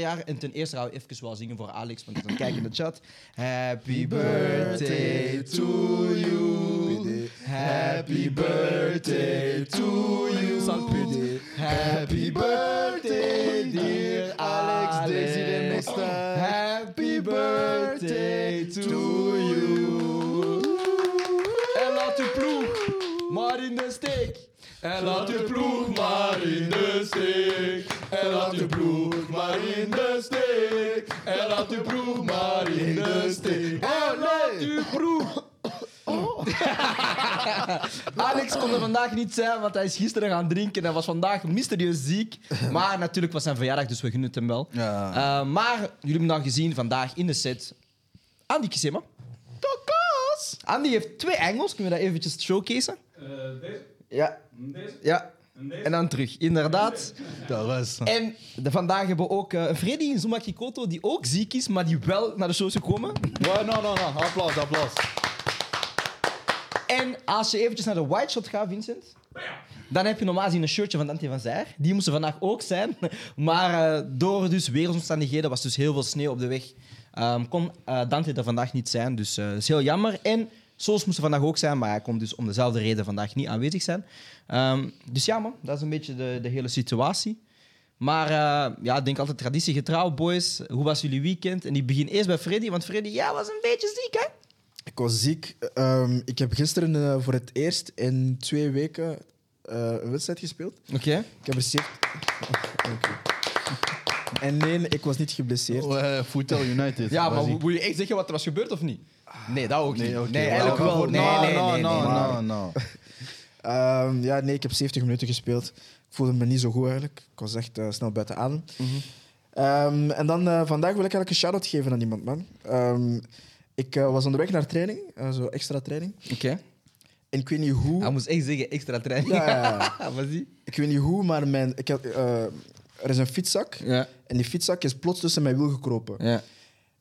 jaar. En ten eerste gaan we even wel zingen voor Alex, want ik aan het kijken in de chat. Happy birthday to you. Happy birthday to you. Happy birthday, dear Alex Desiree Mesta. Happy birthday to you. En laat uw ploeg maar in de steek. En laat uw ploeg maar in de steek. En laat uw ploeg maar in de steek. En laat uw ploeg maar in de steek. En laat uw ploeg. Alex kon er vandaag niet zijn, want hij is gisteren gaan drinken. Hij was vandaag mysterieus ziek. Maar natuurlijk was zijn verjaardag, dus we gunnen het hem wel. Ja. Eh, maar jullie hebben dan gezien vandaag in de set. Andy Kisema. Tokas! Andy heeft twee Engels. Kunnen we dat eventjes showcaseen? Eh, deze? Ja. Deze? Ja. En dan terug, inderdaad. Dat was... En de, vandaag hebben we ook eh Freddy in Zuma Kikoto, die ook ziek is, maar die wel naar de show is gekomen. No, no, no. Applaus, applaus. En als je eventjes naar de White Shot gaat, Vincent, dan heb je normaal gezien een shirtje van Dante van Zijr. Die moesten vandaag ook zijn. Maar eh, door dus weersomstandigheden was dus heel veel sneeuw op de weg. ehm, kon eh, Dante er vandaag niet zijn, dus dat is heel jammer. En Soos moest er vandaag ook zijn, maar hij kon dus om dezelfde reden vandaag niet aanwezig zijn. Ehm, dus ja, man, dat is een beetje de, de hele situatie. Maar eh, ja, ik denk altijd traditiegetrouw, boys. Hoe was jullie weekend? En ik begin eerst bij Freddy, want Freddy, ja, was een beetje ziek, hè? Ik was ziek. Ehm, ik heb gisteren eh, voor het eerst in twee weken eh, een wedstrijd gespeeld. Oké. Ik heb er. En nee, ik was niet geblesseerd. Oh, Footel United. Ja, maar wil je echt zeggen wat er was gebeurd of niet? Nee, dat ook niet. Nee, oké. nee eigenlijk Wel. Nee, nee, nee, no, nee. no, no. Ehm, ja, nee, ik heb 70 minuten gespeeld. Ik voelde me niet zo goed eigenlijk. Ik was echt eh, snel buiten adem. Ehm, en dan eh, vandaag wil ik eigenlijk een shout-out geven aan iemand, man. Ehm, ik eh, was onderweg naar training, zo extra training. Oké. En ik weet niet hoe... Hij moest echt zeggen, extra training. Ja, ja, ja. Wat zie Ik weet niet hoe, maar mijn, ik had, er is een fietszak. Ja. En die fietszak is plots tussen mijn wiel gekropen. Ja.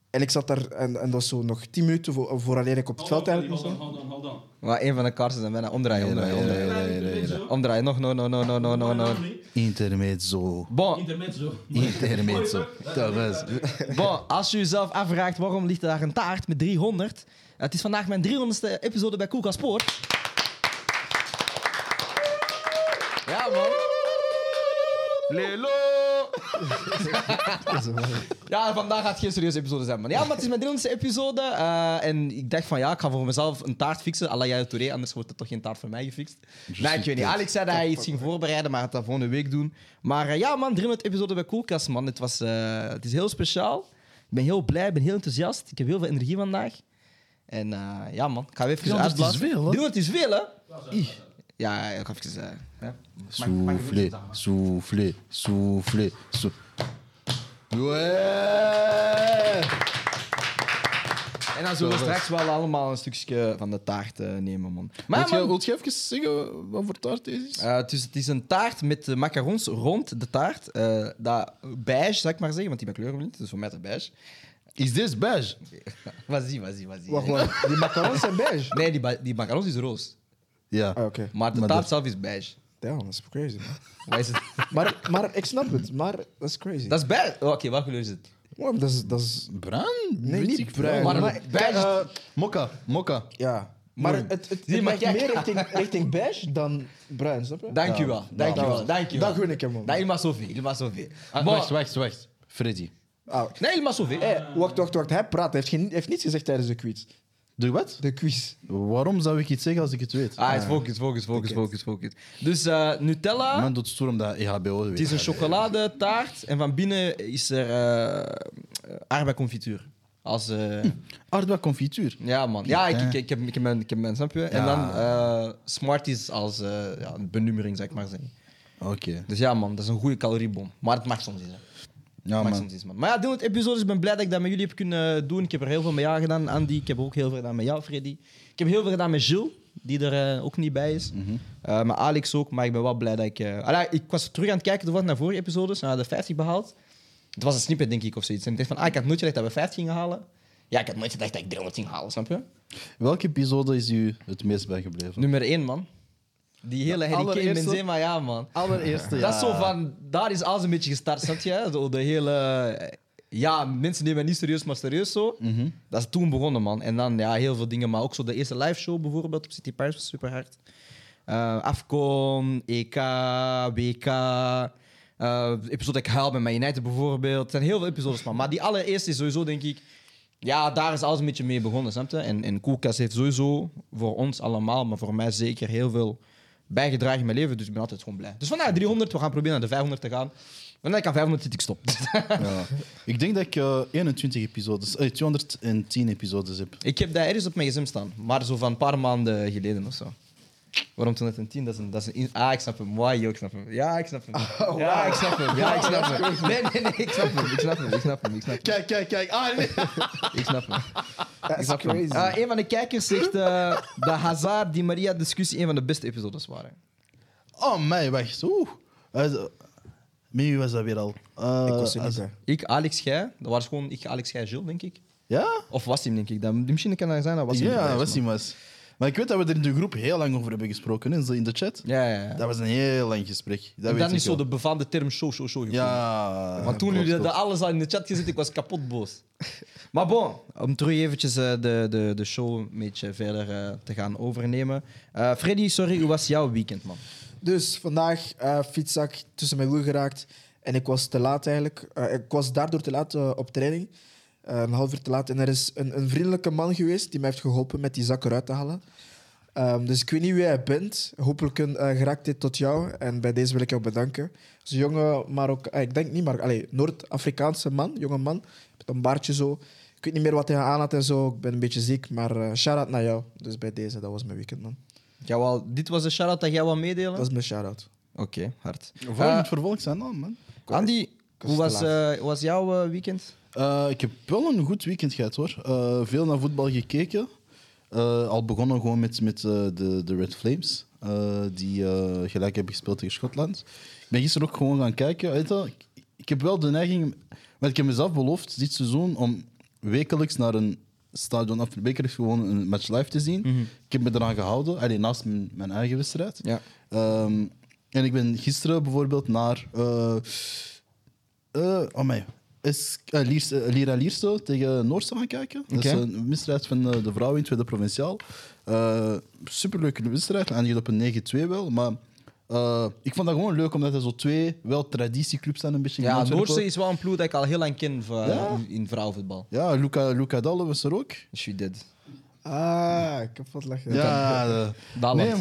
En ik zat daar, en, en dat was zo nog 10 minuten voor, vooraleer ik op het veld eigenlijk hold moest. on, hold on, hold on. Maar een van de kaarten zijn bijna omdraaien, omdraaien, omdraaien. nee, nee. Omdraaien, nog, no, no, no, no, no, no, no. Intermezzo. Bon, Intermezzo. Intermezzo. Dat was... bon, als je jezelf afvraagt waarom ligt daar een taart met 300, het is vandaag mijn 300ste episode bij Koelkast Sport. Ja, man. Lelo! Ja, vandaag gaat geen serieuze episode zijn, man. Ja, maar het is mijn 300ste episode. eh, en ik dacht van ja, ik ga voor mezelf een taart fixen. à la Yaya Touré, anders wordt er toch geen taart voor mij gefixt. Nee, ik weet niet. Alex zei dat hij iets ging voorbereiden, maar hij gaat dat volgende week doen. Maar eh, ja, man, 300 episode bij Koelkast, man. Het, was, eh, het is heel speciaal. Ik ben heel blij, ik ben heel enthousiast. Ik heb heel veel energie vandaag. En eh, ja, man, ik ga even 300 is uitblazen. veel, hè? 300 is veel, hè? Ja, ik ga even... eh, hè. Soufflé, soufflé, soufflé, soufflé. Ouais! En dan zullen we straks wel allemaal een stukje van de taart eh, nemen, man. Maar Wilt ja, je, man, wilt je even zeggen wat voor taart deze is? eh, dus het is een taart met eh, macarons rond de taart. Eh, dat beige, zou ik maar zeggen, want die ben kleuren niet. Dus voor mij is het beige. Is dit beige? Wacht, wacht. Die macarons zijn beige. Nee, die, ba- die macarons is roos. Ja. Ah, oké. Maar de Maar taart dat- zelf is beige. Damn, dat is crazy, man. Wat is het? Maar, maar ik snap het, maar dat is crazy. Dat is beige. Oh, Oké, welke kleur is het? Wow, dat is, dat is... Bruin? Nee, Weet niet bruin. Maar Maar, beige is- eh, Mokka, mokka. ja. Maar het, het, het, Zie, maar kijk. meer richting, richting beige dan bruin, snap je? Dank je wel. Dank je wel. Dank je wel. Dat gun ik hem, man. Nee, il m'a sauvé. Il m'a sauvé. Ah, Bon. wacht, wacht, wacht. Freddy. Ah, Nee, il m'a sauvé. hey, wacht, wacht, wacht. Hij praat. Hij heeft, geen, hij heeft niets gezegd tijdens de quiz. Doe wat? De quiz. Waarom zou ik iets zeggen als ik het weet? Ah, het focus, focus, focus, focus, focus. Dus eh, Nutella. Man doet stoer omdat EHBO weet. Het is een chocoladetaart en van binnen is er eh aardbeiconfituur. Als, eh, Aardbeiconfituur. ja, man. Ja, ik, ik, ik, heb, ik, heb mijn, ik heb mijn, snap je? En dan eh, Smarties als eh, ja, een benummering, zou ik maar zeggen. Oké. Dus ja, man, dat is een goede caloriebom. Maar het mag soms eens, hè. Ja, man. Maar ja, 300 episodes, ik ben blij dat ik dat met jullie heb kunnen doen. Ik heb er heel veel met jou gedaan, Andy. Ik heb ook heel veel gedaan met jou, Freddy. Ik heb heel veel gedaan met Gilles, die er eh, ook niet bij is. Mhm. Eh, met Alex ook, maar ik ben wel blij dat ik... eh Allee, ik was terug aan het kijken naar vorige episodes. We hadden 50 behaald. Het was een snippet, denk ik, of zoiets. En ik dacht van, ah, ik had nooit gedacht dat we 50 gingen halen. Ja, ik had nooit gedacht dat ik 300 ging halen, snap je? Welke episode is u het meest bijgebleven? Nummer 1, man. Die hele Harry Kane, Benzema, ja, man. Allereerste, ja. Dat is zo van, daar is alles een beetje gestart, snap je? Zo de hele... Ja, mensen nemen het niet serieus, maar serieus zo. Mhm. Dat is toen begonnen, man. En dan ja, heel veel dingen, maar ook zo de eerste live show bijvoorbeeld op City Paris was super hard. Eh, Afcon, EK, WK, eh episode dat ik huil met Man United bijvoorbeeld. Het zijn heel veel episodes, man. Maar die allereerste is sowieso, denk ik... Ja, daar is alles een beetje mee begonnen, snap je? En, en Koelkast heeft sowieso voor ons allemaal, maar voor mij zeker heel veel bijgedragen in mijn leven. Dus ik ben altijd gewoon blij. Dus vandaag 300, we gaan proberen naar de 500 te gaan. Wanneer ik aan 500 zit, ik stop. Ja. Ik denk dat ik eh, 21 episodes, eh, 210 episodes heb. Ik heb dat ergens op mijn gsm staan, maar zo van een paar maanden geleden of zo. Waarom 210? Dat is een... Dat is een in- ah, ik snap hem. Why, yo, ik snap hem. Ja, ik snap hem. Ja, ik snap hem. Ja, ik snap hem. Nee, nee, nee, ik snap hem. Ik snap hem. Ik snap hem. Ik snap hem. Kijk, kijk, kijk. Ah, nee. Ik snap hem. Dat is snap hem. crazy. Ah, een van de kijkers zegt uh, dat Hazard die Maria discussie een van de beste episodes waren. Oh, mij, wacht. Oeh. Uh, met wie was dat weer al? Eh, ik was er niet bij. Ik, Alex Gij. Dat was gewoon ik, Alex Gij, Gilles, denk ik. Ja? Of was hij, denk ik. Dat, misschien kan dat zijn, dat was hij. ja, was hij was. Maar ik weet dat we er in de groep heel lang over hebben gesproken, hè, in de chat. Ja, ja, ja. Dat was een heel lang gesprek. Dat en dan is zo wel. de befaamde term show, show, show. gekomen. Ja. Want toen jullie dat alles al in de chat gezet, ik was kapot boos. Maar bon, om terug eventjes eh, de, de, de show een beetje verder eh, te gaan overnemen. Eh, Freddy, sorry, hoe was jouw weekend, man? Dus vandaag uh, fietszak tussen mijn wiel geraakt. En ik was te laat eigenlijk. Eh, ik was daardoor te laat op training. Eh, een half uur te laat. En er is een, een vriendelijke man geweest die mij heeft geholpen met die zak eruit te halen. Ehm, dus ik weet niet wie jij bent. Hopelijk uh, geraakt dit tot jou. En bij deze wil ik jou bedanken. Dus een jonge Marok, ik denk niet allez, Noord-Afrikaanse man, jonge man. Met een baardje zo. Ik weet niet meer wat hij aan had en zo. Ik ben een beetje ziek, maar uh, shout-out naar jou. Dus bij deze, dat was mijn weekend, man. Wou, dit was de shout-out dat jij wou meedelen? Dat is mijn shout-out. Oké, okay, hard. Voor uh, het vervolg zijn dan, man. Andy, hoe was, uh, was jouw uh, weekend? Uh, ik heb wel een goed weekend gehad hoor. Uh, veel naar voetbal gekeken. Uh, al begonnen gewoon met, met de, de Red Flames, die gelijk hebben gespeeld tegen Schotland. Ik ben gisteren ook gewoon gaan kijken. Weet je, ik, ik heb wel de neiging, want ik heb mezelf beloofd dit seizoen om wekelijks naar een stadion af, wekelijks gewoon een match live te zien. Mhm. Mm -hmm. Ik heb me eraan gehouden, allee, naast mijn, mijn eigen wedstrijd. Ja. Um, en ik ben gisteren bijvoorbeeld naar. Oh my. Is, uh, Liers, uh, Lira Liersto tegen Noorse gaan kijken. Okay. Dat is een wedstrijd van uh, de vrouwen in tweede provinciaal. Uh, superleuke wedstrijd. Eindigt op een 9-2 wel. Maar uh, ik vond dat gewoon leuk omdat er zo twee wel traditieclubs zijn. Een beetje ja, Noorse is wel een ploeg dat ik al heel lang ken voor, ja? in, vrouwenvoetbal. Ja, Luca, Luca Dalle was er ook. She did. Ah, ik heb wat lachen. Ja, uh, nee,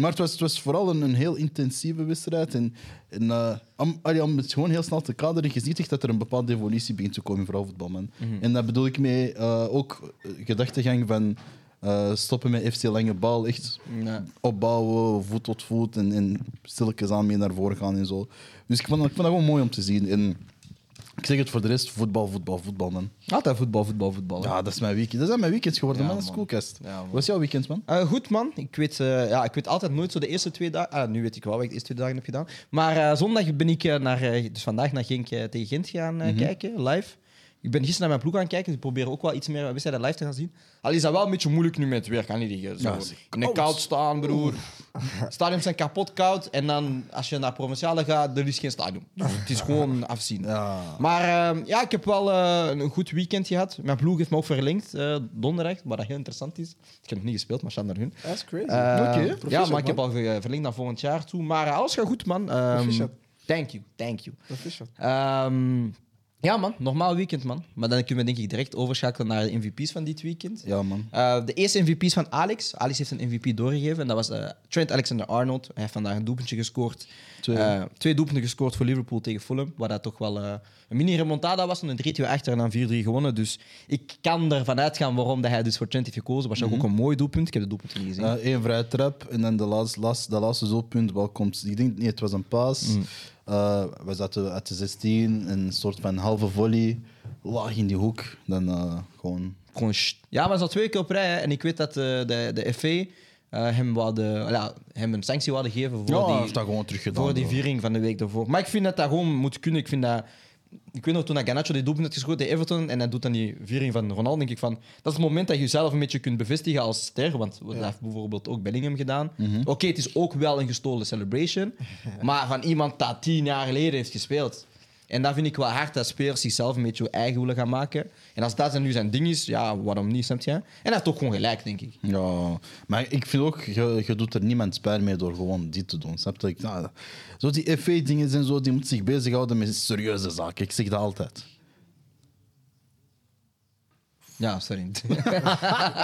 maar het was, het was vooral een, een heel intensieve wedstrijd. En, en uh, om, allee, om het gewoon heel snel te kaderen, je ziet echt dat er een bepaalde evolutie begint te komen in vrouwenvoetbal. Man. Mm -hmm. En dat bedoel ik mee uh, ook gedachtegang van uh, stoppen met FC Lange Bal. Echt nee. opbouwen, voet tot voet en, en stilletjes aan mee naar voren gaan en zo. Dus ik vond, ik vond dat gewoon mooi om te zien. En ik zeg het voor de rest, voetbal, voetbal, voetbal, man. Altijd voetbal, voetbal, voetbal. Ja, dat is mijn weekend. Dat zijn mijn weekends geworden, ja, man. Dat is. Ja, Wat is jouw weekend, man? Uh, goed, man. Ik weet, uh, ja, ik weet altijd nooit zo de eerste twee dagen... Ah, nu weet ik wel wat ik de eerste twee dagen heb gedaan. Maar uh, zondag ben ik naar... dus vandaag naar Genk tegen Gent gaan mm -hmm. kijken, live. Ik ben gisteren naar mijn ploeg gaan kijken. Dus ik probeer ook wel iets meer wedstrijden live te gaan zien. Al is dat wel een beetje moeilijk nu met het weer, kan niet liggen. Zo. Ja, in de koud staan, broer. Stadions zijn kapot koud. En dan, als je naar provinciale gaat, er is geen stadion. Dus het is gewoon afzien. Ja. Maar uh, ja, ik heb wel uh, een goed weekend gehad. Mijn ploeg heeft me ook verlengd, uh, donderdag, wat dat heel interessant is. Ik heb nog niet gespeeld, maar staan naar hun. Dat is crazy. Okay, ja, maar ik heb al verlengd naar volgend jaar toe. Maar alles gaat goed, man. Um, thank you, thank you. Um, ja, man. Normaal weekend, man. Maar dan kunnen we denk ik direct overschakelen naar de MVP's van dit weekend. Ja, man. Uh, de eerste MVP's van Alex. Alex heeft een MVP doorgegeven. En dat was uh, Trent Alexander-Arnold. Hij heeft vandaag een doelpuntje gescoord. Twee, uh, twee doelpunten gescoord voor Liverpool tegen Fulham. Waar dat toch wel een mini-remontada was. Een 3-2 achter en dan 4-3 gewonnen. Dus ik kan ervan uitgaan waarom dat hij dus voor Trent heeft gekozen. Was mm -hmm. ook een mooi doelpunt. Ik heb de doelpunt niet gezien. Eén vrije trap. En dan de laatste, laatste, de laatste doelpunt. Wel komt, ik denk niet, het was een paas. Mm. Uh, we zaten uit de 16, een soort van halve volley, laag in die hoek. Dan uh, gewoon. gewoon ja, maar ze had twee keer op rij. Hè. En ik weet dat uh, de, de FA uh, hem, wou ja, hem een sanctie wilden geven voor, ja, die, heeft dat gewoon teruggedaan, voor die viering van de week daarvoor. Maar ik vind dat dat gewoon moet kunnen. Ik vind dat Ik weet nog, toen Garnacho die doelpunt had geschoten tegen Everton en hij doet dan die viering van Ronaldo, denk ik van... Dat is het moment dat je jezelf een beetje kunt bevestigen als ster, want dat heeft bijvoorbeeld ook Bellingham gedaan. Oké, het is ook wel een gestolen celebration, maar van iemand dat tien jaar geleden heeft gespeeld. En dat vind ik wel hard, dat spelers zichzelf een beetje eigen willen gaan maken. En als dat nu zijn ding is, ja, waarom niet, snap je? En hij heeft ook gewoon gelijk, denk ik. Ja, maar ik vind ook, je, je doet er niemand pijn mee door gewoon dit te doen. Snap je? Nou, zo die FA-dingen en zo, die moeten zich bezighouden met serieuze zaken. Ik zeg dat altijd. Ja, sorry.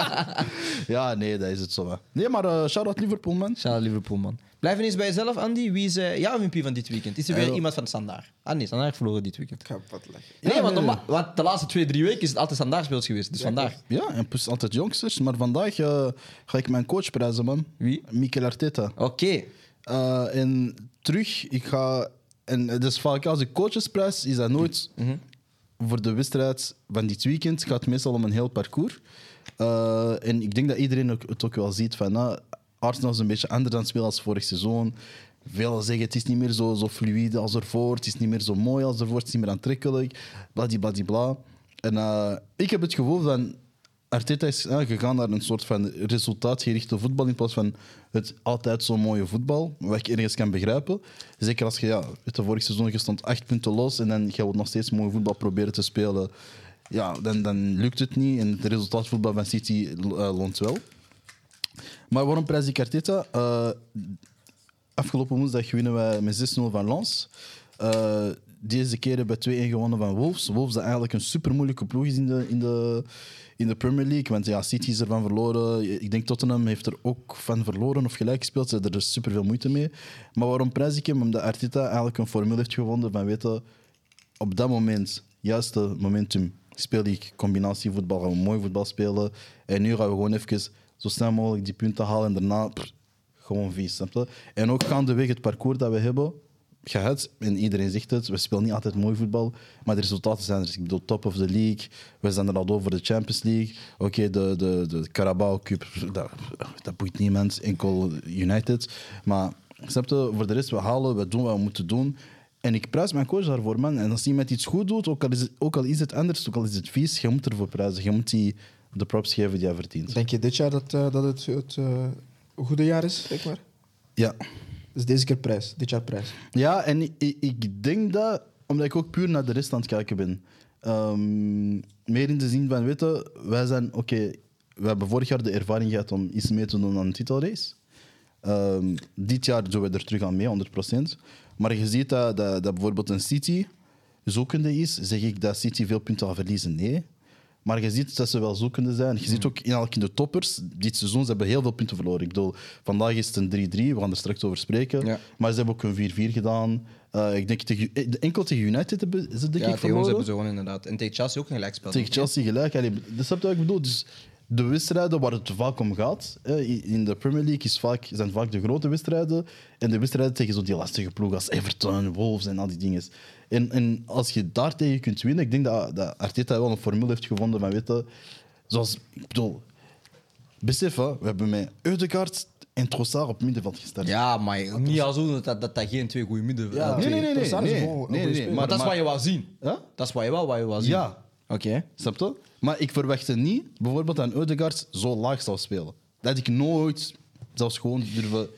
Ja, nee, dat is het zo. Hè. Nee, maar eh shout-out Liverpool, man. Shout Liverpool, man. Blijf eens bij jezelf, Andy. Wie is eh, jouw MVP van dit weekend? Is er weer iemand van Standaard? Ah nee, Standaard heeft verloren dit weekend. Ik ga wat leggen. Nee, Ja, want, nee, norma- want de laatste twee, drie weken is het altijd Standaard speels geweest. Dus vandaag. Ja, en plus altijd jongsters. Maar vandaag eh, ga ik mijn coach prijzen, man. Wie? Mikel Arteta. Oké. Eh, en terug, ik ga... En het is vaak als ik coaches prijs, is dat nooit voor de wedstrijd van dit weekend. Het gaat meestal om een heel parcours. Eh, en ik denk dat iedereen het ook wel ziet van... nou, Arsenal is een beetje anders aan het spelen als vorig seizoen. Velen zeggen het is niet meer zo, zo fluïde als ervoor. Het is niet meer zo mooi als ervoor. Het is niet meer aantrekkelijk. Bladibladibla. En eh, ik heb het gevoel van... Arteta is eh, gegaan naar een soort van resultaatgerichte voetbal in plaats van het altijd zo mooie voetbal, wat ik ergens kan begrijpen. Zeker als je, ja, weet je, vorig seizoen je stond acht punten los en dan ga je nog steeds mooi voetbal proberen te spelen. Ja, dan, dan lukt het niet en het resultaatvoetbal van City eh, loont wel. Maar waarom prijs ik Arteta? Eh, afgelopen woensdag winnen wij met 6-0 van Lens. Eh, deze keer hebben we 2-1 gewonnen van Wolves. Wolves dat eigenlijk een super moeilijke ploeg is in de, in de, in de Premier League. Want ja, City is ervan verloren. Ik denk Tottenham heeft er ook van verloren of gelijk gespeeld. Ze hebben er super veel moeite mee. Maar waarom prijs ik hem? Omdat Arteta eigenlijk een formule heeft gevonden van weten, op dat moment, juiste momentum, speel ik combinatievoetbal, gaan we mooi voetbal spelen. En nu gaan we gewoon even zo snel mogelijk die punten halen en daarna gewoon vies. En ook gaandeweg het parcours dat we hebben gehad, en iedereen zegt het, we spelen niet altijd mooi voetbal, maar de resultaten zijn er. Ik bedoel, top of the league, we zijn er al over de Champions League. Oké, de, de, de Carabao Cup, dat, dat boeit niemand, enkel United. Maar snap je, voor de rest, we halen, we doen wat we moeten doen. En ik prijs mijn coach daarvoor, man. En als iemand iets goed doet, ook al is het, ook al is het anders, ook al is het vies, je moet ervoor prijzen. Je moet die de props geven die hij verdient. Denk je dit jaar dat, eh, dat het het eh, goede jaar is, zeg maar? Ja. Dus deze keer prijs, dit jaar prijs. Ja, en ik, ik- denk dat, omdat ik ook puur naar de rest aan het kijken ben. Ehm, meer in de zin van, weten, wij zijn, oké, we hebben vorig jaar de ervaring gehad om iets mee te doen aan een titelrace. Ehm, dit jaar doen we er terug aan mee, 100%. Maar je ziet dat, dat, dat bijvoorbeeld een City zoekende is. Zeg ik dat City veel punten gaat verliezen? Nee. Maar je ziet dat ze wel zoekende zijn. Je ziet ook in, eigenlijk in de toppers, dit seizoen, ze hebben heel veel punten verloren. Ik bedoel, vandaag is het een 3-3, we gaan er straks over spreken. Ja. Maar ze hebben ook een 4-4 gedaan. Eh, ik denk tegen, eh, enkel tegen United hebben ze denk Ja, ik tegen ons verloren. hebben ze gewoon inderdaad. En tegen Chelsea ook een gelijkspel. Tegen Chelsea gelijk. Allee, dat je wat ik bedoel? Dus de wedstrijden waar het vaak om gaat, in de Premier League is vaak, zijn vaak de grote wedstrijden. En de wedstrijden tegen zo die lastige ploegen als Everton, Wolves en al die dingen. En, en als je daar tegen kunt winnen, ik denk dat, dat Arteta wel een formule heeft gevonden van weten, zoals, ik bedoel, besef, hè, we hebben met Eudegaard en Trossard op middenveld gestart. Ja, maar niet al zo dat, dat dat geen twee goede midden... Ja, eh, nee, nee, nee, nee, Trossard is nee. Maar, dat is wat je wou zien. Huh? Dat is wat je wel wat je wou zien. Ja. Oké. Snap je? Maar ik verwachtte niet bijvoorbeeld dat Eudegaard zo laag zou spelen. Dat ik nooit zelfs gewoon durven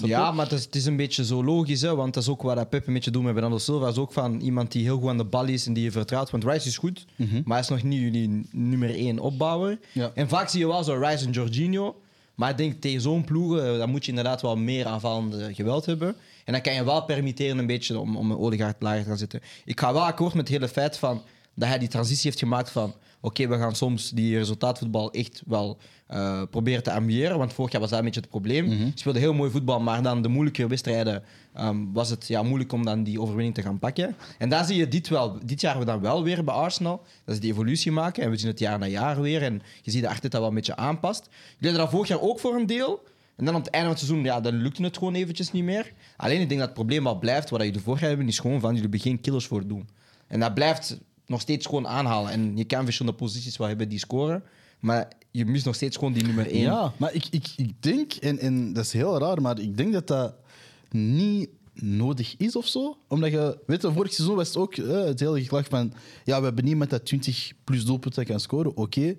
je? Ja, maar het is, het is een beetje zo logisch, hè, want dat is ook wat dat Pep een beetje doet met Bernardo Silva. is ook van iemand die heel goed aan de bal is en die je vertrouwt. Want Rice is goed, maar hij is nog niet jullie nummer één opbouwer. Ja. En vaak zie je wel zo Rice en Jorginho. Maar ik denk tegen zo'n ploegen, eh, dan moet je inderdaad wel meer aanvallende geweld hebben. En dan kan je wel permitteren een beetje om, om een Odegaard lager te gaan zitten. Ik ga wel akkoord met het hele feit van dat hij die transitie heeft gemaakt van oké, we gaan soms die resultaatvoetbal echt wel eh, proberen te ambiëren. Want vorig jaar was dat een beetje het probleem. Hij speelde heel mooi voetbal, maar dan de moeilijke wedstrijden ehm, was het ja, moeilijk om dan die overwinning te gaan pakken. En daar zie je dit, wel, dit jaar we dan wel weer bij Arsenal. Dat is die evolutie maken. En we zien het jaar na jaar weer. En je ziet dat Arteta wel een beetje aanpast. Jullie hadden dat vorig jaar ook voor een deel. En dan op het einde van het seizoen, ja, dan lukte het gewoon eventjes niet meer. Alleen ik denk dat het probleem wel blijft, wat jullie vorig jaar hebben, is gewoon van jullie geen killers voor doen. En dat blijft nog steeds gewoon aanhalen. En je kan verschillende posities wel hebben die scoren, maar je mist nog steeds gewoon die nummer 1. Ja, maar ik, ik, ik denk, en, en dat is heel raar, maar ik denk dat dat niet nodig is of zo. Omdat je, weet je, vorig seizoen was het ook eh, het hele geklacht van. Ja, we hebben niemand dat 20 plus doelpunten kan scoren, oké.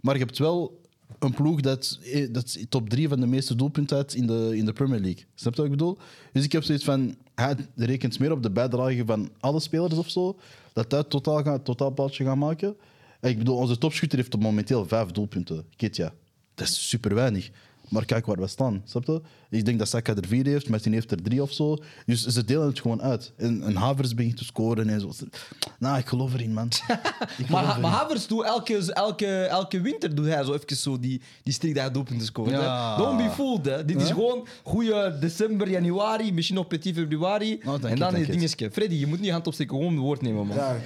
Maar je hebt wel een ploeg dat, eh, dat top 3 van de meeste doelpunten had in de, in de Premier League. Snap je wat ik bedoel? Dus ik heb zoiets van. Hij rekent meer op de bijdrage van alle spelers of zo. Dat dat totaal gaat, totaalplaatje gaan maken. En ik bedoel, onze topschutter heeft momenteel vijf doelpunten. Kitja. Dat is super weinig. Maar kijk waar we staan, snap je? Ik denk dat Saka er vier heeft, Martin heeft er drie of zo. Dus ze delen het gewoon uit. En, en Havers begint te scoren en zo. Nou, ik geloof erin, man. Ik Maar, erin. maar Havers doet elke, elke, elke winter doet hij zo even zo die, die hij doelpunten scoort. Ja. hè. Don't be fooled. Hè. Dit is gewoon goede december, januari, misschien nog petit februari. Oh, en dan is je. dingetje. Freddy, je moet niet hand opsteken, gewoon het woord nemen, man. Ja,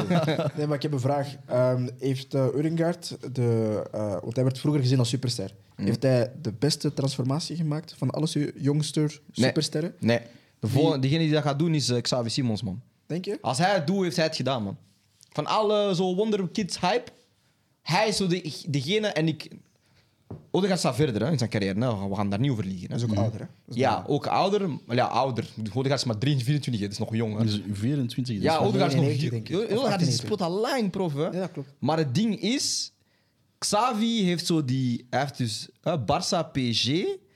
nee, maar ik heb een vraag. Ehm, heeft uh, Urengaard, de, eh, want hij werd vroeger gezien als superster, Mhm. heeft hij de beste transformatie gemaakt van alle su- jongster supersterren? Nee. De volgende, degene die dat gaat doen is eh, Xavi Simons, man. Denk je? Als hij het doet, heeft hij het gedaan, man. Van alle zo Wonder Kids hype, hij is zo de, degene en ik... Odegaard staat verder hè, in zijn carrière, hè. we gaan daar niet over liegen. Hè. Is ook ouder, hè? Dat is Ja, ook ouder. Maar ja, ouder. Odegaard is maar 23, 24, hè. dat is nog jong. Hè. Dus 24. dus Ja, van- Odegaard is nog 99, jong. denk ik. Of Odegaard is 98. speelt al lang prof, hè. Ja, dat klopt. Maar het ding is, Xavi heeft zo die... Hij heeft dus hè, Barça, PSG.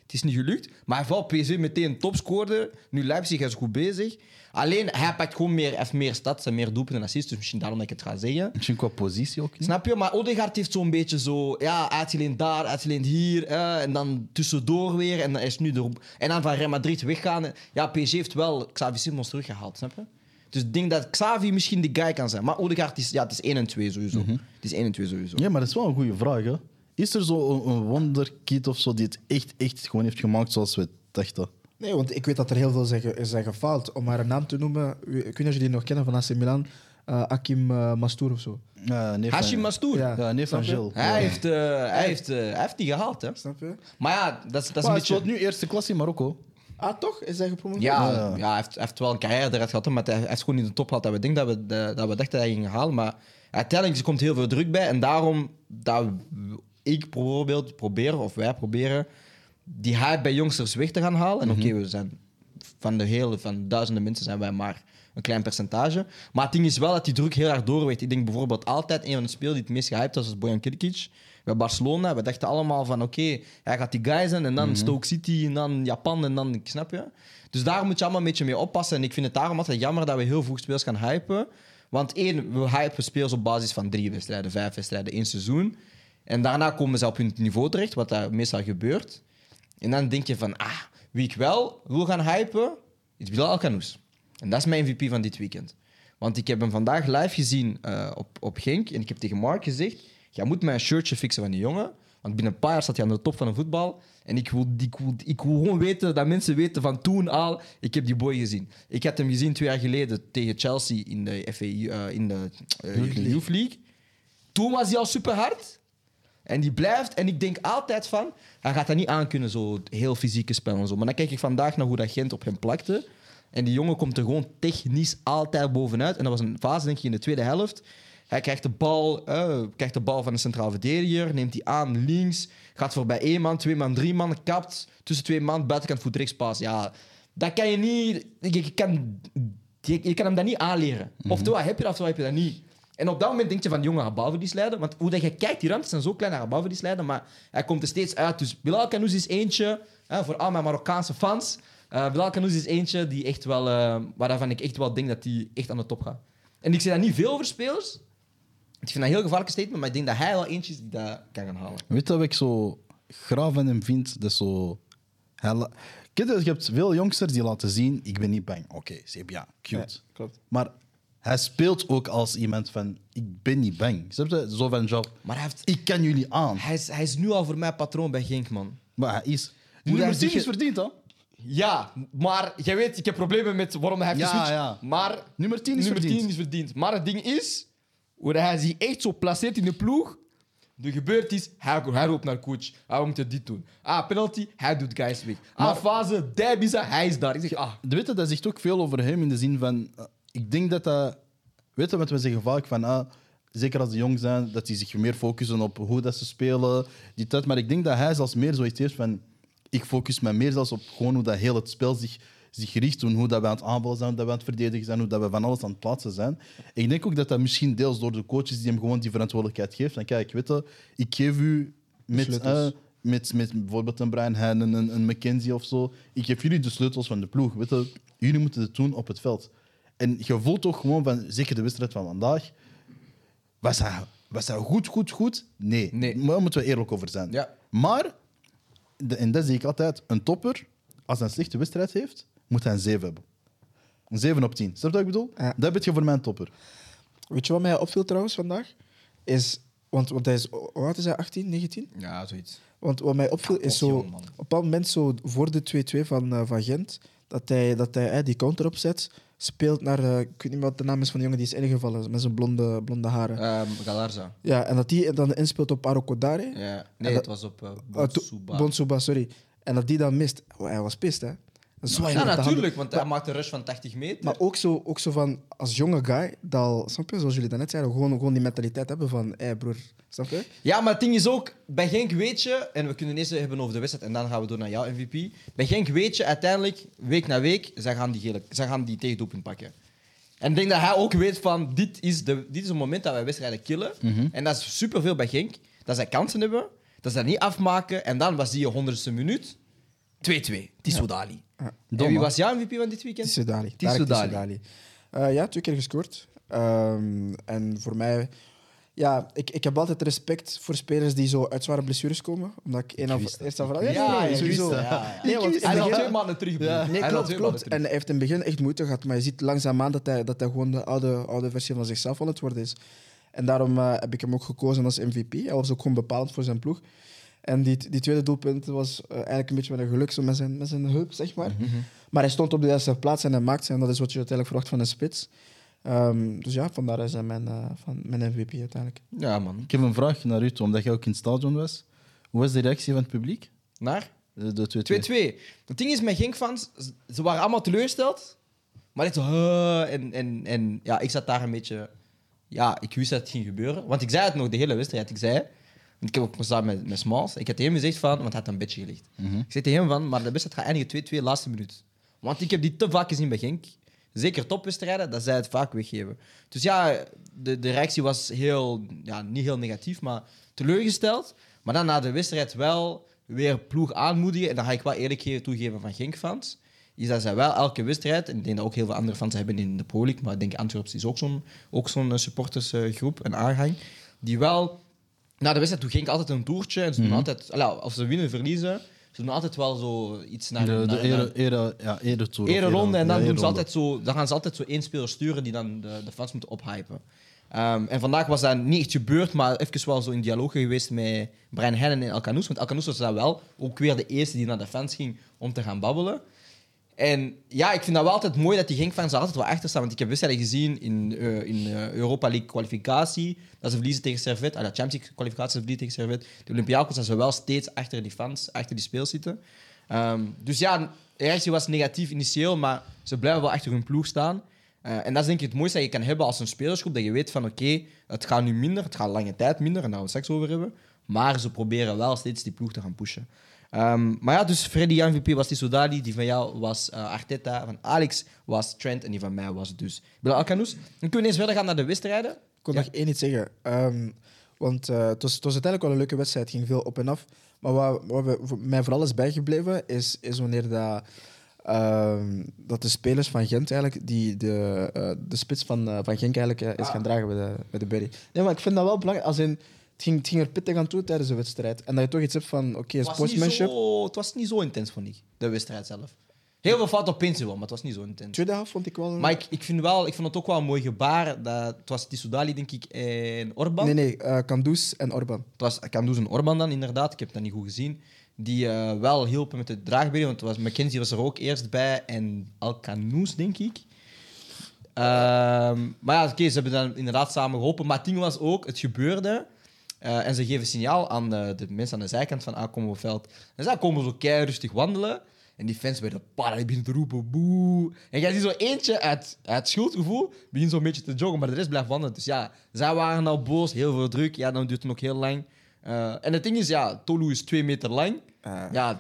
Het is niet gelukt. Maar hij PSG meteen topscorer. Nu Leipzig is goed bezig. Alleen, hij pakt gewoon meer, heeft meer stats en meer doelpunten en assists. Dus misschien daarom dat ik het ga zeggen. Misschien qua positie ook. niet. Snap je? Maar Odegaard heeft zo'n beetje zo... Ja, uitgeleend daar, uitgeleend hier. eh, en dan tussendoor weer. En dan is nu de, En dan van Real Madrid weggaan. Ja, PSG heeft wel Xavi Simons teruggehaald, snap je? Dus ik denk dat Xavi misschien die guy kan zijn. Maar Odegaard is, ja, het is 1 en 2 sowieso. Het is 1 en 2 sowieso. Ja, maar dat is wel een goede vraag. Hè? Is er zo een, een wonderkid of zo die het echt, echt gewoon heeft gemaakt zoals we dachten? Nee, want ik weet dat er heel veel zijn, zijn gefaald. Om maar een naam te noemen, of jullie die nog kennen van AC Milan, eh, Akim eh, Mastour of zo. Ja, nee, van- Hashim Mastour. Ja. Ja, van? Gilles. Hij, Ja. heeft, eh, hij, heeft, eh, hij heeft die gehaald, hè. Snap je? Maar ja, dat is, dat is een beetje... nu eerste klas in Marokko. Ah, toch? Is hij gepromoveerd? Ja, Ja. ja. hij, heeft, hij heeft wel een carrière eruit gehad, maar hij hij heeft gewoon niet de top gehad dat we, denken dat, we, dat, we dachten dat hij ging halen. Maar uiteindelijk er komt heel veel druk bij. En daarom dat ik bijvoorbeeld probeer, of wij proberen, die hype bij jongsters weg te gaan halen. En oké, we zijn van de hele, van duizenden mensen zijn wij maar een klein percentage. Maar het ding is wel dat die druk heel erg doorweegt. Ik denk bijvoorbeeld altijd een van de spelers die het meest gehyped was, was Bojan Kirkic. Bij Barcelona, we dachten allemaal van oké, hij gaat die guy zijn en dan Stoke City en dan Japan en dan, snap je? Dus daar moet je allemaal een beetje mee oppassen. En ik vind het daarom altijd jammer dat we heel vroeg spelers gaan hypen. Want één, we hypen spelers op basis van drie wedstrijden, vijf wedstrijden, één seizoen. En daarna komen ze op hun niveau terecht, wat daar meestal gebeurt. En dan denk je van, ah, wie ik wel wil gaan hypen, is Bilal Alcanous. En dat is mijn MVP van dit weekend. Want ik heb hem vandaag live gezien eh, op, op Genk. En ik heb tegen Mark gezegd, jij moet mij een shirtje fixen van die jongen. Want binnen een paar jaar staat hij aan de top van de voetbal. En ik wil, ik, wil, ik wil gewoon weten, dat mensen weten van toen al, ik heb die boy gezien. Ik had hem gezien twee jaar geleden tegen Chelsea in de, FA, eh, in de eh, Youth League. Toen was hij al super hard. En die blijft. En ik denk altijd van, hij gaat dat niet aankunnen, zo heel fysieke spel en zo. Maar dan kijk ik vandaag naar hoe dat Gent op hem plakte. En die jongen komt er gewoon technisch altijd bovenuit. En dat was een fase, denk ik, in de tweede helft. Hij krijgt de bal, krijgt de bal van een centraal verdediger, neemt die aan links, gaat voorbij één man, twee man, drie man, kapt tussen twee man, buitenkant voet rechts pas. Ja, dat kan je niet. Je, je kan, je, je kan hem dat niet aanleren. Oftewel heb je dat, oftewel heb je dat niet. En op dat moment denk je van, jongen, ga balverlies leiden. Want hoe dat je kijkt, die ruimtes zijn zo klein, hij gaat balverlies leiden. Maar hij komt er steeds uit. Dus Bilal Canoes is eentje, hè, voor al mijn Marokkaanse fans. eh Bilal Canoes is eentje die echt wel, eh, waarvan ik echt wel denk dat hij echt aan de top gaat. En ik zie dat niet veel over spelers. Ik vind dat een heel gevaarlijke statement, maar ik denk dat hij wel eentje is die dat kan gaan halen. Weet je wat ik zo graaf van hem vind? Dat zo... Hij Kijk, je hebt veel jongsters die laten zien, ik ben niet bang. Oké, ze hebben ja, cute. Ja, klopt. Maar hij speelt ook als iemand van, ik ben niet bang. Snap je? Zo van, genre, Maar hij, heeft, ik kan jullie aan. hij, is, hij is nu al voor mij patroon bij Genk, man. Maar hij is... hij Nummer 10 zich- is verdiend, hè? Ja, maar jij weet, ik heb problemen met waarom hij heeft Ja, geswitcht. ja. Maar Nummer 10 is nummer verdiend. 10 is verdiend. Maar het ding is, hoe hij zich echt zo placeert in de ploeg. Er gebeurt iets, hij, hij roept naar coach. Ah, we moeten dit doen. Ah, penalty, hij doet guys weg. Ah, fase, Dijbisa, hij is daar. Ik zeg, ah, De weet je, dat zegt ook veel over hem in de zin van... ik denk dat dat... Weet je, wat we zeggen vaak van... Ah, zeker als ze jong zijn, dat die zich meer focussen op hoe dat ze spelen. Die tijd. Maar ik denk dat hij zelfs meer zoiets heeft van... Ik focus me meer zelfs op gewoon hoe dat heel het spel zich, zich richt hoe dat we aan het aanvallen zijn, hoe dat we aan het verdedigen zijn, hoe dat we van alles aan het plaatsen zijn. Ik denk ook dat dat misschien deels door de coaches die hem gewoon die verantwoordelijkheid geeft. Van kijk, weet je, ik geef u met, eh, met, met bijvoorbeeld een Brian Heinen, een, een McKenzie of zo, ik geef jullie de sleutels van de ploeg. Weet je, jullie moeten het doen op het veld. En je voelt toch gewoon van, zeker de wedstrijd van vandaag, was hij, was hij goed, goed, goed? Nee. Nee. Maar daar moeten we eerlijk over zijn. Ja. Maar, de, en dat zie ik altijd, een topper, als hij een slechte wedstrijd heeft, moet hij een 7 hebben. Een 7 op 10. Snap je wat ik bedoel? Ja. Dat heb je voor mij een topper. Weet je wat mij opviel trouwens vandaag? Is, want, want hij is, hoe oud is hij? 18, 19? Ja, zoiets. Want wat mij opviel is zo, op een bepaald moment zo voor de 2-2 van, eh, van Gent, dat hij, dat hij eh, die counter opzet, speelt naar, eh, ik weet niet wat de naam is van de jongen die is ingevallen, met zijn blonde, blonde haren. Ehm, Galarza. Ja, en dat die dan inspeelt op Aro Kodare. Ja. Nee, dat- het was op uh, Bonsuba. Bonsuba, sorry. En dat die dan mist. Oh, hij was pist, hè? Ja, natuurlijk, want hij maakte een rush van 80 meter. Maar ook zo, ook zo van, als jonge guy, dat snap je, zoals jullie daarnet zeiden, gewoon, gewoon die mentaliteit hebben van, hé broer, snap je? Ja, maar het ding is ook, bij Genk weet je, en we kunnen eerst hebben over de wedstrijd en dan gaan we door naar jouw MVP. Bij Genk weet je uiteindelijk, week na week, zij gaan die, gele, zij gaan die tegendoelpunt pakken. En ik denk dat hij ook weet van, dit is, de, dit is een moment dat wij wedstrijden killen. En dat is superveel bij Genk. Dat zij kansen hebben, dat ze dat niet afmaken. En dan was die honderdste minuut 2-2. Tissot Dali. Ja. En wie was jouw MVP van dit weekend? Tissot Dali. Tissot Tarek Dali. Eh, ja, twee keer gescoord. Ehm, en voor mij... Ja, ik, ik heb altijd respect voor spelers die zo uit zware blessures komen. Omdat ik één af, eerst en vooral... Ja, nee, wist sowieso. Ja, ja. Nee, want Hij had twee maanden terug. Ja. Nee, klopt, klopt. En hij heeft in het begin echt moeite gehad, maar je ziet langzaamaan dat hij, dat hij gewoon de oude, oude versie van zichzelf aan het worden is. En daarom eh, heb ik hem ook gekozen als MVP. Hij was ook gewoon bepalend voor zijn ploeg. En die, die tweede doelpunt was eh, eigenlijk een beetje met een geluk, zo met zijn, met zijn heup, zeg maar. Maar hij stond op de juiste plaats en hij maakte. En dat is wat je uiteindelijk verwacht van een spits. Ehm, dus ja, vandaar is hij mijn, eh, van, mijn MVP uiteindelijk. Ja, man. Ik heb een vraag naar u, toe, omdat jij ook in het stadion was. Hoe was de reactie van het publiek? Naar? De de 2-2. 2-2. Het ding is met Genk-fans, ze waren allemaal teleurgesteld. Maar echt zo... "Huh," en, en, en ja, ik zat daar een beetje... Ja, ik wist dat het ging gebeuren. Want ik zei het nog de hele wedstrijd. Ik zei... Want ik heb ook samen met, met Smalls. Ik had tegen hem gezegd van... Want hij had een bedje gelegd. Mhm. Ik zei tegen hem van... Maar de wedstrijd gaat eindigen 2-2 laatste minuut. Want ik heb die te vaak gezien bij Genk. Zeker topwedstrijden, dat zij het vaak weggeven. Dus ja, de, de reactie was heel... Ja, niet heel negatief, maar teleurgesteld. Maar dan na de wedstrijd wel weer ploeg aanmoedigen. En dan ga ik wel eerlijk ge- toegeven van Genk-fans. Is dat zij wel elke wedstrijd, en ik denk dat ook heel veel andere fans hebben in de Pro League, maar ik denk Antwerps is ook zo'n ook zo'n eh, supportersgroep, een aanhang, die wel na de wedstrijd doet Genk altijd een toertje. En ze doen altijd, allee, of ze winnen, verliezen, ze doen altijd wel zo iets naar De, de ere, ere, ja, of Ereronde en dan, ja, doen ze altijd zo, dan gaan ze altijd zo één speler sturen die dan de, de fans moeten ophypen. Ehm, en vandaag was dat niet echt gebeurd, maar even wel zo in dialoog geweest met Brian Hennen en El Canoes. Want El Canoes was dan wel ook weer de eerste die naar de fans ging om te gaan babbelen. En ja, ik vind dat wel altijd mooi dat die Genk-fans er altijd wel achter staan. Want ik heb wedstrijden gezien in, eh, in eh, Europa League kwalificatie, dat ze verliezen tegen Servet. Ah, de Champions League kwalificatie ze verliezen tegen Servet. De Olympiakos, dat ze wel steeds achter die fans, achter die speel zitten. Ehm, dus ja, de reactie was negatief initieel, maar ze blijven wel achter hun ploeg staan. Eh, en dat is denk ik het mooiste dat je kan hebben als een spelersgroep. Dat je weet van oké, het gaat nu minder, het gaat lange tijd minder, en daar gaan we het over hebben. Maar ze proberen wel steeds die ploeg te gaan pushen. Ehm, maar ja, dus Freddy MVP was Tissoudali, die van jou was eh, Arteta, van Alex was Trent en die van mij was dus Bilal Alcanous. Dan kunnen we eens verder gaan naar de wedstrijden. Ik kon Ja. nog één iets zeggen. Ehm, want eh, het, was, het was uiteindelijk wel een leuke wedstrijd. Het ging veel op en af. Maar wat, wat we- voor mij vooral is bijgebleven, is, is wanneer dat, ehm, dat de spelers van Gent eigenlijk, die de, eh, de spits van, van Genk eigenlijk is gaan dragen bij de, bij de Berry. Nee, maar ik vind dat wel belangrijk. Als in, het, ging, het ging er pittig aan toe tijdens de wedstrijd. En dat je toch iets hebt van, oké, sportsmanship. zo, het was niet zo intens, vond ik, de wedstrijd zelf. Heel veel fouten op Pinsen wel, maar het was niet zo intens. Tweede helft vond ik wel... Maar ik, ik, vind wel, ik vond het ook wel een mooi gebaar. Dat, het was Tissoudali, denk ik, en Orban. Nee, nee, eh Kandus en Orban. Het was Kandus en Orban dan, inderdaad. Ik heb dat niet goed gezien. Die eh, wel hielpen met de draagbenen. Want het was, McKenzie was er ook eerst bij. En Alcanoes, denk ik. Ehm, maar ja, oké, ze hebben dan inderdaad samen geholpen. Maar het ding was ook, het gebeurde. Eh, en ze geven signaal aan de, de mensen aan de zijkant van ah, komen we op veld. En zij komen zo kei rustig wandelen. En die fans werden beginnen te roepen, boe. En jij ziet zo eentje uit, uit schuldgevoel, begint zo'n beetje te joggen, maar de rest blijft wandelen. Dus ja, zij waren al boos, heel veel druk. Ja, dan duurt het nog heel lang. Eh, en het ding is, ja, Tolu is twee meter lang. Ah. Ja,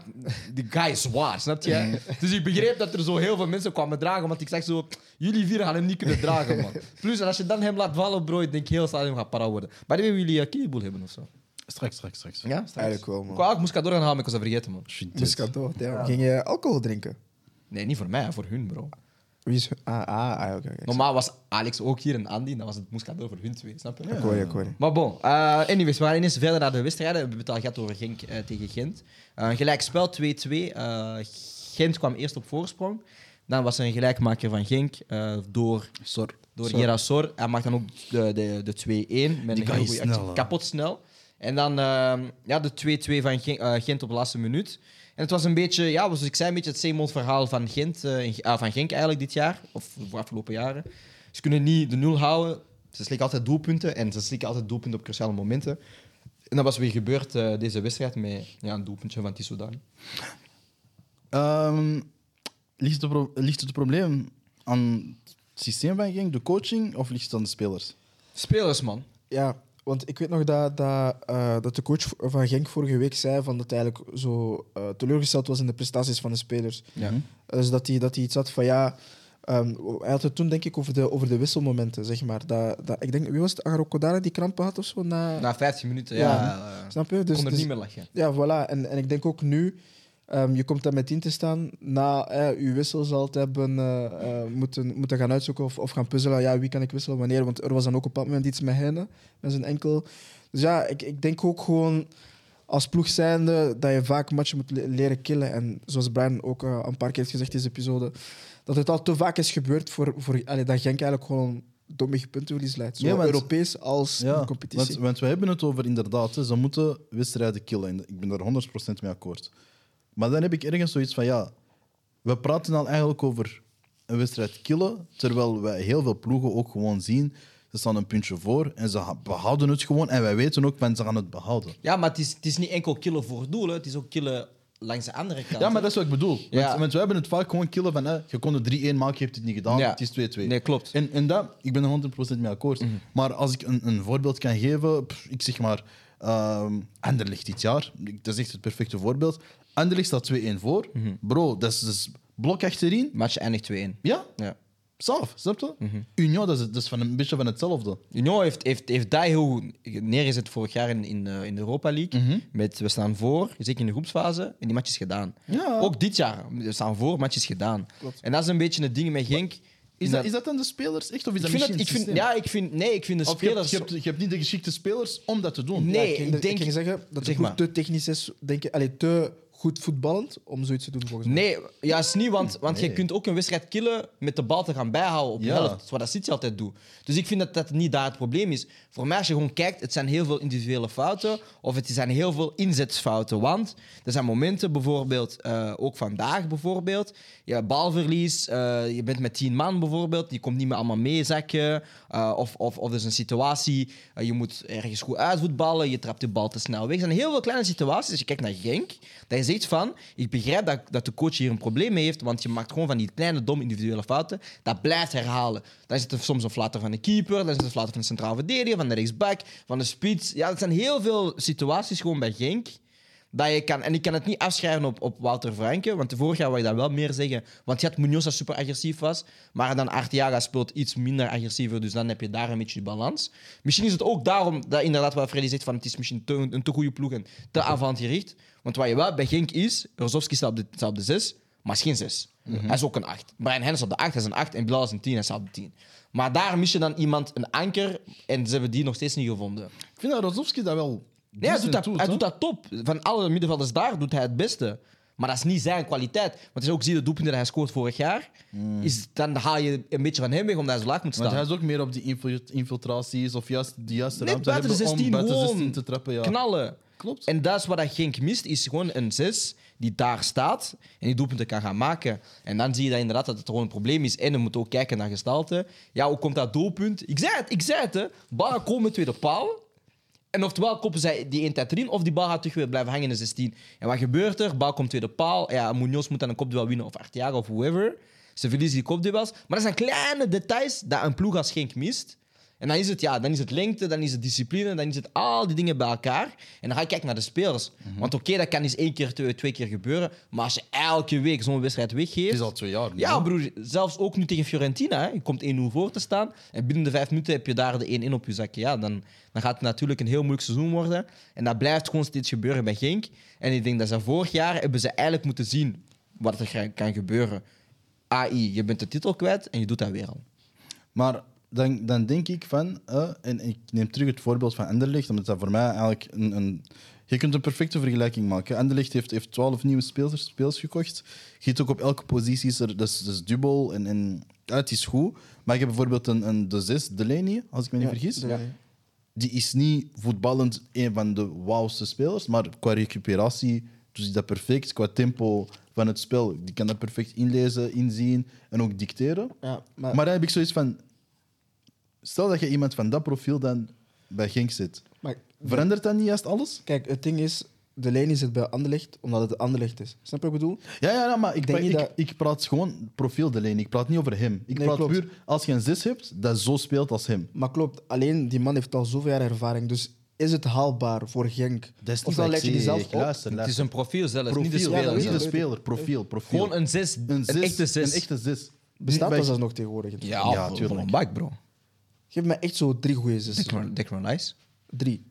die guy is zwaar, snap je? Dus ik begreep dat er zo heel veel mensen kwamen dragen, want ik zeg zo, jullie vier gaan hem niet kunnen dragen, man. Plus, als je dan hem laat vallen, bro, ik denk heel stadion gaat para worden. Maar die willen jullie uh, Kieboel hebben of zo? Straks, straks, straks. Ja, Eigenlijk wel, man. Qua, ik moest cadeau gaan halen, maar ik was dat vergeten, man. Muscato, ja. Ging je alcohol drinken? Nee, niet voor mij, voor hun, bro. Wie is... Ah, ah, ah oké. oké. Normaal was Alex ook hier en Andy, dan was het moest cadeau voor hun twee, snap je? Ik hoor je, ik hoor je. Maar bon, eh, anyways, we gaan ineens verder naar de wedstrijden. We hebben het al gehad over Genk eh, tegen Gent. Eh, een gelijkspel 2-2. Eh, Gent kwam eerst op voorsprong. Dan was er een gelijkmaker van Genk eh, door, Sorry. door Sor. Gerasor. Hij maakt dan ook de, de, de 2-1 met Die een guy heel is goede snel, actie. hè. Kapot snel. En dan eh, ja, de 2-2 van Gen- eh, Gent op de laatste minuut. En het was een beetje, ja, zoals ik zei, een beetje het old verhaal van, Gent, eh, ah, van Genk eigenlijk dit jaar. Of de afgelopen jaren. Ze kunnen niet de nul houden. Ze slikken altijd doelpunten. En ze slikken altijd doelpunten op cruciale momenten. En dat was weer gebeurd eh, deze wedstrijd met ja, een doelpuntje van Tissoudani. Ehm, ligt, pro- ligt het probleem aan het systeem van Genk, de coaching, of ligt het aan de spelers? Spelers, man. Ja, want ik weet nog dat, dat, eh, dat de coach van Genk vorige week zei van dat hij eigenlijk zo eh, teleurgesteld was in de prestaties van de spelers. Ja. Dus dat hij, dat hij iets had van ja. ehm, hij had het toen denk ik over de, over de wisselmomenten, zeg maar. Dat, dat, ik denk, wie was het? Agaro Kodara die krampen had of zo? Na, Na 15 minuten, Ja. ja. eh, snap je? Dus, kon er dus- niet meer lachen. Ja, voilà. En, en ik denk ook nu, ehm, je komt daar met in te staan. Na eh, je wissel zal het hebben eh, eh, moeten, moeten gaan uitzoeken of, of gaan puzzelen. Ja, wie kan ik wisselen, wanneer? Want er was dan ook op een bepaald moment iets met Heine, met zijn enkel. Dus ja, ik, ik denk ook gewoon als ploeg zijnde dat je vaak matchen moet le- leren killen. En zoals Brian ook eh, een paar keer heeft gezegd in deze episode, dat het al te vaak is gebeurd voor, voor allee, dat Genk eigenlijk gewoon dommig puntenverlies leidt. Zowel Ja, want- Europees als in de competitie. want, want we hebben het over inderdaad, hè, ze moeten wedstrijden killen. En ik ben daar 100% mee akkoord. Maar dan heb ik ergens zoiets van, ja, we praten al eigenlijk over een wedstrijd killen, terwijl wij heel veel ploegen ook gewoon zien, ze staan een puntje voor en ze behouden het gewoon. En wij weten ook, van ze gaan het behouden. Ja, maar het is, het is niet enkel killen voor het doel, hè. het is ook killen langs de andere kant. Ja, maar dat is wat ik bedoel. Ja. Want, want we hebben het vaak gewoon killen van, hè, je kon de 3-1 maken, je hebt het niet gedaan, Ja. het is 2-2. Nee, klopt. En, en dat, ik ben er 100% mee akkoord. Maar als ik een, een voorbeeld kan geven, pff, ik zeg maar, ehm Anderlecht dit jaar, dat is echt het perfecte voorbeeld. Anderlecht staat 2-1 voor. Bro, dat is, is blok achterin. Match eindigt 2-1. Ja, Ja. zelf, snap je? Union, dat is, dat is van een beetje van hetzelfde. Union heeft, heeft, heeft dat heel goed neergezet vorig jaar in, in, eh, in de Europa League. Met we staan voor, zeker in de groepsfase, en die match is gedaan. Ja. Ook dit jaar, we staan voor, match is gedaan. En dat is een beetje het ding met Genk. Is dat, is dat dan de spelers echt, of is ik dat vind misschien het, ik vind, systeem? ja, ik vind, nee, ik vind de Of je hebt, spelers... je, hebt, je hebt niet de geschikte spelers om dat te doen. Nee. Ja, ik, denk- ging zeggen dat Zeg het maar. te technisch is, denk ik, allee, te goed voetballend om zoiets te doen volgens mij. Nee, juist niet, want, want je kunt ook een wedstrijd killen met de bal te gaan bijhouden op de Ja. helft. Dat is wat dat City altijd doet. Dus ik vind dat dat niet daar het probleem is. Voor mij, als je gewoon kijkt, het zijn heel veel individuele fouten of het zijn heel veel inzetsfouten. Want er zijn momenten, bijvoorbeeld, eh, ook vandaag bijvoorbeeld, je balverlies, eh, je bent met tien man bijvoorbeeld, die komt niet meer allemaal meezakken. eh, of, of, of er is een situatie, je moet ergens goed uitvoetballen, je trapt de bal te snel weg. Er zijn heel veel kleine situaties, als je kijkt naar Genk, dat je zegt van, ik begrijp dat, dat de coach hier een probleem mee heeft, want je maakt gewoon van die kleine, domme individuele fouten, dat blijft herhalen. Dan is het soms een flatter van de keeper, dan is het een flatter van de centraal verdediger, van de rechtsback, van de spits. Ja, het zijn heel veel situaties gewoon bij Genk. Dat je kan, en ik kan het niet afschrijven op, op Wouter Franke, want vorig jaar wil je dat wel meer zeggen. Want je had Munoz dat super agressief was, maar dan Arteaga speelt iets minder agressiever, dus dan heb je daar een beetje die balans. Misschien is het ook daarom dat inderdaad wat Freddy zegt, van het is misschien te, een te goede ploeg en te avantgericht. Want wat je wel bij Genk is, Rozovski staat op de, staat op de 6, maar is geen 6. Hij is ook een 8. Brian Hennis op de 8, hij is een 8 en Bilal is een 10, hij staat op de 10. Maar daar mis je dan iemand, een anker, en ze hebben die nog steeds niet gevonden. Ik vind dat Rozovski dat wel Nee, hij doet dat, hij doet dat top. Van alle middenvelders daar doet hij het beste. Maar dat is niet zijn kwaliteit. Want als je ook ziet de doelpunten dat hij scoort vorig jaar, is, dan haal je een beetje van hem weg omdat hij zo laag moet Want staan. hij is ook meer op die infil- infiltraties of juist de juiste Net ruimte buiten de hebben 16 om buiten de gewoon 16 te trappen. Ja. knallen. Klopt. En dat is wat dat Genk mist, is gewoon een 6 die daar staat en die doelpunten kan gaan maken. En dan zie je dat inderdaad dat het gewoon een probleem is. En we moeten ook kijken naar gestalte. Ja, hoe komt dat doelpunt? Ik zei het, ik zei het. Hè. Ballen komen tweede paal. En oftewel koppen zij die één tijd erin, of die bal gaat terug weer blijven hangen in de 16. En wat gebeurt er? Bal komt tweede paal. Ja, Munoz moet dan een kopduel winnen, of Arteaga, of whoever. Ze verliezen die kopduels. Maar dat zijn kleine details dat een ploeg als Genk mist. En dan is het, ja, dan is het lengte, dan is het discipline, dan is het al die dingen bij elkaar. En dan ga je kijken naar de spelers. Mhm. Want oké, dat kan eens één keer, twee, twee keer gebeuren. Maar als je elke week zo'n wedstrijd weggeeft... Het is al twee jaar. nu, Ja, hè? broer, zelfs ook nu tegen Fiorentina. Hè. Je komt 1-0 voor te staan. En binnen de vijf minuten heb je daar de 1-1 op je zakje. Ja, dan, dan gaat het natuurlijk een heel moeilijk seizoen worden. En dat blijft gewoon steeds gebeuren bij Genk. En ik denk dat ze vorig jaar hebben ze eigenlijk moeten zien wat er kan gebeuren. AI, je bent de titel kwijt en je doet dat weer al. Maar dan, dan denk ik van, eh, en ik neem terug het voorbeeld van Anderlecht, omdat dat voor mij eigenlijk een, een je kunt een perfecte vergelijking maken. Anderlecht heeft, heeft 12 nieuwe spelers, spelers gekocht. Je ziet ook op elke positie, is er, dat, is, dat is dubbel en, en ja, het is goed. Maar ik heb bijvoorbeeld een, een de zes, Delaney, als ik me niet vergis. Die is niet voetballend een van de wauwste spelers, maar qua recuperatie doet hij dat perfect. Qua tempo van het spel, die kan dat perfect inlezen, inzien en ook dicteren. Ja, maar, Maar dan heb ik zoiets van... Stel dat je iemand van dat profiel dan bij Genk zit. maar Verandert dat niet juist alles? kijk, het ding is, de lijn zit bij Anderlecht omdat het Anderlecht is. Snap je wat ik bedoel? Ja, ja, ja, maar ik, denk ik, dat- ik praat gewoon profiel de lijn. Ik praat niet over hem. Ik Nee, praat klopt. puur als je een zes hebt dat zo speelt als hem. Maar klopt, alleen die man heeft al zoveel jaar ervaring. Dus is het haalbaar voor Genk? Dat is Of niet dan je die zelf op? Luister, Het is een profiel zelfs, Profiel, niet de speler. niet de speler, profiel, profiel. Gewoon een zes, een, zes, echte zes. Een echte zes. Bestaat dat zelfs nog tegenwoordig? Ja, Ja, ja tuurlijk. tuurlijk. Bak, bro. Geef me echt zo drie goede zussen. Declan, Declan Rice. Drie.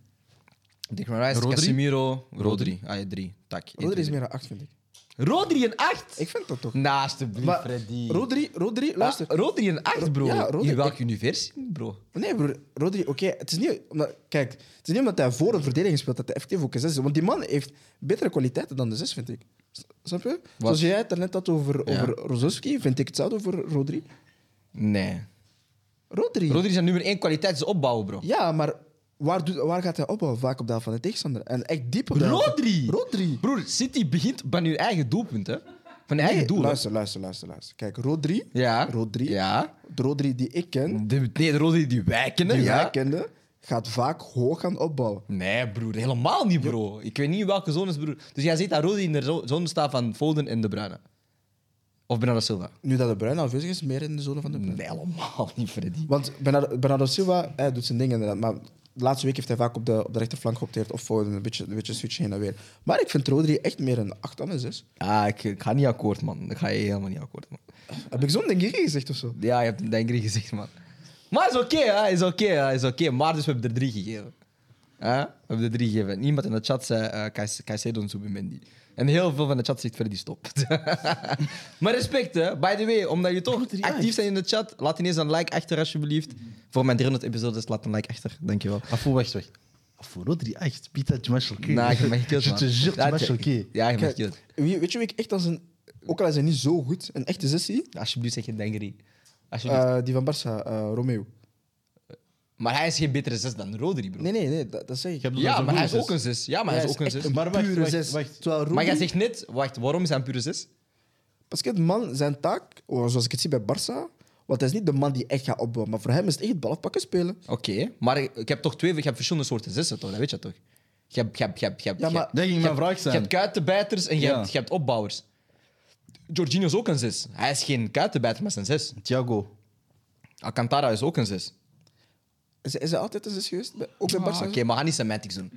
Declan Rice, Rodri? Casemiro, Rodri. Ah, ja, drie. Tak. Rodri is meer dan acht, vind ik. Rodri een acht? Ik vind dat toch. Nou, alsjeblieft, Maar Freddy. Rodri, Rodri, luister. Ah, Rodri een acht, bro. Ja, Rodri. In welke universiteit, bro? Nee, broer. Rodri, oké. Het is niet... Omdat, kijk, het is niet omdat hij voor een verdediging speelt dat hij effectief ook een zes is. Want die man heeft betere kwaliteiten dan de zes, vind ik. Snap je? Zoals jij het net had over, Ja. over Rozovski, vind ik hetzelfde over Rodri. Nee. Rodri. Rodri is een nummer één kwaliteit, is opbouwen, bro. Ja, maar waar, doet, waar gaat hij opbouwen? Vaak op de helft van de tegenstander. En echt diep op de helft van- Rodri! Rodri. Broer, City begint bij hun eigen doelpunt, hè? Van hun Nee, eigen doel. luister, luister, luister, luister. Kijk, Rodri. Ja. Rodri. Ja. De Rodri die ik ken, De, nee, de Rodri die wij kennen, die ja. wij kenden, gaat vaak hoog gaan opbouwen. Nee, broer, helemaal niet, bro. Ik weet niet in welke zones, broer. Dus jij ziet dat Rodri in de zo- zone staat van Foden en De Bruyne. Of Bernardo Silva. Nu dat de Bruin afwezig is, meer in de zone van de Bruin. Nee, helemaal niet, Freddy. Want Bernardo, Bernardo Silva hij doet zijn dingen inderdaad. Maar de laatste week heeft hij vaak op de, op de rechterflank geopteerd. Of Foden, een beetje, een beetje switchen heen en weer. Maar ik vind Rodri echt meer een 8 dan een 6. Ah, ik, ik ga niet akkoord, man. Ik ga je helemaal niet akkoord, man. Heb ik zo'n ding gezegd of zo? Ja, je hebt een denker gezegd, man. Maar is oké, hè? Is oké, hè, is oké. Maar dus we hebben er drie gegeven. Hè? We hebben er drie gegeven. Niemand in de chat zei uh, Caicedo en Zubimendi. En heel veel van de chat zegt Freddy stop. maar respect, hè. By the way, omdat je toch actief bent in de chat, laat ineens een like achter, alsjeblieft. Voor mijn 300 episodes, laat een like achter. Dankjewel. Afu, wacht, wacht. Afu, Rodri, echt. Pita. Nou, je mag Je te jure, tu Ja, m'as je- choqué. Ja, je mag wie, weet je wie ik echt als een... Ook al is hij niet zo goed, een echte 6 zie? Alsjeblieft, zeg je. Alsjeblieft. Eh, die van Barça, eh, Romeo. Maar hij is geen betere zes dan Rodri, bro. Nee, nee, nee, dat, dat zeg ik. Ja, maar hij is ook een zes. Ja, maar hij is ook een zes. Maar wacht, pure wacht, zes. wacht. Terwijl Maar jij zegt net, wacht, waarom is hij een pure zes? De man, zijn taak, oh, zoals ik het zie bij Barça, want hij is niet de man die echt gaat opbouwen. Maar voor hem is het echt het balafpakken spelen. Oké, maar ik, heb toch twee, ik heb verschillende soorten zessen, toch? Dat weet je toch? Je hebt, je hebt, je hebt, je hebt, Ja, je maar- hebt- Dat ging je mijn hebt- vraag Je zijn. hebt kuitenbijters en je, Ja. hebt, je hebt opbouwers. Jorginho is ook een zes. Hij is geen kuitenbijter, maar is een zes. Thiago. Alcantara is ook een zes. Is, hij- is hij altijd een 6 geweest? Bij- Ook bij Ah, Barça? Oké, maar ga niet semantics doen.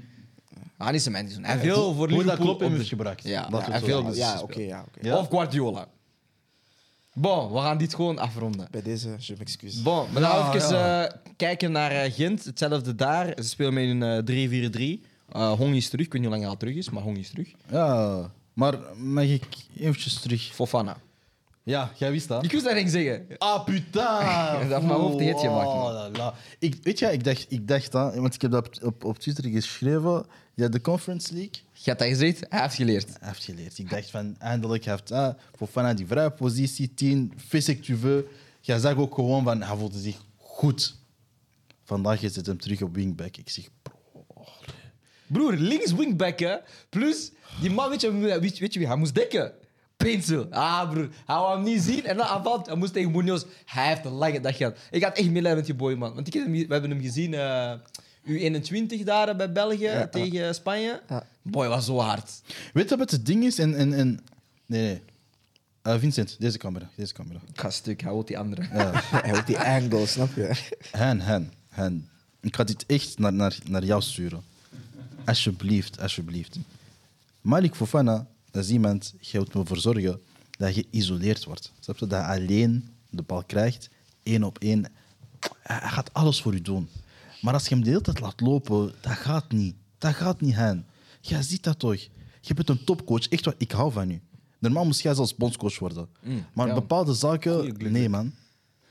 Ga niet semantics doen. Hij heeft veel voor Liverpool klopt op heeft gebruikt. Ja, we veel Ja, oké, ja, oké. Ja. Of Guardiola. Bon, we gaan dit gewoon afronden. Bij deze, je m'excuse. Bon, we gaan Ja, even ja. eh, kijken naar eh, Gent. Hetzelfde daar. Ze spelen met een eh, 3-4-3. Eh Hong is terug. Ik weet niet hoe lang hij al terug is, maar Hong is terug. Ja, maar mag ik eventjes terug? Fofana. Ja, jij wist dat. Ik wist dat ging zeggen. Ah, putain! Dat mijn hoofd hitje gemaakt. Oh, la, la. Ik, weet je, ik dacht, ik dacht dat, want ik heb dat op, op, op Twitter geschreven. Ja, de Conference League. Je had dat gezegd, hij heeft geleerd. Hij heeft geleerd. Ik dacht van, eindelijk heeft hij Fofana die vrije positie, 10, fais ce que tu veux. Jij zag ook gewoon van, hij voelde zich goed. Vandaag is het hem terug op wingback. Ik zeg, bro, Broer, links wingback, hè. Plus, die man, weet je, weet, weet je wie? Hij moest dekken. Pencil. Ah, broer. Hij wou hem niet zien en dan aanvalt. Hij moest tegen Munoz. Hij heeft een lange dag gehad. Ik had echt medelijden met die boy, man. Want ik heb hem, we hebben hem gezien, eh, U21 daar bij België tegen Spanje. Ja. Boy, was zo hard. Weet je wat het ding is? En, en, en... Nee, nee. Eh, Vincent, deze camera. Deze camera. Ik ga stuk, hij wil die andere. Hij heeft die angle, snap je? Hen, hen, hen. hen, ik ga dit echt naar, naar, naar jou sturen. Alsjeblieft, alsjeblieft. Malik Fofana, dat is iemand, je moet ervoor zorgen dat je geïsoleerd wordt. Snap je? Dat alleen de bal krijgt, één op één. Hij gaat alles voor u doen. Maar als je hem de hele tijd laat lopen, dat gaat niet. Dat gaat niet heen. Jij ziet dat toch? Je bent een topcoach. Echt waar, ik hou van u. Normaal moest jij zelfs bondscoach worden. maar ja. bepaalde zaken, nee man.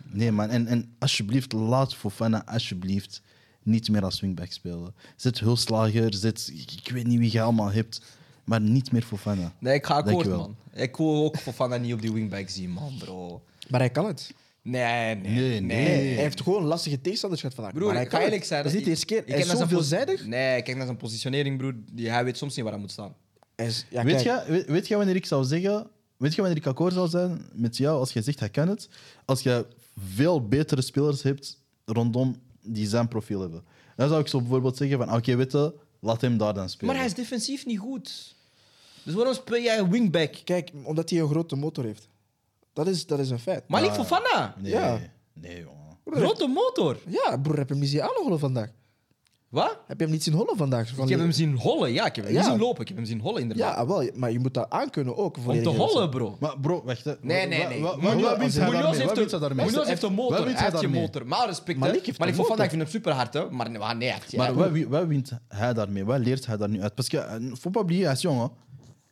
Nee man. En, en alsjeblieft, laat Fofana alsjeblieft niet meer als wingback spelen. Zet Hulslager, zet, ik ik weet niet wie je allemaal hebt, maar niet meer Fofana. Nee, ik ga akkoord, man. Ik wil ook Fofana niet op die wingback zien, man, bro. Maar hij kan het. Nee, nee, Nee, nee. nee. Hij heeft gewoon lastige tegenstanders gehad vandaag. Broer, maar hij kan eerlijk zijn. Dat is niet de eerste keer. Hij is zo veelzijdig. Nee, kijk naar zijn positionering, broer. Die, hij weet soms niet waar hij moet staan. Is- ja, weet, je, weet, weet je wanneer ik zou zeggen, weet je wanneer ik akkoord zou zijn met jou als je zegt hij kan het? Als je veel betere spelers hebt rondom die zijn profiel hebben. Dan zou ik zo bijvoorbeeld zeggen van oké, weet je, laat hem daar dan spelen. Maar hij is defensief niet goed. Dus waarom speel jij wingback? kijk, omdat hij een grote motor heeft. Dat is, dat is een feit. Malik Ja. Fofana. Nee, Ja. nee jongen. Grote motor. Ja, broer, heb je hem niet zien aanhollen vandaag? Wat? Heb je hem niet zien hollen vandaag? Van Ik heb die- hem zien hollen. Ja, ik heb hem Ja. niet zien lopen. Ik heb hem zien hollen, inderdaad. Ja, wel, maar je moet dat aankunnen ook. Om volledig te hollen, bro. Maar bro, wacht. hè. Nee, nee, nee. wa- wa- Munoz- Wat wint hij Munoz daarmee? heeft Wat een- wint hij daarmee? Munoz heeft een Wat motor. wint Hij heeft een daarmee? motor. Maar respect. Malik heeft Malik een Fofana, motor. ik vind hem super hard, hè. Maar nee, heeft- Maar wat, wi- wat wint hij daarmee? Wat leert hij daar nu uit? Parce que, faut pas oublier, hij is jong. hè.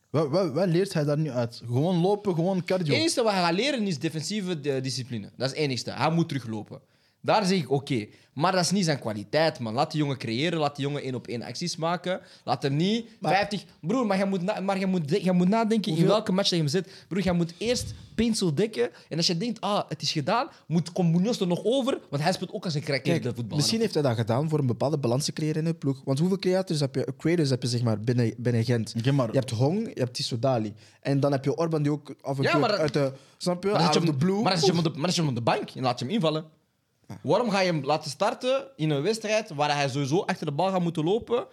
Wat, wat, wat leert hij daar nu uit? Gewoon lopen, gewoon cardio. Het enige wat hij gaat leren is defensieve eh, discipline. Dat is het enigste. Hij moet teruglopen. Daar zeg ik oké. Maar dat is niet zijn kwaliteit, man. Laat die jongen creëren, laat die jongen één op één acties maken. Laat hem niet Maar- 50... Broer, maar je moet, na- maar je moet, de- je moet nadenken in welke match dat je hem zit. Broer, je moet eerst pencil dekken. En als je denkt, ah, het is gedaan, moet Munoz er nog over. Want hij speelt ook als een crack in de voetbal. misschien heeft hij dat gedaan voor een bepaalde balans te creëren in de ploeg. Want hoeveel creators heb je, creators heb je zeg maar, binnen, binnen Gent? Maar- Je hebt Hong, je hebt Tissoudali. En dan heb je Orban die ook af en Ja, toe maar uit de... Snap je? Maar je hem- blue. maar je de- zet je hem op de bank en laat je hem invallen. Waarom ga je hem laten starten in een wedstrijd waar hij sowieso achter de bal gaat moeten lopen?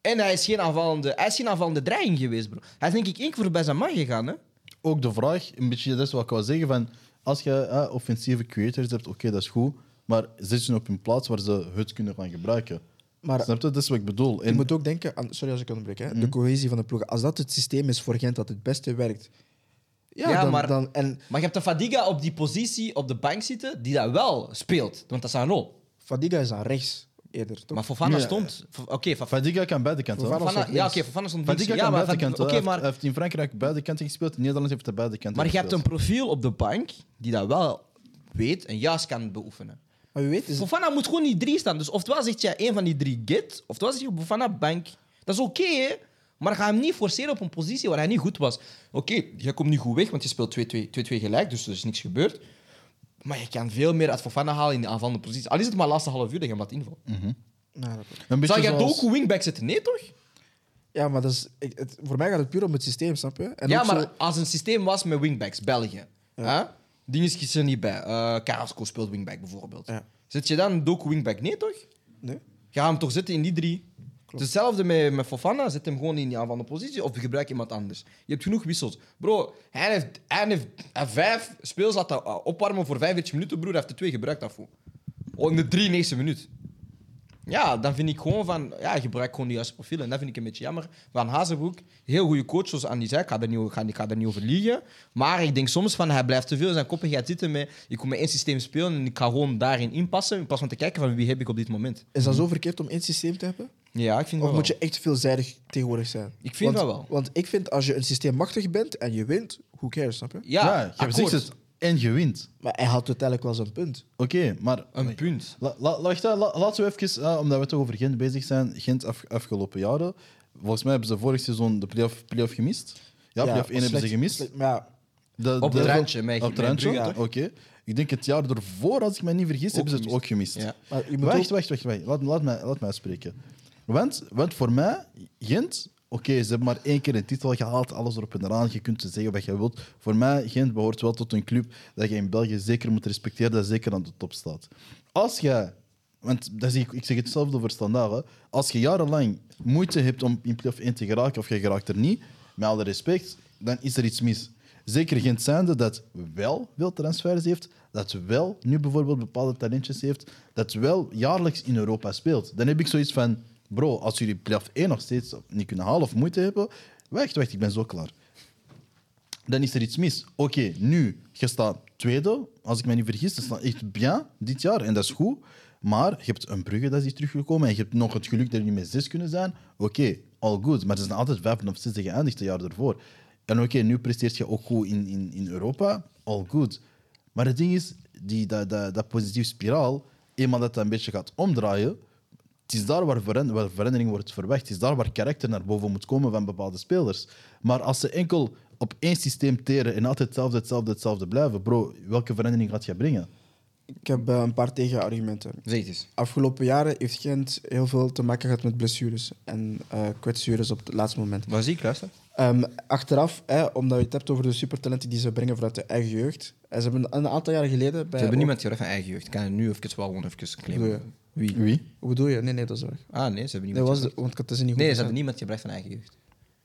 En hij is geen aanvallende, hij is geen aanvallende dreiging geweest, bro. Hij is denk ik één keer voorbij zijn man gegaan, hè? Ook de vraag, een beetje dat is wat ik wou zeggen, van als je eh, offensieve creators hebt, oké, dat is goed. Maar zet ze op een plaats waar ze het kunnen gaan gebruiken. Maar Snap je? Dat is wat ik bedoel. je En, moet ook denken aan... Sorry als ik onderbreek. Hè, Mhm. De cohesie van de ploeg. Als dat het systeem is voor Gent dat het beste werkt... Ja, Ja, dan, maar- dan, en Maar je hebt de Fadiga op die positie op de bank zitten, die dat wel speelt. Want dat is rol. Fadiga is aan rechts eerder, toch? Maar Fofana stond... Oké, Fofana... Fadiga kan beide kanten. Fofana- stond ja, oké, Fofana stond. Fadiga Ja, kan maar beide Fadiga- kanten. Heeft- maar... Hij heeft in Frankrijk beide kanten gespeeld. In Nederland heeft hij beide kanten Maar je hebt een profiel op de bank die dat wel weet en juist kan beoefenen. Maar wie weet is... Fofana moet gewoon niet drie staan. Dus oftewel zeg je één van die drie get, oftewel zeg je Fofana bank. Dat is oké, hè? Maar ga hem niet forceren op een positie waar hij niet goed was. Oké, je komt niet goed weg, want je speelt 2-2 2-2 gelijk, dus er is niks gebeurd. Maar je kan veel meer uit Fofana halen in de aanvallende positie. Al is het maar de laatste half uur dat je hem laat invallen. Nou, dat- Een beetje Zou je zoals- Doku wingback zetten? Nee, toch? Ja, maar dat is, ik, het, voor mij gaat het puur om het systeem, snap je? En ja, maar zo- als een systeem was met wingbacks, België. hè? Dinges is er niet bij. Eh Carrasco speelt wingback bijvoorbeeld. Ja. Zet je dan Doku wingback? Nee, toch? Nee? Ga hem toch zetten in die drie. Hetzelfde met, met Fofana, zet hem gewoon in die aanvallende positie of gebruik iemand anders. Je hebt genoeg wissels. Bro, hij heeft, hij heeft, hij heeft vijf speels laten uh, opwarmen voor 45 minuten, broer. Hij heeft er twee gebruikt daarvoor. Oh, in de 93 minuut. Ja, dan vind ik gewoon van, ja, gebruik gewoon die juiste profielen. En dat vind ik een beetje jammer. Van Hazenbroek, heel goede coach, zoals Andy zei. Ik ga, daar niet, ga, ik ga daar niet over liegen. Maar ik denk soms van, hij blijft te veel in zijn koppigheid zitten met, ik kom met één systeem spelen en ik ga gewoon daarin inpassen, in plaats van te kijken van wie heb ik op dit moment. Is dat zo verkeerd om één systeem te hebben? Ja, ik vind Of wel. moet je echt veelzijdig tegenwoordig zijn? Ik vind want, dat wel. Want ik vind als je een systeem machtig bent en je wint, who cares, snap je? Ja, Ja, je akkoord. zegt het en je wint. Maar hij had uiteindelijk wel zijn punt. Oké, maar... Een punt. La, la, laten we even, eh, omdat we toch over Gent bezig zijn, Gent af, afgelopen jaren. Volgens mij hebben ze vorig seizoen de play-off play gemist. Ja, play-off 1 hebben ze gemist. slecht- ja, De- Op de- het randje, Op het randje, oké. Ik denk het jaar ervoor, als ik me niet vergis, hebben ze het gemist. ook gemist. Ja. maar je moet Wacht, ook- wacht, wacht, wacht. Laat, laat, mij, laat mij spreken. Want, want voor mij, Gent, oké, ze hebben maar één keer een titel gehaald, alles erop en eraan. Je kunt zeggen wat je wilt. Voor mij, Gent behoort wel tot een club dat je in België zeker moet respecteren, dat zeker aan de top staat. Als je, want dat zie ik, ik zeg hetzelfde voor standaard, als je jarenlang moeite hebt om in play-off 1 te geraken of je geraakt er niet, met alle respect, dan is er iets mis. Zeker Gent zijnde dat wel veel transfers heeft, dat wel nu bijvoorbeeld bepaalde talentjes heeft, dat wel jaarlijks in Europa speelt. Dan heb ik zoiets van, bro, als jullie play-off 1 nog steeds niet kunnen halen of moeite hebben, wacht, wacht, ik ben zo klaar. Dan is er iets mis. Oké, nu, je staat tweede, als ik me niet vergis, dat staat echt bien dit jaar en dat is goed. Maar je hebt een Brugge dat is teruggekomen en je hebt nog het geluk dat jullie met zes kunnen zijn. Oké, all good. Maar ze zijn altijd vijf of zes geëindigd het jaar ervoor. En oké, nu presteert je ook goed in, in, in Europa, all good. Maar het ding is, die, dat, dat, dat positieve spiraal, eenmaal dat dat een beetje gaat omdraaien, het is daar waar, verandering wordt verwacht. Het is daar waar karakter naar boven moet komen van bepaalde spelers. Maar als ze enkel op één systeem teren en altijd hetzelfde, hetzelfde, hetzelfde blijven, bro, welke verandering gaat je brengen? Ik heb eh, een paar tegenargumenten. Zeg het eens. Afgelopen jaren heeft Gent heel veel te maken gehad met blessures en eh kwetsures op het laatste moment. Wat zie ik, luister? Ehm, achteraf, hè, omdat je het hebt over de supertalenten die ze brengen vanuit de eigen jeugd. En ze hebben een aantal jaren geleden bij. Ze hebben niemand gehoord van eigen jeugd. Ik kan het nu even wel gewoon even claimen. Wie? Wie? Hoe bedoel je? Nee, nee, dat is waar. Ah, nee, ze hebben Dat niemand was de, gebracht. want het is niet goed. Nee, ze hebben niemand gebracht van eigen jeugd.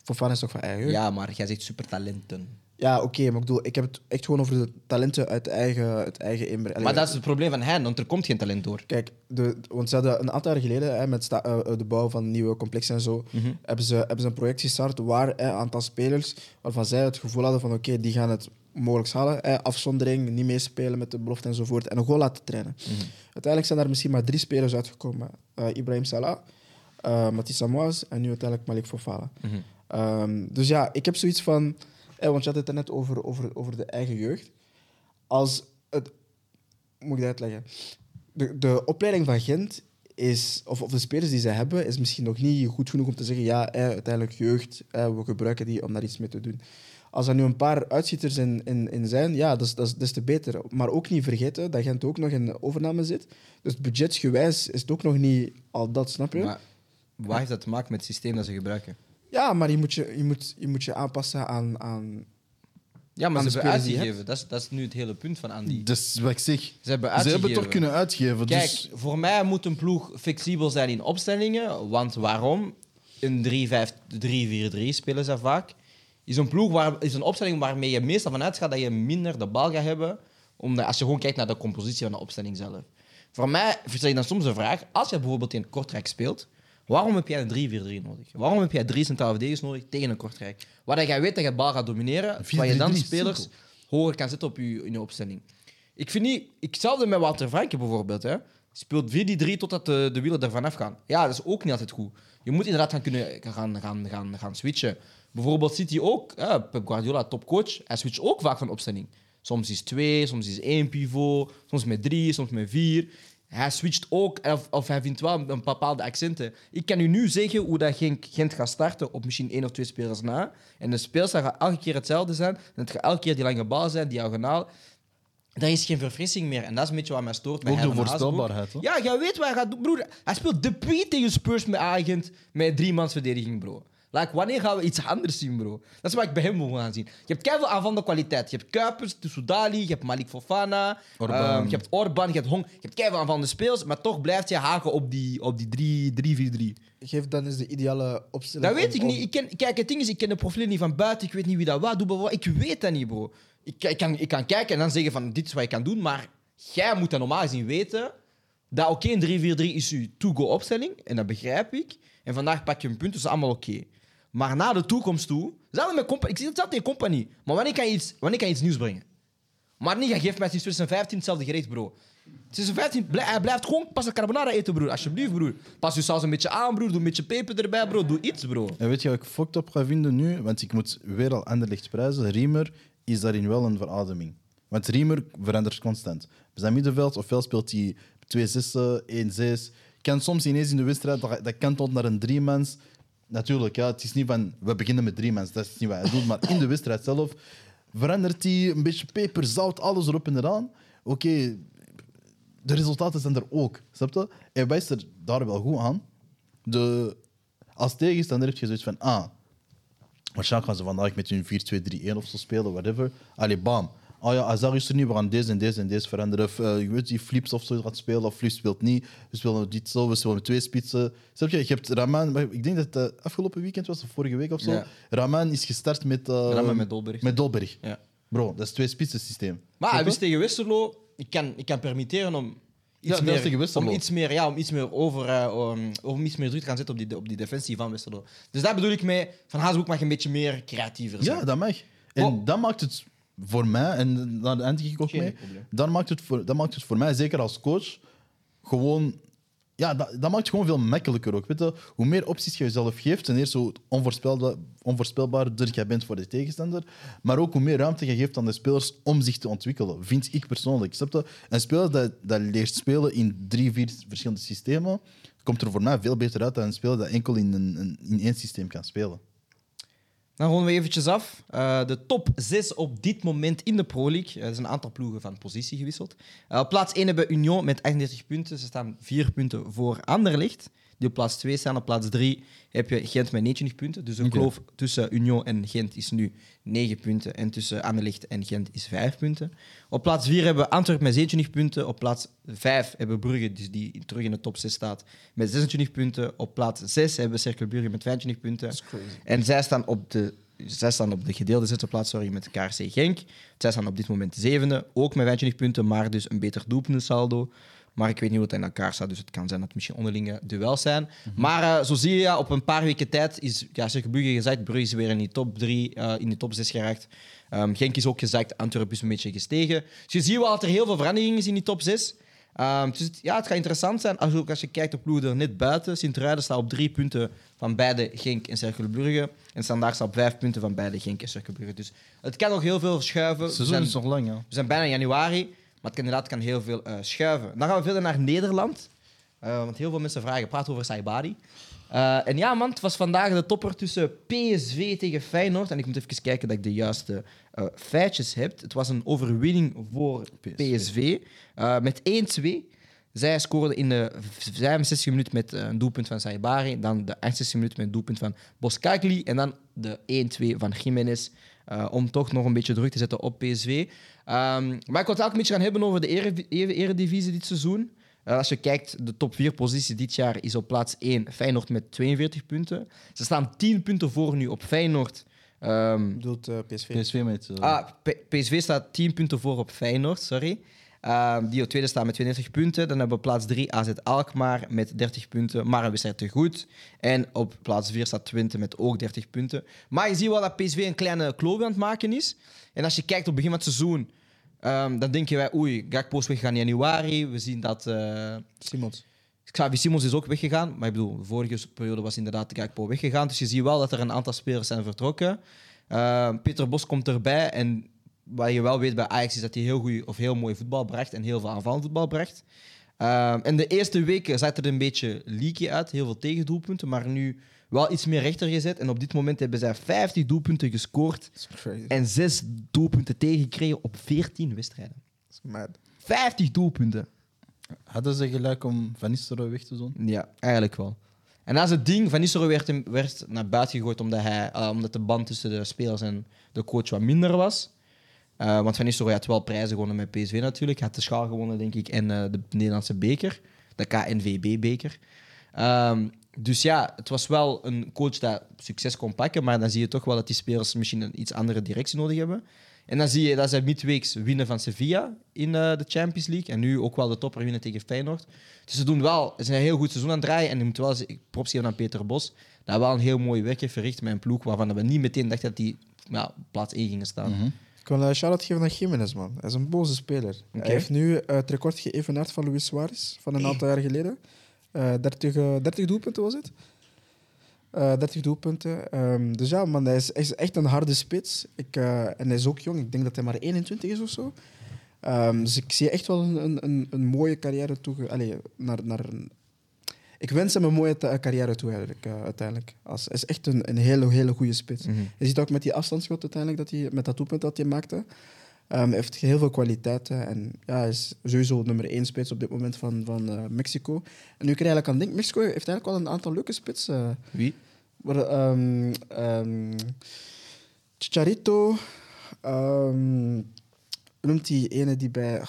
Fofana is toch van eigen jeugd? Ja, maar jij zegt supertalenten. Ja, oké, maar ik bedoel, ik heb het echt gewoon over de talenten uit eigen, het eigen inbreng. Maar dat is het probleem van hen, want er komt geen talent door. Kijk, de, want ze hadden een aantal jaar geleden, hè, met sta- eh, de bouw van nieuwe complexen en zo, Mhm. hebben, ze, hebben ze een project gestart waar een aantal spelers, waarvan zij het gevoel hadden van oké, die gaan het mogelijk halen. Hè, afzondering, niet meespelen met de belofte enzovoort. En nog gewoon laten trainen. Mhm. Uiteindelijk zijn daar misschien maar drie spelers uitgekomen. Eh, Ibrahim Salah, uh, Samoas en nu uiteindelijk Malik Fofana. Mhm. Ehm, dus ja, ik heb zoiets van... hè, want je had het net over, over, over de eigen jeugd. Als het... Moet ik dat uitleggen? De, de opleiding van Gent is... Of, of de spelers die zij hebben, is misschien nog niet goed genoeg om te zeggen... Ja, hè, uiteindelijk jeugd, hè, we gebruiken die om daar iets mee te doen. Als er nu een paar uitschieters in, in, in zijn, ja, dat is, dat is des te beter. Maar ook niet vergeten dat Gent ook nog in overname zit. Dus budgetgewijs is het ook nog niet al dat, snap je? Maar wat heeft dat te maken met het systeem dat ze gebruiken? Ja, maar je moet je, je, moet, je, moet je aanpassen aan, aan... Ja, maar Aan ze de hebben uitgegeven. Dat is, dat is nu het hele punt van Andy. Dus wat ik zeg, Ze hebben ze uitgegeven. hebben het toch kunnen uitgeven. Kijk, Dus voor mij moet een ploeg flexibel zijn in opstellingen. Want waarom? Een 3-5-3-4-3 spelen ze vaak. Is een ploeg waar, is een opstelling waarmee je meestal vanuit gaat dat je minder de bal gaat hebben. Omdat, als je gewoon kijkt naar de compositie van de opstelling zelf. Voor mij stel je dan soms de vraag: als je bijvoorbeeld in Kortrijk speelt, waarom heb jij een 3-4-3 nodig? Waarom heb jij drie centrale verdedigers nodig tegen een Kortrijk? Waar jij weet dat je de bal gaat domineren, waar je dan 4-3-3 is spelers simpel. hoger kan zetten op je, in je opstelling. Ik vind niet... Ik hetzelfde met Walter Franke bijvoorbeeld. Hè. Speelt 4-3 totdat de, de wielen ervan afgaan. Ja, dat is ook niet altijd goed. Je moet inderdaad gaan kunnen gaan, gaan, gaan, gaan switchen. Bijvoorbeeld City ook. Ja, Pep Guardiola, topcoach. Hij switcht ook vaak van opstelling. Soms is twee, soms is één pivot, soms met drie, soms met vier. Hij switcht ook, of, of hij vindt wel een bepaalde accenten. Ik kan u nu zeggen hoe dat Genk, Gent gaat starten op misschien één of twee spelers na. En de speelstijl gaat elke keer hetzelfde zijn. En het gaat elke keer die lange bal zijn, diagonaal. Er is geen verfrissing meer. En dat is een beetje wat mij stoort. Ook de voorspelbaarheid? Ja, jij weet wat hij gaat doen, broer. Hij speelt de tegen Spurs met agent met driemansverdediging, bro. Like, wanneer gaan we iets anders zien, bro? Dat is wat ik bij hem wil gaan zien. Je hebt keihard aanvallende kwaliteit. Je hebt Kuipers, Toussoudali, je hebt Malik Fofana, Orban. ehm, je hebt Orban, je hebt Hong. Je hebt keihard aanvallende speels, maar toch blijft je haken op die, op die 3-4-3. Geef dan eens de ideale opstelling. Dat weet om- ik niet. Ik ken, kijk, het ding is, ik ken de profielen niet van buiten. Ik weet niet wie dat wat doet. Ik weet dat niet, bro. Ik, ik, kan, ik kan kijken en dan zeggen van, dit is wat je kan doen. Maar jij moet dan normaal gezien weten dat oké, een 3-4-3 is je to-go-opstelling. En dat begrijp ik. En vandaag pak je een punt, dus dat is allemaal oké. Maar naar de toekomst toe... Hetzelfde met ik zie hetzelfde in compagnie. Maar wanneer kan je iets, wanneer kan iets nieuws brengen? Maar niet, je geeft mij sinds 2015 hetzelfde gerecht, bro. Sinds 2015, blij- hij blijft gewoon pas de carbonara eten, broer. Alsjeblieft, broer. Pas je saus een beetje aan, broer. Doe een beetje peper erbij, bro. Doe iets, bro. En weet je wat ik fucked up ga vinden nu? Want ik moet weer al Anderlecht prijzen. Riemer is daarin wel een verademing. Want Riemer verandert constant. Op zijn middenveld, ofwel speelt hij 2 6 1 6 Kan soms ineens in de wedstrijd, dat, dat kantelt naar een driemans. Natuurlijk, ja, het is niet van, we beginnen met driemans. Dat is niet wat hij doet. Maar in de wedstrijd zelf verandert hij een beetje peper, zout, alles erop en eraan. Oké, de resultaten zijn er ook. Snap je? Hij wijst er daar wel goed aan. De, als tegenstander heb je zoiets van, ah, waarschijnlijk gaan ze vandaag met hun 4-2-3-1 of zo spelen, whatever. Allee, bam. Oh ja, Azar is er niet, we gaan deze en deze en deze veranderen. Of, eh, je weet, die Flips of zo gaat spelen, of Flips speelt niet. We spelen dit zo, we spelen met twee spitsen. Snap je? Je hebt Raman, maar ik denk dat het eh, afgelopen weekend was, of vorige week of zo. Ja. Raman is gestart met... eh, Raman met Dolberg. Met Dolberg. Ja. Bro, dat is twee spitsen systeem. Maar hij wist tegen Westerlo, ik kan, ik kan permitteren om iets, Ja, meer, om iets meer, ja, om iets meer over, om, om iets meer druk te gaan zetten op die, op die defensie van Westerlo. Dus daar bedoel ik mee, Van Haasbroek mag een beetje meer creatiever zijn. Ja, dat mag. En Oh. dat maakt het voor mij, en daar eindig ik ook Geen mee, probleem. dat maakt, het voor, dat maakt het voor mij, zeker als coach, gewoon... Ja, dat, dat maakt het gewoon veel makkelijker ook. Weet je? Hoe meer opties je jezelf geeft, ten eerste hoe onvoorspelbaar, onvoorspelbaarder jij bent voor de tegenstander, maar ook hoe meer ruimte je geeft aan de spelers om zich te ontwikkelen, vind ik persoonlijk. Snap je? Een speler dat, dat leert spelen in drie, vier verschillende systemen, komt er voor mij veel beter uit dan een speler dat enkel in, een- in één systeem kan spelen. Dan ronden we eventjes af. Eh, de top 6 op dit moment in de Pro League. Eh, er zijn een aantal ploegen van positie gewisseld. Eh, op plaats 1 hebben Union met 38 punten. Ze staan 4 punten voor Anderlecht. Die op plaats 2 staan. Op plaats 3 heb je Gent met 29 punten. Dus de Oké. kloof tussen Union en Gent is nu 9 punten. En tussen Anderlecht en Gent is 5 punten. Op plaats 4 hebben we Antwerpen met 27 punten. Op plaats 5 hebben we Brugge, dus die terug in de top 6 staat, met 26 punten. Op plaats 6 hebben we Cercle Brugge met 25 punten. En zij staan op de, zij staan op de gedeelde zesde plaats sorry, met KRC Genk. Zij staan op dit moment zevende, ook met 25 punten, maar dus een beter doelpuntensaldo. Maar ik weet niet hoe het in elkaar staat, dus het kan zijn dat het misschien onderlinge duels zijn. Maar eh, zo zie je, ja, op een paar weken tijd is ja, Brugge gezakt. Brugge is weer in die top 3, in de top 6 geraakt. Ehm, Genk is ook gezakt, Antwerpen is een beetje gestegen. Dus je ziet wel dat er heel veel verandering is in die top 6. Ehm, dus het, ja, het gaat interessant zijn. Als, ook als je kijkt op ploegen er net buiten. Sint-Truiden staat op drie punten van beide Genk en Cercle Brugge. En Standaard staat op vijf punten van beide Genk en Cercle Brugge. Dus het kan nog heel veel schuiven. Het seizoen zijn, is nog lang, ja. we zijn bijna in januari, maar het kan inderdaad kan heel veel eh, schuiven. Dan gaan we verder naar Nederland. Eh, want heel veel mensen vragen, praat over Saibari. Eh, en ja, man, het was vandaag de topper tussen PSV tegen Feyenoord. En ik moet even kijken dat ik de juiste eh, feitjes heb. Het was een overwinning voor PSV, PSV. met 1-2. Zij scoorden in de 65 minuten met een doelpunt van Saibari. Dan de 68 minuten met een doelpunt van Boskagli. En dan de 1-2 van Jiménez. Eh, om toch nog een beetje druk te zetten op PSV. Ehm, maar ik wil het ook een beetje gaan hebben over de ere- ere- eredivisie dit seizoen. Eh, als je kijkt, de top 4 positie dit jaar is op plaats 1 Feyenoord met 42 punten. Ze staan 10 punten voor nu op Feyenoord. Ehm, bedoelt eh, PSV. PSV met... eh, Ah, P- PSV staat 10 punten voor op Feyenoord, sorry. Ehm, die op tweede staat met 32 punten. Dan hebben we plaats 3 AZ Alkmaar met 30 punten, maar een wedstrijd te goed. En op plaats 4 staat Twente met ook 30 punten. Maar je ziet wel dat PSV een kleine kloof aan het maken is. En als je kijkt op het begin van het seizoen, ehm, dan denken wij, oei, Gakpo is weggegaan in januari. We zien dat... eh, Simons. Xavi Simons is ook weggegaan. Maar ik bedoel, de vorige periode was inderdaad Gakpo weggegaan. Dus je ziet wel dat er een aantal spelers zijn vertrokken. Uh, Peter Bos komt erbij. En wat je wel weet bij Ajax is dat hij heel, goeie, of heel mooi voetbal bracht. En heel veel aanvallend voetbal bracht. Uh, en de eerste weken zat er een beetje leaky uit. Heel veel tegendoelpunten. Maar nu wel iets meer rechter gezet. En op dit moment hebben zij 50 doelpunten gescoord. En 6 doelpunten tegengekregen op 14 wedstrijden. Dat is mad. 50 doelpunten. Hadden ze gelijk om Van Nistelrooy weg te doen? Ja, eigenlijk wel. En dat is het ding. Van Nistelrooy werd naar buiten gegooid omdat, hij, eh, omdat de band tussen de spelers en de coach wat minder was. Eh, want Van Nistelrooy had wel prijzen gewonnen met PSV natuurlijk. Had de schaal gewonnen, denk ik, en eh, de Nederlandse beker. De KNVB-beker. Ehm, dus ja, het was wel een coach dat succes kon pakken. Maar dan zie je toch wel dat die spelers misschien een iets andere directie nodig hebben. En dan zie je dat ze midweeks winnen van Sevilla in eh, de Champions League. En nu ook wel de topper winnen tegen Feyenoord. Dus ze doen wel, ze zijn een heel goed seizoen aan het draaien. En je moet wel zeggen, props geven aan Peter Bos. Dat wel een heel mooi werk heeft verricht met een ploeg waarvan we niet meteen dachten dat die op plaats 1 gingen staan. Ik wil een shout-out geven aan Jiménez, man. Hij is een boze speler. Hij heeft nu eh, het record geëvenaard van Luis Suarez van een aantal jaar geleden. Eh 30, eh, 30 doelpunten was het. Eh 30 doelpunten. Ehm, dus ja, man, hij is, hij is echt een harde spits. Ik, eh, en hij is ook jong. Ik denk dat hij maar 21 is of zo. Ehm, dus ik zie echt wel een, een, een, mooie carrière toe. Allee, naar, naar. Ik wens hem een mooie carrière toe, eigenlijk, eh, uiteindelijk. Als, hij is echt een, een hele, hele goede spits. Mhm. Je ziet ook met die afstandsschot uiteindelijk, dat hij, met dat doelpunt dat hij maakte. Ehm, hij heeft heel veel kwaliteiten. En ja, hij is sowieso nummer één spits op dit moment van, van eh, Mexico. En nu ik er eigenlijk aan denk, Mexico heeft eigenlijk wel een aantal leuke spitsen. Wie? Waar, ehm, ehm, Chicharito. ehm, hoe noemt die ene die bij...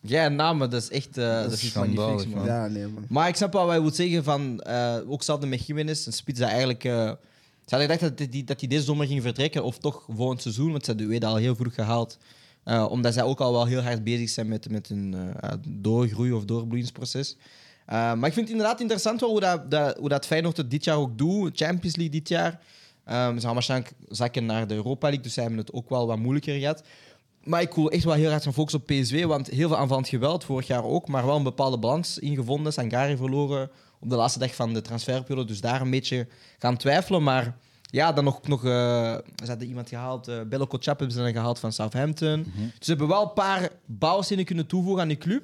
Ja, namen, dat is echt eh, dat is schandalig, man. man. ja, nee, man. Maar ik snap wel wat je wilt zeggen van, eh, ook hetzelfde met Jiménez, een spits dat eigenlijk eh, Ze hadden gedacht dat hij dat die deze zomer ging vertrekken, of toch volgend seizoen, want ze hebben de Ueda al heel vroeg gehaald. Eh, omdat zij ook al wel heel hard bezig zijn met, met hun eh, doorgroei- of doorbloeiingsproces. Eh, maar ik vind het inderdaad interessant wel hoe dat, dat, hoe dat Feyenoord het dit jaar ook doet. Champions League dit jaar. Ehm, ze gaan waarschijnlijk zakken naar de Europa League, dus zij hebben het ook wel wat moeilijker gehad. Maar ik wil echt wel heel hard gaan focussen op PSV, want heel veel aanvallend geweld, vorig jaar ook, maar wel een bepaalde balans ingevonden. Sangari verloren op de laatste dag van de transferperiode, dus daar een beetje gaan twijfelen. Maar ja, dan nog, nog eh, ze hadden iemand gehaald, eh Bello Kotschap hebben ze dan gehaald van Southampton. Dus ze hebben wel een paar bouwstenen kunnen toevoegen aan die club.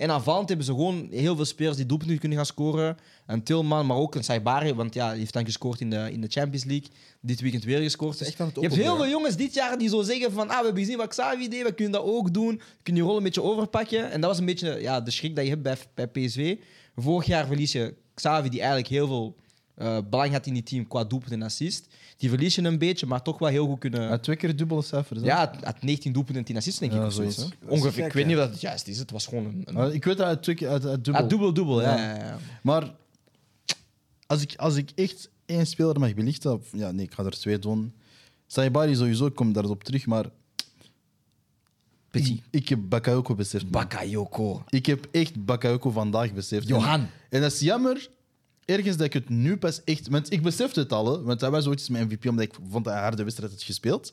En aanvallend hebben ze gewoon heel veel spelers die doelpunten kunnen gaan scoren. Een Tilman, maar ook een Saibari, want ja, die heeft dan gescoord in de, in de Champions League. Dit weekend weer gescoord. Dus je hebt heel veel jongens dit jaar die zo zeggen van ah, we hebben gezien wat Xavi deed, we kunnen dat ook doen. Kunnen die rol een beetje overpakken. En dat was een beetje ja, de schrik dat je hebt bij, bij PSV. Vorig jaar verlies je Xavi, die eigenlijk heel veel eh, belang had in die team qua doelpunt en assist. Die verlies je een beetje, maar toch wel heel goed kunnen... Ja, twee keer dubbele cijfers. hè? Ja, het had 19 doelpunten en 10 assists, denk ik. Ja, of zoiets. Dat Ongeveer. gek, ik weet niet of dat het juist is. Het was gewoon een... een... Ik weet dat uit twee keer uit, uit dubbel. Ah, dubbel-dubbel, ja. Ja. ja, ja. Maar als ik, als ik echt één speler mag belichten, of- ja, nee, ik ga er twee doen. Saibari sowieso, ik kom daarop terug, maar Petit. ik, ik heb Bakayoko beseft. man. Bakayoko. Ik heb echt Bakayoko vandaag beseft. Johan. En, en dat is jammer, ergens dat ik het nu pas echt... Want ik besefte het al, hè, want hij was ooit eens mijn MVP, omdat ik vond dat hij harde wedstrijd had gespeeld.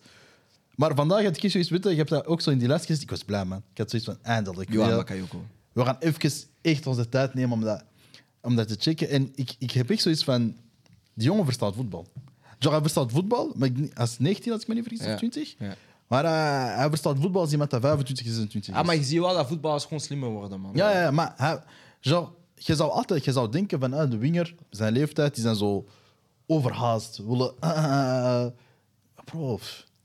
Maar vandaag had ik zoiets, weet je, je hebt dat ook zo in die les gezien. Ik was blij, man. Ik had zoiets van, eindelijk. Johan Ja, Bakayoko. we gaan even echt onze tijd nemen om dat, om dat te checken. En ik, ik heb echt zoiets van... Die jongen verstaat voetbal. Hij verstaat voetbal, maar ik, is 19 als ik me niet vergis, Ja. of 20. Ja. Maar eh, hij verstaat voetbal als iemand dat 25, 26 is. Ah, maar je ziet wel dat voetballers gewoon slimmer worden, man. Ja, ja, ja, maar hij, genre, je zou altijd je zou denken van ah, de winger, zijn leeftijd, die zijn zo overhaast. Willen, ah, ah, bro,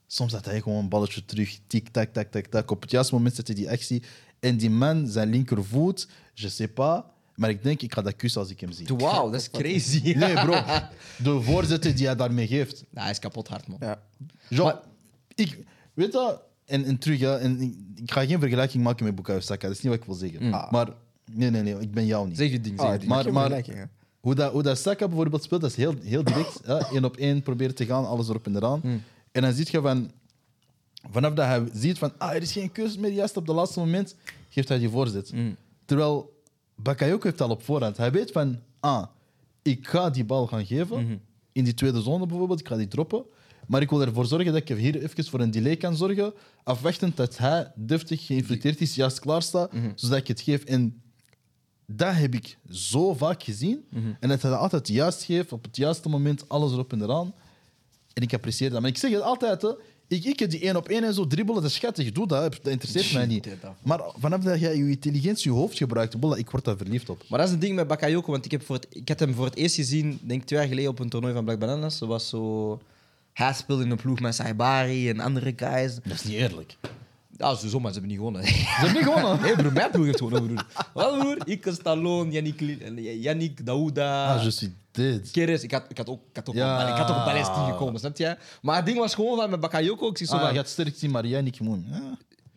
soms had hij gewoon een balletje terug, tik, tak, tak, tak, tak. Op het juiste moment zet hij die actie. En die man, zijn linkervoet, je sais pas, maar ik denk, ik ga dat kussen als ik hem zie. Wauw, dat is crazy. Nee, bro. De voorzetten die hij daarmee geeft. Nou, hij is kapot hard, man. Ja. Ik, weet dat, en, en terug, ja, en ik, ik ga geen vergelijking maken met Bukayo Saka, dat is niet wat ik wil zeggen. Mm. Maar, nee, nee, nee, ik ben jou niet. Zeg je ding, zeg Ah, je ding. Maar- maar. Hoe dat, hoe dat Saka bijvoorbeeld speelt, dat is heel, heel direct. hè. Eén op één proberen te gaan, alles erop en eraan. Hmm. En dan zie je van... Vanaf dat hij ziet van... Ah, er is geen keuze meer, juist op het laatste moment geeft hij die voorzet. Hmm. Terwijl Bakayoko heeft al op voorhand. Hij weet van... Ah, ik ga die bal gaan geven. Mhm. In die tweede zone bijvoorbeeld. Ik ga die droppen. Maar ik wil ervoor zorgen dat ik hier even voor een delay kan zorgen. Afwachtend dat hij deftig geïnfiltreerd is, juist klaar staat. Zodat ik het geef. En dat heb ik zo vaak gezien. Mhm. En dat hij dat altijd juist geeft, op het juiste moment, alles erop en eraan. En ik apprecieer dat. Maar ik zeg het altijd, hè. Ik, ik heb die één op één en zo dribbelen, dat is schattig. Doe dat, dat interesseert mij niet. Maar vanaf dat jij je intelligentie, je hoofd gebruikt, bolla, ik word daar verliefd op. Maar dat is het ding met Bakayoko, want ik, heb voor het, ik had hem voor het eerst gezien, denk ik twee jaar geleden op een toernooi van Black Bananas. Dat was zo... Hij speelde in een ploeg met Saibari en andere guys. Dat is niet eerlijk. Ja, sowieso, maar ze hebben niet gewonnen. Ze hebben niet gewonnen. Nee, broer, mijn ploeg heeft gewonnen, broer. Wat, broer? Ik, Stallone, Yannick, Yannick Daouda... Ah, je suis dead. Keres, ik had, ik had ook, ik had ook, Ja. ik had ook Palestine gekomen, snap je? Maar het ding was gewoon van met Bakayoko, ik zie zo Ah, van... je gaat sterk zien, maar niet moen. Ja.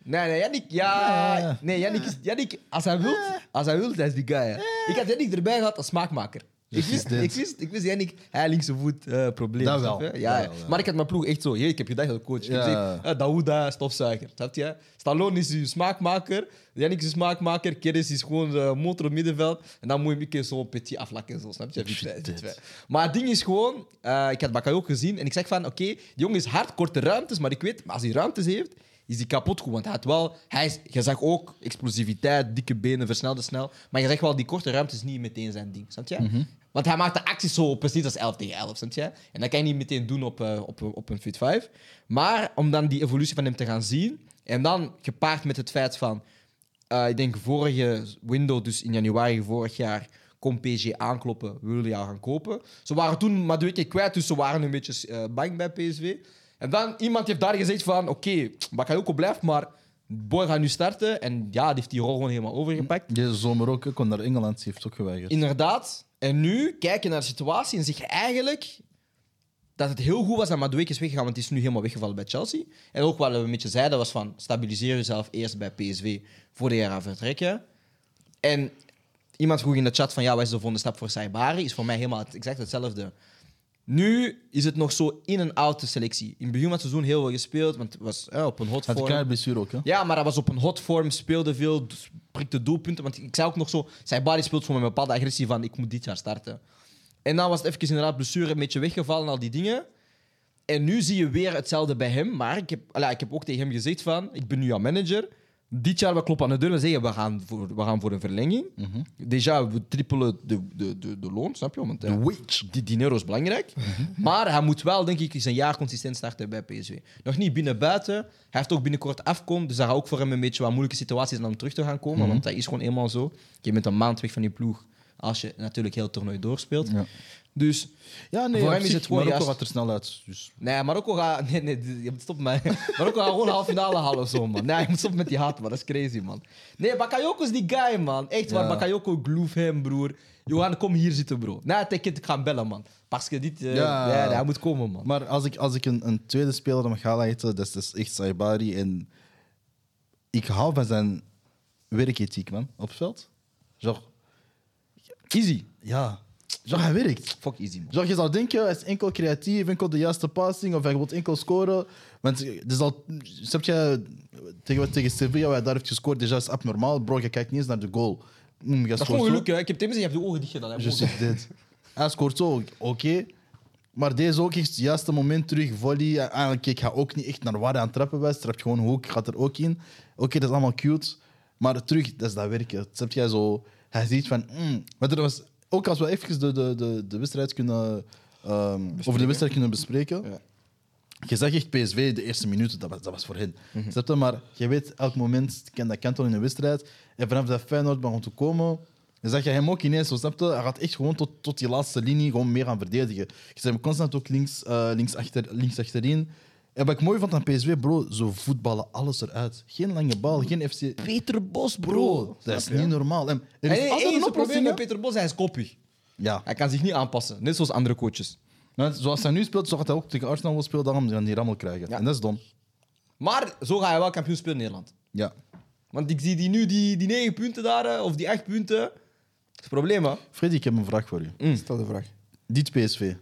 Nee, nee, Yannick, ja... Ja. Nee, Yannick, is, Yannick als hij wil, als hij wil, dat is die guy. hè. Ik had Yannick erbij gehad als smaakmaker. Ik Dus wist, dit. ik wist, ik wist Yannick, hij linkse voet eh probleem. Dat wel, je? Ja, dat wel. Maar ik had mijn ploeg echt zo. Hey, ik heb gedacht dat coach. Ik Ja. eh, Daouda, stofzuiger. Snap je? Stallone is uw smaakmaker. Yannick is smaakmaker. Keres is gewoon de motor op middenveld. En dan moet je een keer zo'n petit aflakken. Zo, snap je? Shit. Maar het ding is gewoon, eh, ik had Bakayoko gezien en ik zeg van, oké, die jongen is hard, korte ruimtes, maar ik weet, maar als hij ruimtes heeft, is hij kapot goed. Want hij had wel, hij is, je zag ook explosiviteit, dikke benen, versnelde snel. Maar je zegt wel, die korte ruimtes is niet meteen zijn ding, snap je? Want hij maakt de acties zo precies als 11 tegen 11, snap je? En dat kan je niet meteen doen op, eh, op, op een Fit 5. Maar om dan die evolutie van hem te gaan zien, en dan gepaard met het feit van, eh, ik denk vorige window, dus in januari vorig jaar, kon PSG aankloppen, we willen jou gaan kopen. Ze waren toen Madueke kwijt, dus ze waren een beetje eh, bang bij PSV. En dan iemand heeft daar gezegd van, oké, Bakayoko blijft, maar Boy gaat nu starten. En ja, die heeft die rol gewoon helemaal overgepakt. Deze zomer ook, ik kon naar Engeland, ze heeft ook geweigerd. Inderdaad. En nu kijk je naar de situatie en zeg je eigenlijk dat het heel goed was dat Madueke is weggegaan, want die is nu helemaal weggevallen bij Chelsea. En ook wat we een beetje zeiden was van stabiliseer jezelf eerst bij PSV voor de jaar vertrekken. En iemand vroeg in de chat van ja, wat is de volgende stap voor Saibari? Is voor mij helemaal exact hetzelfde. Nu is het nog zo in en out de selectie. In het begin van het seizoen heel veel gespeeld, want het was eh, op een hot Had kleine blessure ook, hè? Ja, maar hij was op een hot vorm, speelde veel, dus prikte doelpunten. Want ik zei ook nog zo, zijn body speelt gewoon met een bepaalde agressie van ik moet dit jaar starten. En dan was het even inderdaad blessure een beetje weggevallen en al die dingen. En nu zie je weer hetzelfde bij hem. Maar ik heb, allee, ik heb ook tegen hem gezegd van, ik ben nu jouw manager. Dit jaar we kloppen aan de deur en zeggen we gaan voor, we gaan voor een verlenging. Déjà, we trippelen de, de, de, de loon, snap je? Want, eh, wage. die dinero is belangrijk. Maar hij moet wel, denk ik, een jaar consistent starten bij PSV. Nog niet binnen buiten. Hij heeft ook binnenkort afkom. Dus dat gaat ook voor hem een beetje wat moeilijke situaties zijn om terug te gaan komen. Want dat is gewoon eenmaal zo. Je bent een maand weg van je ploeg. Als je natuurlijk heel het toernooi doorspeelt. Ja. Dus Ja, nee, Voor hem is het gewoon Marokko gaat er snel uit. Dus. Nee, Marokko gaat... Nee, nee, je moet stoppen met... Marokko gaat gewoon halve finale halen of zo, man. Nee, je moet stoppen met die haat, man. Dat is crazy, man. Nee, Bakayoko is die guy, man. Echt waar, Ja. Bakayoko, gloof hem, broer. Johan, kom hier zitten, bro. Nee, ik ga hem bellen, man. Parce que dit... eh, Ja. nee, nee, hij moet komen, man. Maar als ik, als ik een, een tweede speler mag dat is, dat is echt Saibari. En ik hou van zijn werkethiek, man, op het veld. Genre, Easy. ja, genre, hij werkt. Fuck easy, man. Genre, je zou denken, hij is enkel creatief, enkel de juiste passing, of hij wil enkel scoren. Want dus al, snap je, tegen, wat- tegen Sevilla, waar hij daar heeft gescoord, déjà is abnormaal. Bro, je kijkt niet eens naar de goal. Mm, je Dat is gewoon zo. geluk, hè. Ik heb tegen je hebt de ogen dicht gedaan. Je dit. Hij scoort zo, oké. Maar deze ook echt het juiste moment terug, volley. En Eigenlijk, kijk, ga ook niet echt naar waar hij aan het trappen was. Trapt gewoon hoek, gaat er ook in. Oké, dat is allemaal cute. Maar terug, dat is dat werken. Dat heb jij zo... Hij ziet van... Mm. Maar er was... Ook als we even de, de, de, de wedstrijd kunnen... ehm, over de wedstrijd kunnen bespreken. Ja. Je zag echt PSV de eerste minuten, dat was, dat was voor hen. Je? Maar je weet, elk moment kan dat kantel in een wedstrijd. En vanaf dat Feyenoord begon te komen, dan zag je hem ook ineens, zo, snap je? Hij gaat echt gewoon tot, tot die laatste linie gewoon meer gaan verdedigen. Je zag hem constant ook links, eh, links, achter, links achterin. En wat ik mooi vond aan PSV, bro, zo voetballen alles eruit. Geen lange bal, geen FC... Peter Bos, Bro, dat is niet normaal. En er is altijd is een probleem met hè? Peter Bos, hij is koppig. Ja. Hij kan zich niet aanpassen, net zoals andere coaches. Zoals hij nu speelt, zo gaat hij ook tegen Arsenal wil spelen, daarom gaan die rammel krijgen. Ja. En dat is dom. Maar zo ga je wel kampioen spelen in Nederland. Ja. Want ik zie die nu, die, die negen punten daar, eh, of die acht punten. Dat is het probleem, hè. Freddy, ik heb een vraag voor u. Stel de vraag. Dit PSV.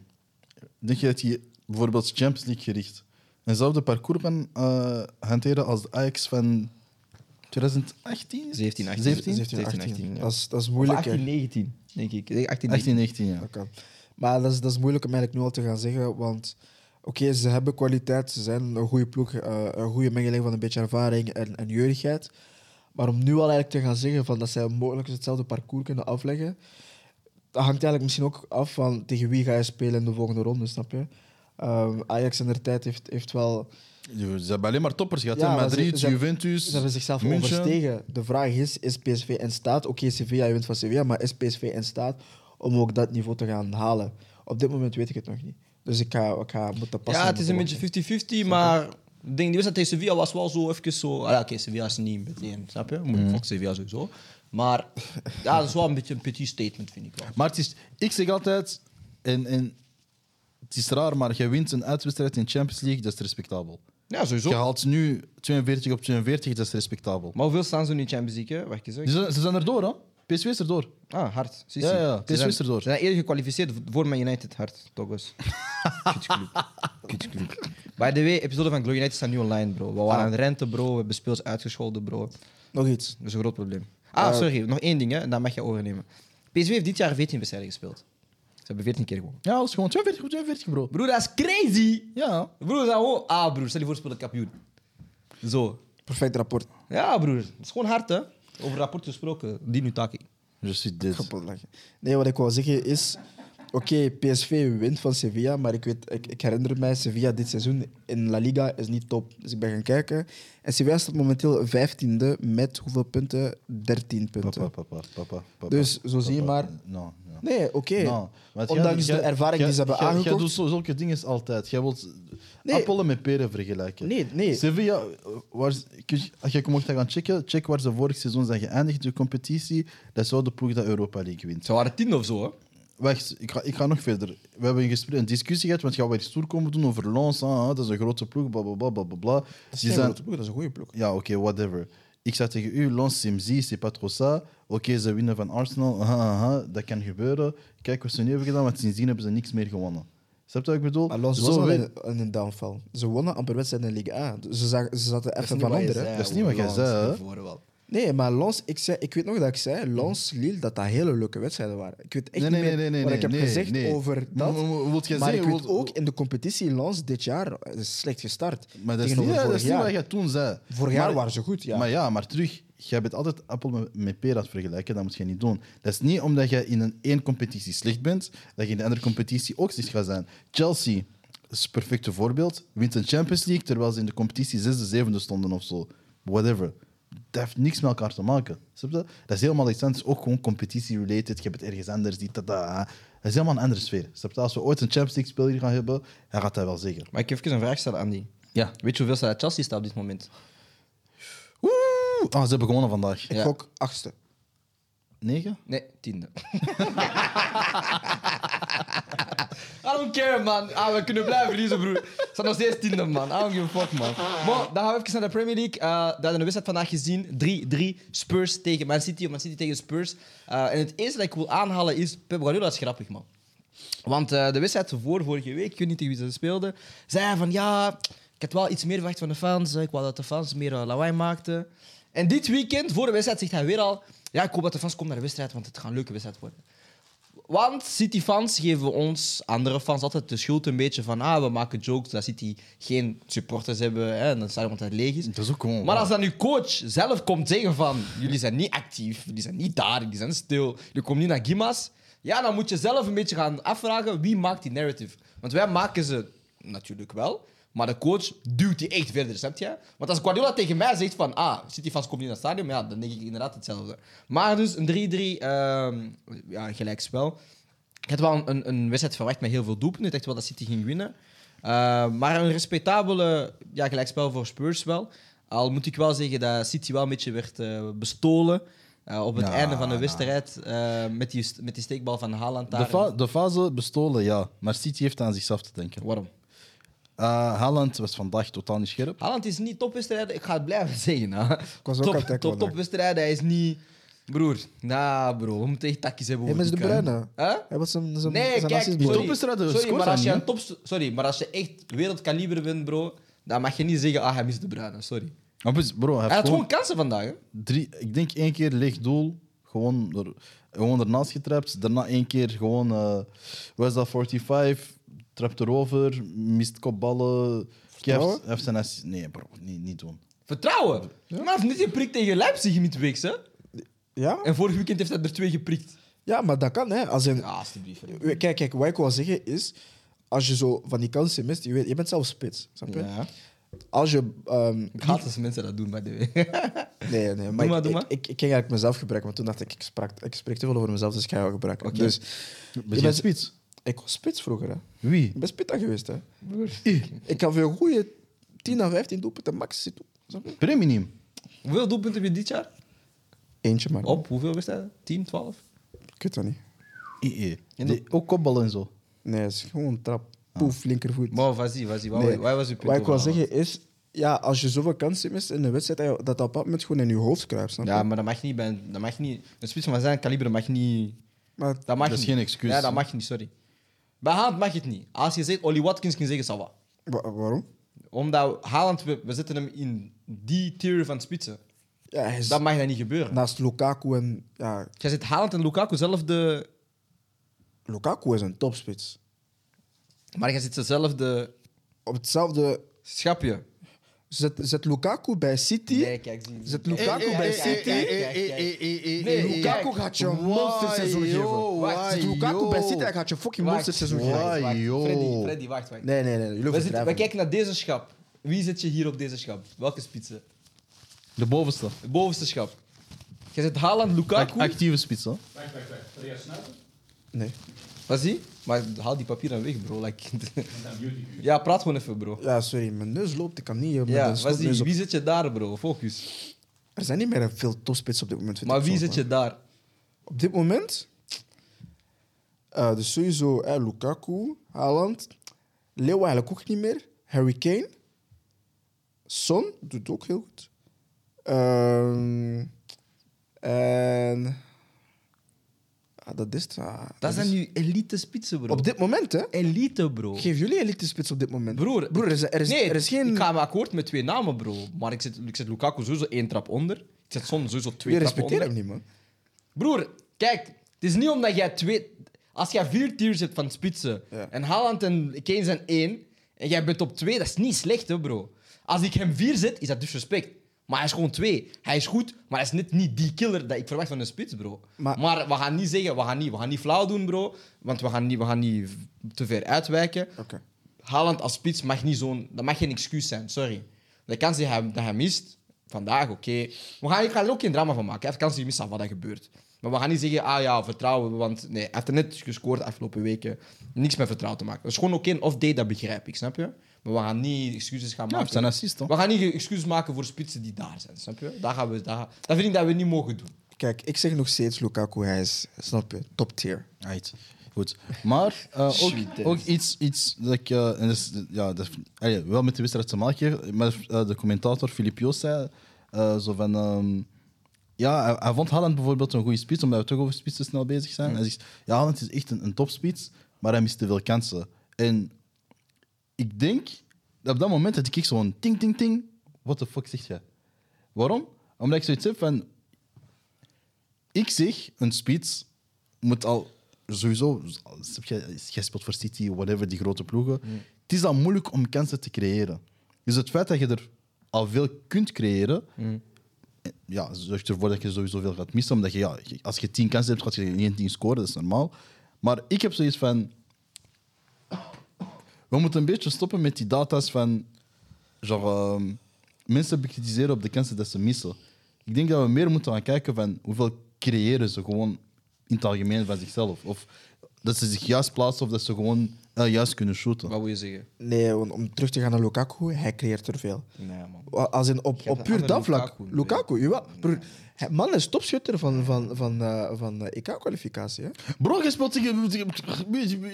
Denk je dat hij bijvoorbeeld Champions League gericht eenzelfde parcours kan eh, hanteren als de Ajax van 2018? 17, 18. 17? 17, 18. 18, ja. Dat is, dat is Of moeilijk. 18, hè. 19, denk ik. Ik denk 18, 18, 19. 19, ja. Maar dat is, dat is moeilijk om eigenlijk nu al te gaan zeggen. Want oké, ze hebben kwaliteit. Ze zijn een goede ploeg. eh, een goede mengeling van een beetje ervaring en, en jeugdigheid. Maar om nu al eigenlijk te gaan zeggen van dat zij mogelijk hetzelfde parcours kunnen afleggen. Dat hangt eigenlijk misschien ook af van tegen wie ga je spelen in de volgende ronde, snap je? Ehm, Ajax in der tijd heeft, heeft wel... Ze hebben alleen maar toppers gehad. Ja, ze- Madrid, ze Juventus. Ze hebben zichzelf München. overstegen. De vraag is, is PSV in staat... Oké, Sevilla, je wint van Sevilla, maar is PSV in staat om ook dat niveau te gaan halen? Op dit moment weet ik het nog niet. Dus ik ga, ik ga moeten passen. Ja, het is een beetje 50-50, maar ik denk die wedstrijd tegen Sevilla was wel zo even zo... Ah, ja, Oké, Sevilla is niet meteen, snap je? Moet fuck Sevilla sowieso. Maar ja, dat is wel een beetje een petit statement, vind ik wel. Maar het is, ik zeg altijd, en, en het is raar, maar je wint een uitwedstrijd in Champions League, dat is respectabel. Ja, sowieso. Je haalt nu 42 op 42, dat is respectabel. Maar hoeveel staan ze nu in Champions League, hè? Wacht eens. Ze zijn, ze zijn erdoor, hè? PSV is erdoor. Ah, hard. Zie, Ja, ja, PSV is erdoor. Ze zijn eerder gekwalificeerd voor Man United, hard. Togos. Kutclub. Kutclub. By the way, episode van Glory United staat nu online, bro. We waren aan het rente, bro. We hebben speels uitgescholden, bro. Nog iets. Dat is een groot probleem. Ah, Eh, sorry. Nog één ding, hè. en Dat mag je overnemen. PSV heeft dit jaar 14 wedstrijden gespeeld. Ze hebben 14 keer gewonnen. Ja, dat is gewoon 42 op 42, bro. Broer, dat is crazy! Ja. Broer, dat is gewoon... Ah, broer, stel je voor, speelt kampioen. Zo. Perfect rapport. Ja, broer. Dat is gewoon hard, hè. Over rapport gesproken. Die nu taki. Je ziet dit. Kapot lachen. Nee, wat ik wou zeggen is... Oké, PSV wint van Sevilla, maar ik, weet, ik, ik herinner mij, Sevilla dit seizoen in La Liga is niet top. Dus ik ben gaan kijken. En Sevilla staat momenteel 15e met hoeveel punten? 13 punten. Papa, papa, papa, papa. Dus zo zie je maar- No, no. Nee, oké. No, Ondanks jij- de ervaring jij- die ze hebben jij- Jij aangekocht. doet zulke dingen altijd. Jij wilt Nee. appelen met peren vergelijken. Nee, nee. Sevilla, eh, waar, ze- kun je- als je mocht gaan checken, check waar ze vorig seizoen zijn geëindigd in de competitie. Dat zou de ploeg dat Europa League wint. Ze waren tien of zo, hè. Wacht, ik ga, ik ga nog verder. We hebben een, gesprek, een discussie gehad, want gaan we iets stoer komen doen over Lens. ah, dat is een grote ploeg, bla bla bla bla bla. Dat is Die geen zijn- grote ploeg, dat is een goede ploeg. Ja, oké, whatever. Ik zei tegen u, Lens Simzi, c'est pas trop ça. Oké, ze winnen van Arsenal, aha, aha, dat kan gebeuren. Kijk wat ze nu hebben gedaan, want sindsdien hebben ze niks meer gewonnen. Snap je wat ik bedoel? Maar was al weet- in, een downfall. Ze wonnen amper wedstrijden in Ligue A. Ze, zagen, ze zaten even van onder. hè. Dat is niet wat jij zei, hè? Nee, maar Lons, ik, zei, ik weet nog dat ik zei, Lons, Lille, dat dat hele leuke wedstrijden waren. Ik weet echt Nee, niet meer nee, wat nee, ik heb gezegd over dat. Maar- Maar ik zeggen... weet wilt- ook, in de competitie Lons dit jaar eh, is slecht gestart. Maar dat is niet, dat is wat jij toen zei. Vorig jaar waren ze goed, ja. Maar ja, maar terug, jij bent altijd appel met, met peer aan het vergelijken. Dat moet je niet doen. Dat is niet omdat je in een één competitie slecht bent, dat je in de andere competitie ook slecht gaat zijn. Chelsea is het perfecte voorbeeld. Wint een Champions League terwijl ze in de competitie zesde, zevende stonden of zo. Whatever. Dat heeft niks met elkaar te maken. Snap je? Dat is helemaal iets anders. Ook gewoon competitie-related. Je hebt het ergens anders. Die, tada. Dat is helemaal een andere sfeer. Snap je? Als we ooit een Champions League speler gaan hebben, hij gaat dat wel zeggen. Maar ik heb even een vraag stellen, Andy. Ja. Weet je hoeveel staat Chelsea staat op dit moment? Oeh. Ah, ze hebben gewonnen vandaag. ik Ja. gok achtste. Negen? Nee, tiende. Don't care, man. Ah, we kunnen blijven verliezen, broer. Ze staan nog steeds tiende, man. I don't give a fuck, man. Maar dan gaan we even naar de Premier League. Uh, hebben een wedstrijd vandaag gezien. 3-3 Spurs tegen Man City. Man City tegen Spurs. Uh, en het eerste dat ik wil aanhalen is... Pep Guardiola is grappig, man. Want eh, de wedstrijd voor vorige week, ik weet niet tegen wie ze speelden, zei van ja, ik had wel iets meer verwacht van de fans. Ik wou dat de fans meer eh, lawaai maakten. En dit weekend, voor de wedstrijd, zegt hij weer al: ja, ik hoop dat de fans komen naar de wedstrijd, want het gaat een leuke wedstrijd worden. Want City-fans geven ons, andere fans, altijd de schuld een beetje van ah, we maken jokes dat City geen supporters hebben hè, en dat stadion altijd leeg is. Dat is ook gewoon. Maar als dan uw coach zelf komt zeggen van jullie zijn niet actief, jullie zijn niet daar, jullie zijn stil, jullie komen niet naar Gimas, ja, dan moet je zelf een beetje gaan afvragen wie maakt die narrative. Want wij maken ze natuurlijk wel, maar de coach duwt die echt verder, snap je? Want als Guardiola tegen mij zegt van ah, City fans komen niet naar het stadion, ja, dan denk ik inderdaad hetzelfde. Maar dus een 3-3 ehm ja, gelijkspel. Ik had wel een, een wedstrijd verwacht met heel veel doelpunten. Ik dacht wel dat City ging winnen. Uh, maar een respectabele ja, gelijkspel voor Spurs wel. Al moet ik wel zeggen dat City wel een beetje werd uh, bestolen. Uh, op het einde van de wedstrijd uh, met, die, met die steekbal van Haaland daar. De, fa- de fase bestolen, ja. Maar City heeft aan zichzelf te denken. Waarom? Uh, Haaland was vandaag totaal niet scherp. Haaland is niet topwedstrijd. Ik ga het blijven zeggen. Hè. was ook top, top, wel topwedstrijd. Hij is niet... Broer, nah bro, we moeten echt takjes hebben. Hij is de. Huh? Hij was zijn, zijn, Nee, zijn kijk, sorry, topwedstrijden sorry, maar als je niet, een top, sorry, maar als je echt wereldkaliber bent, bro, dan mag je niet zeggen, ah, hij mist de bruine. Sorry. Bro, hij had gewoon gewoon kansen vandaag, hè? drie, ik denk één keer leeg doel, gewoon, er, gewoon ernaast getrapt. Daarna één keer gewoon, eh was dat 45, trapt erover, mist kopballen. Hij heeft, zijn assist- Nee, bro, niet, niet doen. Vertrouwen. Maar hij heeft niet geprikt tegen Leipzig midweeks, hè? Ja? En vorig weekend heeft hij er twee geprikt. ja, maar dat kan, hè. Als in, Ja, alsjeblieft. Kijk, kijk, wat ik wil zeggen is... Als je zo van die kansen mist, je, weet, je bent zelf spits, snap je? Ja. Als je... ehm, Ik haat als mensen dat doen, by the way. Nee, nee, maar, maar, ik, doe maar. Ik, ik, ik ging eigenlijk mezelf gebruiken, maar toen dacht ik, ik, sprak, ik spreek te veel over mezelf, dus ik ga jou gebruiken. Oké. Dus, Ben Je je bent- spits? Ik was spits vroeger, hè. Wie? Ik ben spita geweest, hè. Ik had veel goede 10 à 15 doelpunten max zitten. Je? Premium. hoeveel doelpunten heb je dit jaar? Eentje, maar. Op hoeveel wedstrijden? 10, 12? Ik weet dat niet. Die- Ook kopballen en zo. Nee, het is gewoon een trap. Poef, linkervoet. Maar vas-y, vas-y. Wat Nee. was uw punt Wat ik wil zeggen is, ja, als je zoveel kansen mist in een wedstrijd, dat je- dat dat bepaald moment gewoon in je hoofd kruipt, snap je? Ja, maar dat mag niet. bij- Dat mag niet. Een spits van zijn kaliber mag niet. Maar Dat mag Dat is niet. geen excuus. Ja, dat mag niet, sorry. Bij Haaland mag het niet. Als je zegt Ollie Watkins, je zeggen Sawa. wa- waarom? Omdat Haaland, we, we zetten hem in die tier van spitsen. Ja, hij is Dat mag dan niet gebeuren. naast Lukaku en... Ja, Jij zet Haaland en Lukaku zelf de... Lukaku is een topspits. Maar jij zet ze zelf de Op hetzelfde... schapje. Zet, zet Lukaku bij City. Nee, kijk, zie. Zet Lukaku bij City. Nee, Lukaku gaat je een monsterseizoen geven. Wacht, Zet Lukaku bij. City, hij gaat je fucking Wacht, monsterseizoen wacht. geven. wacht, wacht. Freddy, Freddy, wacht, wacht. Nee, nee, nee. We, zitten, we overdrijven. kijken naar deze schap. Wie zet je hier op deze schap? Welke spitsen? De bovenste. De bovenste schap. Je zet Haaland, Lukaku. Actieve spits, hè? Nee. Wat zie? Maar haal die papier dan weg, bro. Like, ja, praat gewoon even, bro. Ja, sorry, mijn neus loopt. Ik kan niet eh, Ja, wat zie? op. Wie zet je daar, bro? Focus. Er zijn niet meer veel topspits op dit moment. Maar wie zet je daar? Op dit moment... eh, dus sowieso eh, Lukaku, Haaland. Leo eigenlijk ook niet meer. Harry Kane. Son doet ook heel goed. Ehm, en... Ah, dat is ah, Dat zijn nu elite spitsen, bro. Op dit moment, hè? Elite, bro. Geef jullie elite spits op dit moment. Broer, Broer er, is, er, is, nee, er is geen... ik ga me akkoord met twee namen, bro. Maar ik zet, ik zet Lukaku sowieso één trap onder. Ik zet Son sowieso twee Je trappen respecteert onder. hem niet, man. Broer, kijk. Het is niet omdat jij twee... Als jij vier tiers hebt van spitsen Ja. en Haaland en Kane zijn één en jij bent op twee, dat is niet slecht, hè, bro. Als ik hem vier zet, is dat disrespect. Maar hij is gewoon twee. Hij is goed, maar hij is net niet die killer dat ik verwacht van een spits, bro. Maar- Maar, we gaan niet zeggen, we gaan niet, we gaan niet flauw doen, bro. Want we gaan niet, we gaan niet te ver uitwijken. Oké. Haaland als spits mag niet zo'n... Dat mag geen excuus zijn, sorry. De kans die hij, dat hij mist, vandaag, oké. We gaan, ik ga er ook geen drama van maken. Hij heeft kans die mist aan wat er gebeurt. Maar we gaan niet zeggen, ah ja, vertrouwen. Want nee, hij heeft er net gescoord de afgelopen weken. Niks met vertrouwen te maken. Dat is gewoon oké, een off-day, dat begrijp ik, snap je? Maar we gaan niet excuses gaan maken. het zijn assist, toch? we gaan niet excuses maken voor spitsen die daar zijn, snap je? Dat, gaan we, dat, dat vind ik dat we niet mogen doen. Kijk, ik zeg nog steeds Lukaku, hij is, snap je, top tier. Right. Goed. Maar eh, ook, ook iets, iets dat ik... eh, en ja, dat, wel met de wedstrijd te maken heeft, maar eh, de commentator Filip Joos zei eh, zo van... ehm, ja, hij, hij vond Haaland bijvoorbeeld een goede spits, omdat we toch over spitsen snel bezig zijn. Hij zegt, ja, Haaland is echt een, een topspits, maar hij mist te veel kansen. En ik denk, op dat moment had ik zo'n ting, ting, ting. What the fuck zeg je? Waarom? Omdat ik zoiets heb van... Ik zeg, een spits moet al sowieso... Jij speelt voor City, whatever, die grote ploegen. Het is al moeilijk om kansen te creëren. Dus het feit dat je er al veel kunt creëren... Ja, zorgt ervoor dat je sowieso veel gaat missen. Omdat je, ja, als je tien kansen hebt, gaat je niet tien scoren. Dat is normaal. Maar ik heb zoiets van... We moeten een beetje stoppen met die data's van... Genre, ehm, mensen bekritiseren op de kansen dat ze missen. Ik denk dat we meer moeten gaan kijken van hoeveel creëren ze gewoon in het algemeen van zichzelf. Of dat ze zich juist plaatsen of dat ze gewoon eh, juist kunnen shooten. Wat wil je zeggen? Nee, om, om terug te gaan naar Lukaku, hij creëert er veel. Nee, man. Als in op, hebt op een puur andere dat vlak. Lukaku, Lukaku, jawel. Broer, hij- man is topschutter van, van, van, eh, van eh, EK-kwalificatie. hè? Bro, je speelt tegen, tegen,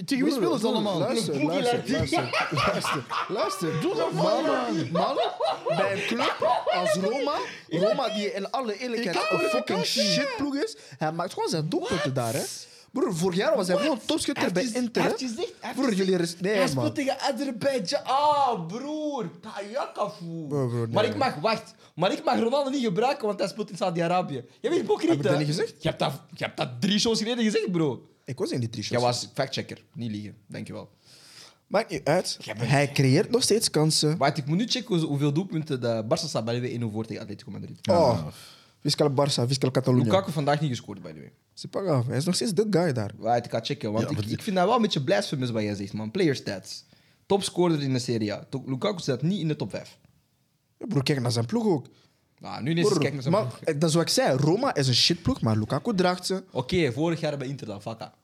tegen wie spelen ze allemaal? Luister, luister, luister, luister, luister. Doe dat man, man, bij een club als Roma, Roma die in alle eerlijkheid een fucking shitploeg is, hij maakt gewoon zijn doelpunten daar, hè. Broer, vorig jaar was hij gewoon topschutter bij Inter, hè. Broer, jullie... res- Nee, hij man. speelt tegen Azerbeidzjan. Ah, broer. Kajakafu. Bro, bro, nee. Maar ik mag, wacht. Maar ik mag Ronaldo niet gebruiken, want hij speelt in Saudi-Arabië. Jij bent hypocriet, Heb ik dat niet gezegd? Je hebt dat, je hebt dat drie shows geleden gezegd, bro. Ik was in die drie Jij shows. was factchecker. Niet liegen. Dankjewel. Maakt niet uit. Hij creëert nog steeds kansen. Wacht, ik moet nu checken hoe- hoeveel doelpunten de Barça staat bij de way 1 voor tegen Atletico Madrid. Oh, Fiscal Barça, Fiscal Catalunya. Lukaku vandaag niet gescoord, by the way. C'est pas grave. Hij is nog steeds de guy daar. Wacht, ik ga checken. Want Ja, ik, maar die- ik vind dat wel een beetje blasphemous wat jij zegt, man. Player stats. Topscorer in de Serie A. To- Lukaku staat niet in de top 5. Ja, broer, kijk naar zijn ploeg ook. Nou, nu ineens Broer, kijken naar zijn maar, ploeg. eh, dat is wat ik zei. Roma is een shitploeg, maar Lukaku draagt ze. Oké, vorig jaar bij Inter dan, fakka.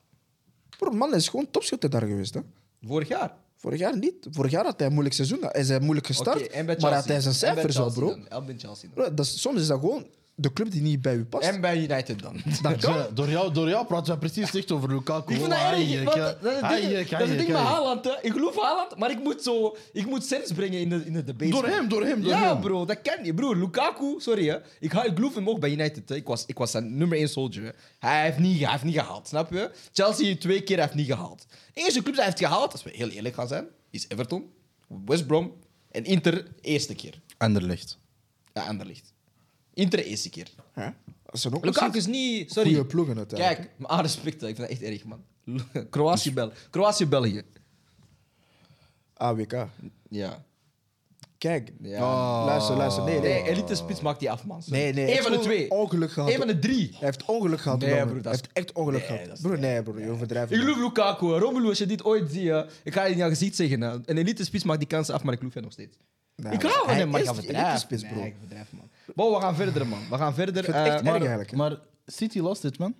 Broer, man is gewoon topschutter daar geweest. Hè? Vorig jaar. Vorig jaar niet. Vorig jaar had hij een moeilijk seizoen. Hij is moeilijk gestart, Oké, en bij maar had hij zijn En bij cijfers al, Chelsea bro. dan. En bij Chelsea dan. Bro, dat is, soms is dat gewoon de club die niet bij u past. En bij United dan. dat kan. Ja, door, jou, door jou praten we precies echt over Lukaku. Ik vind dat erg. Dat dat is het ding- ja, dat is ai, het ding ja, met. Haaland. hè. Ik geloof Haaland, maar ik moet, zo, ik moet sens brengen in de, in de debate. Door hem, door hem, door ja, hem. bro, dat kan niet. Broer, Lukaku, sorry hè. Ik, ga, ik geloof hem ook bij United. Hè. Ik, was, ik was zijn nummer 1 soldier. Hè. Hij, heeft niet, hij heeft niet gehaald, snap je? Chelsea twee keer heeft niet gehaald. De eerste club die hij heeft gehaald, als we heel eerlijk gaan zijn, is Everton, West Brom en Inter eerste keer. Anderlecht. Ja, Anderlecht. Inter eerste keer. Dat zijn ook Lukaku is niet... Sorry. goede ploegen uiteindelijk. Kijk, maar aan respect, ik vind dat echt erg, man. Kroatië-België. Kroatië-België. AWK. Ja. Kijk, ja. luister, luister. Nee, nee. Nee, elite spits maakt die af, man. Sorry. Nee, nee. Eén van de twee. Ongeluk gehad. Eén van de drie. Hij heeft ongeluk gehad. Nee, broer, Hij heeft echt ongeluk Nee, gehad. Broer, nee, broer. Je overdrijft. Ik geloof Lukaku. Romelu, als je dit ooit ziet, hè, ik ga je in jouw gezicht zeggen. Een elite spits maakt die kansen af, maar ik geloof hem nog steeds. Nee, ik hij hem, maar ik ga verdrijven. Nee, ik verdrijf, man. Bon, we gaan verder, man. We gaan verder. vind het echt eh, erg maar- eigenlijk. Maar City lost it, man.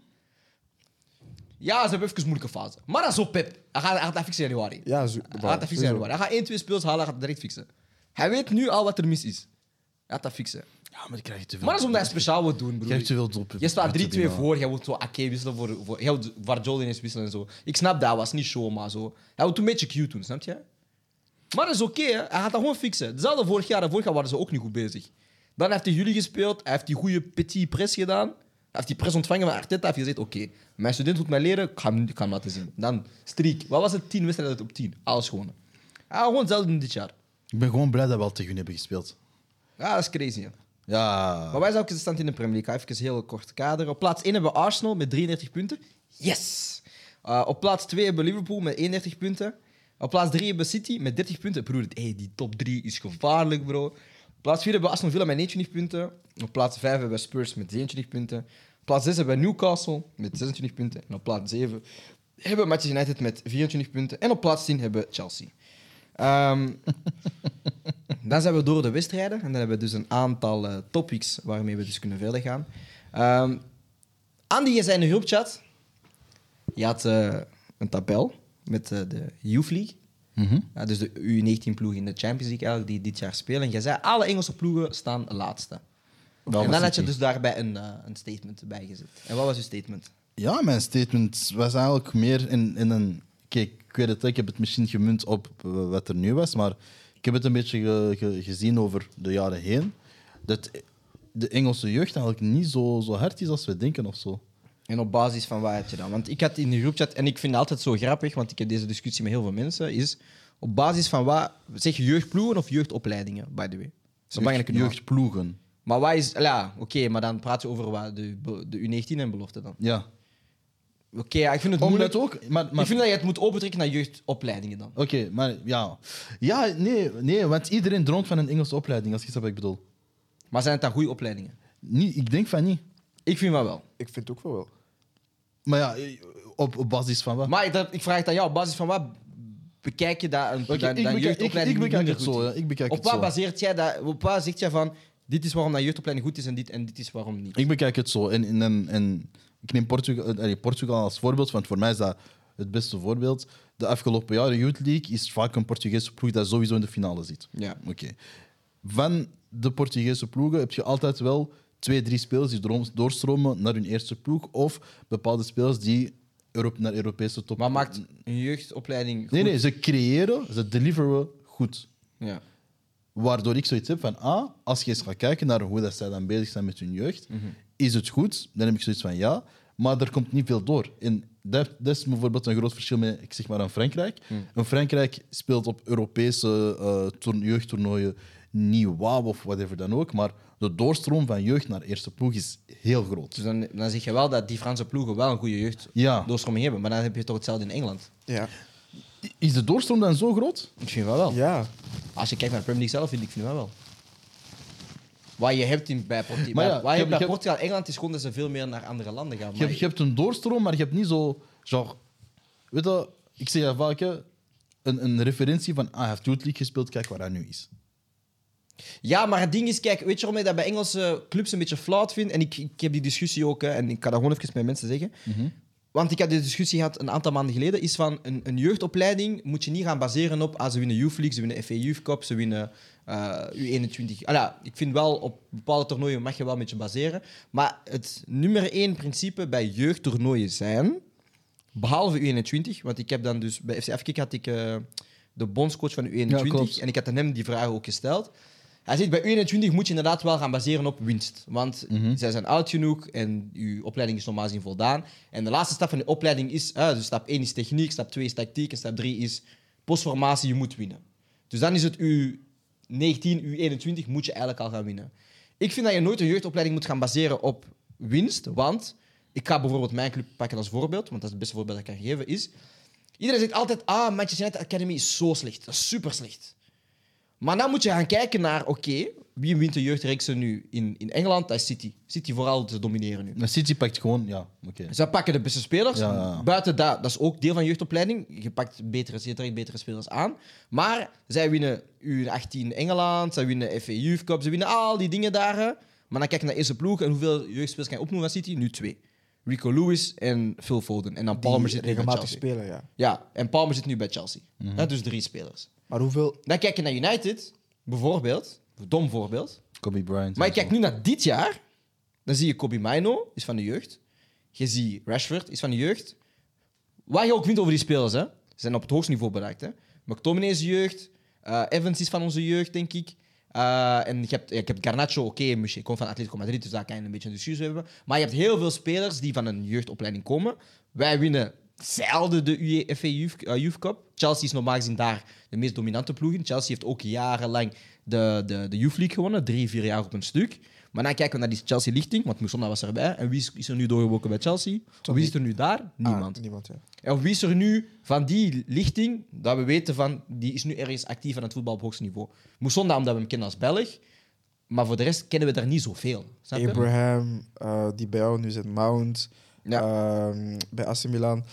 Ja, ze hebben even een moeilijke fase. Maar dat is op Pep. Hij gaat, hij gaat dat fixen in januari. Ja, zo, Hij gaat dat fixen in januari. Hij gaat 1, 2 speels halen, hij gaat het direct fixen. Hij weet nu al wat er mis is. Hij gaat dat fixen. Ja, maar die krijg je te veel. Maar dat is omdat hij speciaal wil doen, Je broer. hebt te veel doelpunten. Je staat 3-2 Te veel. voor, jij wilt zo Ake wisselen voor... voor jij wilt Varjol ineens wisselen en zo. Ik snap dat, was niet show, maar zo. Hij wil een beetje cute doen, snap je? Maar dat is oké, hè. hij gaat dat gewoon fixen. Hetzelfde vorig jaar, en vorig jaar waren ze ook niet goed bezig. Dan heeft hij jullie gespeeld, hij heeft die goede petit press gedaan. Hij heeft die pres ontvangen van Arteta. heeft gezegd, oké, mijn student moet mij leren, ik ga hem, ik ga hem laten zien. Dan streak. Wat was het? 10 wedstrijden op 10. Alles gewonnen. Ja, gewoon hetzelfde dit jaar. Ik ben gewoon blij dat we al tegen hun hebben gespeeld. Ja, dat is crazy. Hè. Ja. Maar wij zijn ook stand in de Premier League. Even een heel kort kader. Op plaats 1 hebben we Arsenal met 33 punten. Yes! Uh, op plaats 2 hebben we Liverpool met 31 punten. Op plaats 3 hebben we City met 30 punten. Broer, hey, die top 3 is gevaarlijk, bro. Plaats 4 hebben we Aston Villa met 29 punten. Op plaats 5 hebben we Spurs met 23 punten. Op plaats 6 hebben we Newcastle met 26 punten. En op plaats 7 hebben we Manchester United met 24 punten. En op plaats 10 hebben we Chelsea. Ehm, dan zijn we door de wedstrijden. En dan hebben we dus een aantal eh, topics waarmee we dus kunnen verder gaan. Ehm Andy, je zei in de groepchat. Je had eh, een tabel met eh, de Youth League. Mhm. Ja, dus de U19-ploeg in de Champions League eigenlijk, die dit jaar spelen. En jij zei, alle Engelse ploegen staan laatste. Wel en dan had je dus daarbij een, eh, een statement bijgezet. En wat was je statement? Ja, mijn statement was eigenlijk meer in, in een... Kijk, ik weet het, ik heb het misschien gemunt op wat er nu was, maar ik heb het een beetje ge- ge- gezien over de jaren heen. Dat de Engelse jeugd eigenlijk niet zo, zo hard is als we denken of zo. En op basis van wat had je dan? Want ik had in de groepchat, en ik vind het altijd zo grappig, want ik heb deze discussie met heel veel mensen, is op basis van wat... Zeg je jeugdploegen of jeugdopleidingen, by the way? Dat is nuance. jeugdploegen. Maar wat is... Ja, oké, maar dan praat je over wat, de, de U19 en belofte dan. Ja. Oké, ja, ik vind het Omdat moeilijk. ook... Maar, maar, Ik vind dat je het moet opentrekken naar jeugdopleidingen dan. Oké, maar ja. Ja, nee, nee, want iedereen droomt van een Engelse opleiding, als je snapt wat ik bedoel. Maar zijn het dan goede opleidingen? Niet, ik denk van niet. Ik vind van wel. Ik vind het ook wel wel. Maar ja, op, op basis van wat? Maar ik, dat- ik vraag het aan jou, op basis van wat bekijk je dat een Oké, dat, ik, dat bekijk, ik, ik jeugdopleiding bekijk minder het goed zo. is? Ja. Ik bekijk Op het wat zo. baseert jij dat? Op wat zegt jij van dit is waarom dat jeugdopleiding goed is en dit, en dit is waarom niet? Ik bekijk het zo. En, en, en, en ik neem Portugal, eh, allee, Portugal als voorbeeld, want voor mij is dat het beste voorbeeld. De afgelopen jaren Youth League is vaak een Portugese ploeg dat sowieso in de finale zit. Ja. Oké. Van de Portugese ploegen heb je altijd wel twee, drie spelers die doorstromen naar hun eerste ploeg. Of bepaalde spelers die Europe, naar Europese top... Maar maakt een jeugdopleiding goed? Nee, nee, ze creëren, ze deliveren goed. Ja. Waardoor ik zoiets heb van, ah, als je eens gaat kijken naar hoe dat zij dan bezig zijn met hun jeugd, is het goed? Dan heb ik zoiets van ja, maar er komt niet veel door. En dat, dat is bijvoorbeeld een groot verschil met, ik zeg maar, een Frankrijk. Een Frankrijk speelt op Europese eh, toern- jeugdtoernooien niet wauw of whatever dan ook, maar de doorstroom van jeugd naar eerste ploeg is heel groot. Dus dan, dan zeg je wel dat die Franse ploegen wel een goede jeugd Ja. doorstroming hebben. Maar dan heb je toch hetzelfde in Engeland? Ja. Is de doorstroom dan zo groot? Ik vind wel wel. Ja. Als je kijkt naar de Premier League zelf, vind ik vind wel wel. Wat je hebt in, bij, Porti- Maar ja, bij- wat je je hebt hebt- bij je hebt- Portugal en Engeland is gewoon dat ze veel meer naar andere landen gaan. Je, Maar je hebt een doorstroom, maar je hebt niet zo... Genre, weet je, ik zeg ja vaak, een, een referentie van ah, hij heeft Youth League gespeeld, kijk waar hij nu is. Ja, maar het ding is, kijk, weet je waarom ik dat bij Engelse clubs een beetje flauw vind? En ik, ik heb die discussie ook, hè, en ik kan dat gewoon even met mensen zeggen. Want ik had die discussie gehad een aantal maanden geleden. Is van een, een jeugdopleiding moet je niet gaan baseren op. Ah, ze winnen Youth League, ze winnen FA Youth Cup, ze winnen eh, U21. Ah, ja, ik vind wel op bepaalde toernooien mag je wel een beetje baseren. Maar het nummer één principe bij jeugdtoernooien zijn. Behalve U21, want ik heb dan dus bij FC Afkik had ik eh, de bondscoach van de U21 Ja, klopt. en ik had aan hem die vraag ook gesteld. Hij zegt, bij U21 moet je inderdaad wel gaan baseren op winst. Want zij zijn oud genoeg en je opleiding is normaal gezien voldaan. En de laatste stap van de opleiding is... dus stap 1 is techniek, stap 2 is tactiek en stap 3 is postformatie, je moet winnen. Dus dan is het U19, U21 moet je eigenlijk al gaan winnen. Ik vind dat je nooit een jeugdopleiding moet gaan baseren op winst, want... Ik ga bijvoorbeeld mijn club pakken als voorbeeld, want dat is het beste voorbeeld dat ik kan geven, is... Iedereen zegt altijd, ah, Manchester United Academy is zo slecht. Dat is super slecht. Maar dan moet je gaan kijken naar, oké, wie wint de jeugdreeksen nu in, in Engeland? Dat is City. City vooral te domineren nu. Maar City pakt gewoon, ja, oké. Zij pakken de beste spelers. Ja, ja, ja. Buiten dat, dat is ook deel van jeugdopleiding. Je pakt betere, je trekt betere spelers aan. Maar zij winnen U18 Engeland, zij winnen FA Youth Cup, ze winnen al die dingen daar. Maar dan kijk je naar eerste ploeg en hoeveel jeugdspelers kan je opnoemen van City? Nu twee. Rico Lewis en Phil Foden. En dan Palmer Die zit nu bij regelmatig Chelsea. spelen, ja. Ja, en Palmer zit nu bij Chelsea. Dus drie spelers. Maar hoeveel... Dan kijk je naar United, bijvoorbeeld. Dom voorbeeld. Kobe Bryant. Maar je kijkt nu naar dit jaar. Dan zie je Kobe Maino, is van de jeugd. Je ziet Rashford, is van de jeugd. Wat je ook vindt over die spelers, hè. Ze zijn op het hoogste niveau bereikt. Hè. McTominay is jeugd. eh, Evans is van onze jeugd, denk ik. Eh, en je hebt, je hebt Garnacho, oké, okay, komt van Atletico Madrid, dus daar kan je een beetje een discussie hebben. Maar je hebt heel veel spelers die van een jeugdopleiding komen. Wij winnen zelden de UEFA Youth, eh, Youth Cup. Chelsea is normaal gezien daar de meest dominante ploeg in. Chelsea heeft ook jarenlang de, de, de Youth League gewonnen, drie, vier jaar op een stuk. Maar dan kijken we naar die Chelsea-lichting, want Mousona was erbij. En wie is, is er nu doorgebroken bij Chelsea? Wie is er nu daar? Niemand. Ah, niemand, ja. En wie is er nu van die lichting, dat we weten van, die is nu ergens actief aan het voetbal op hoogste niveau? Omdat we hem kennen als Belg. Maar voor de rest kennen we daar niet zoveel. Snap je? Abraham, eh, die bij jou nu zit, Mount, Ja. ehm, bij AC Milan.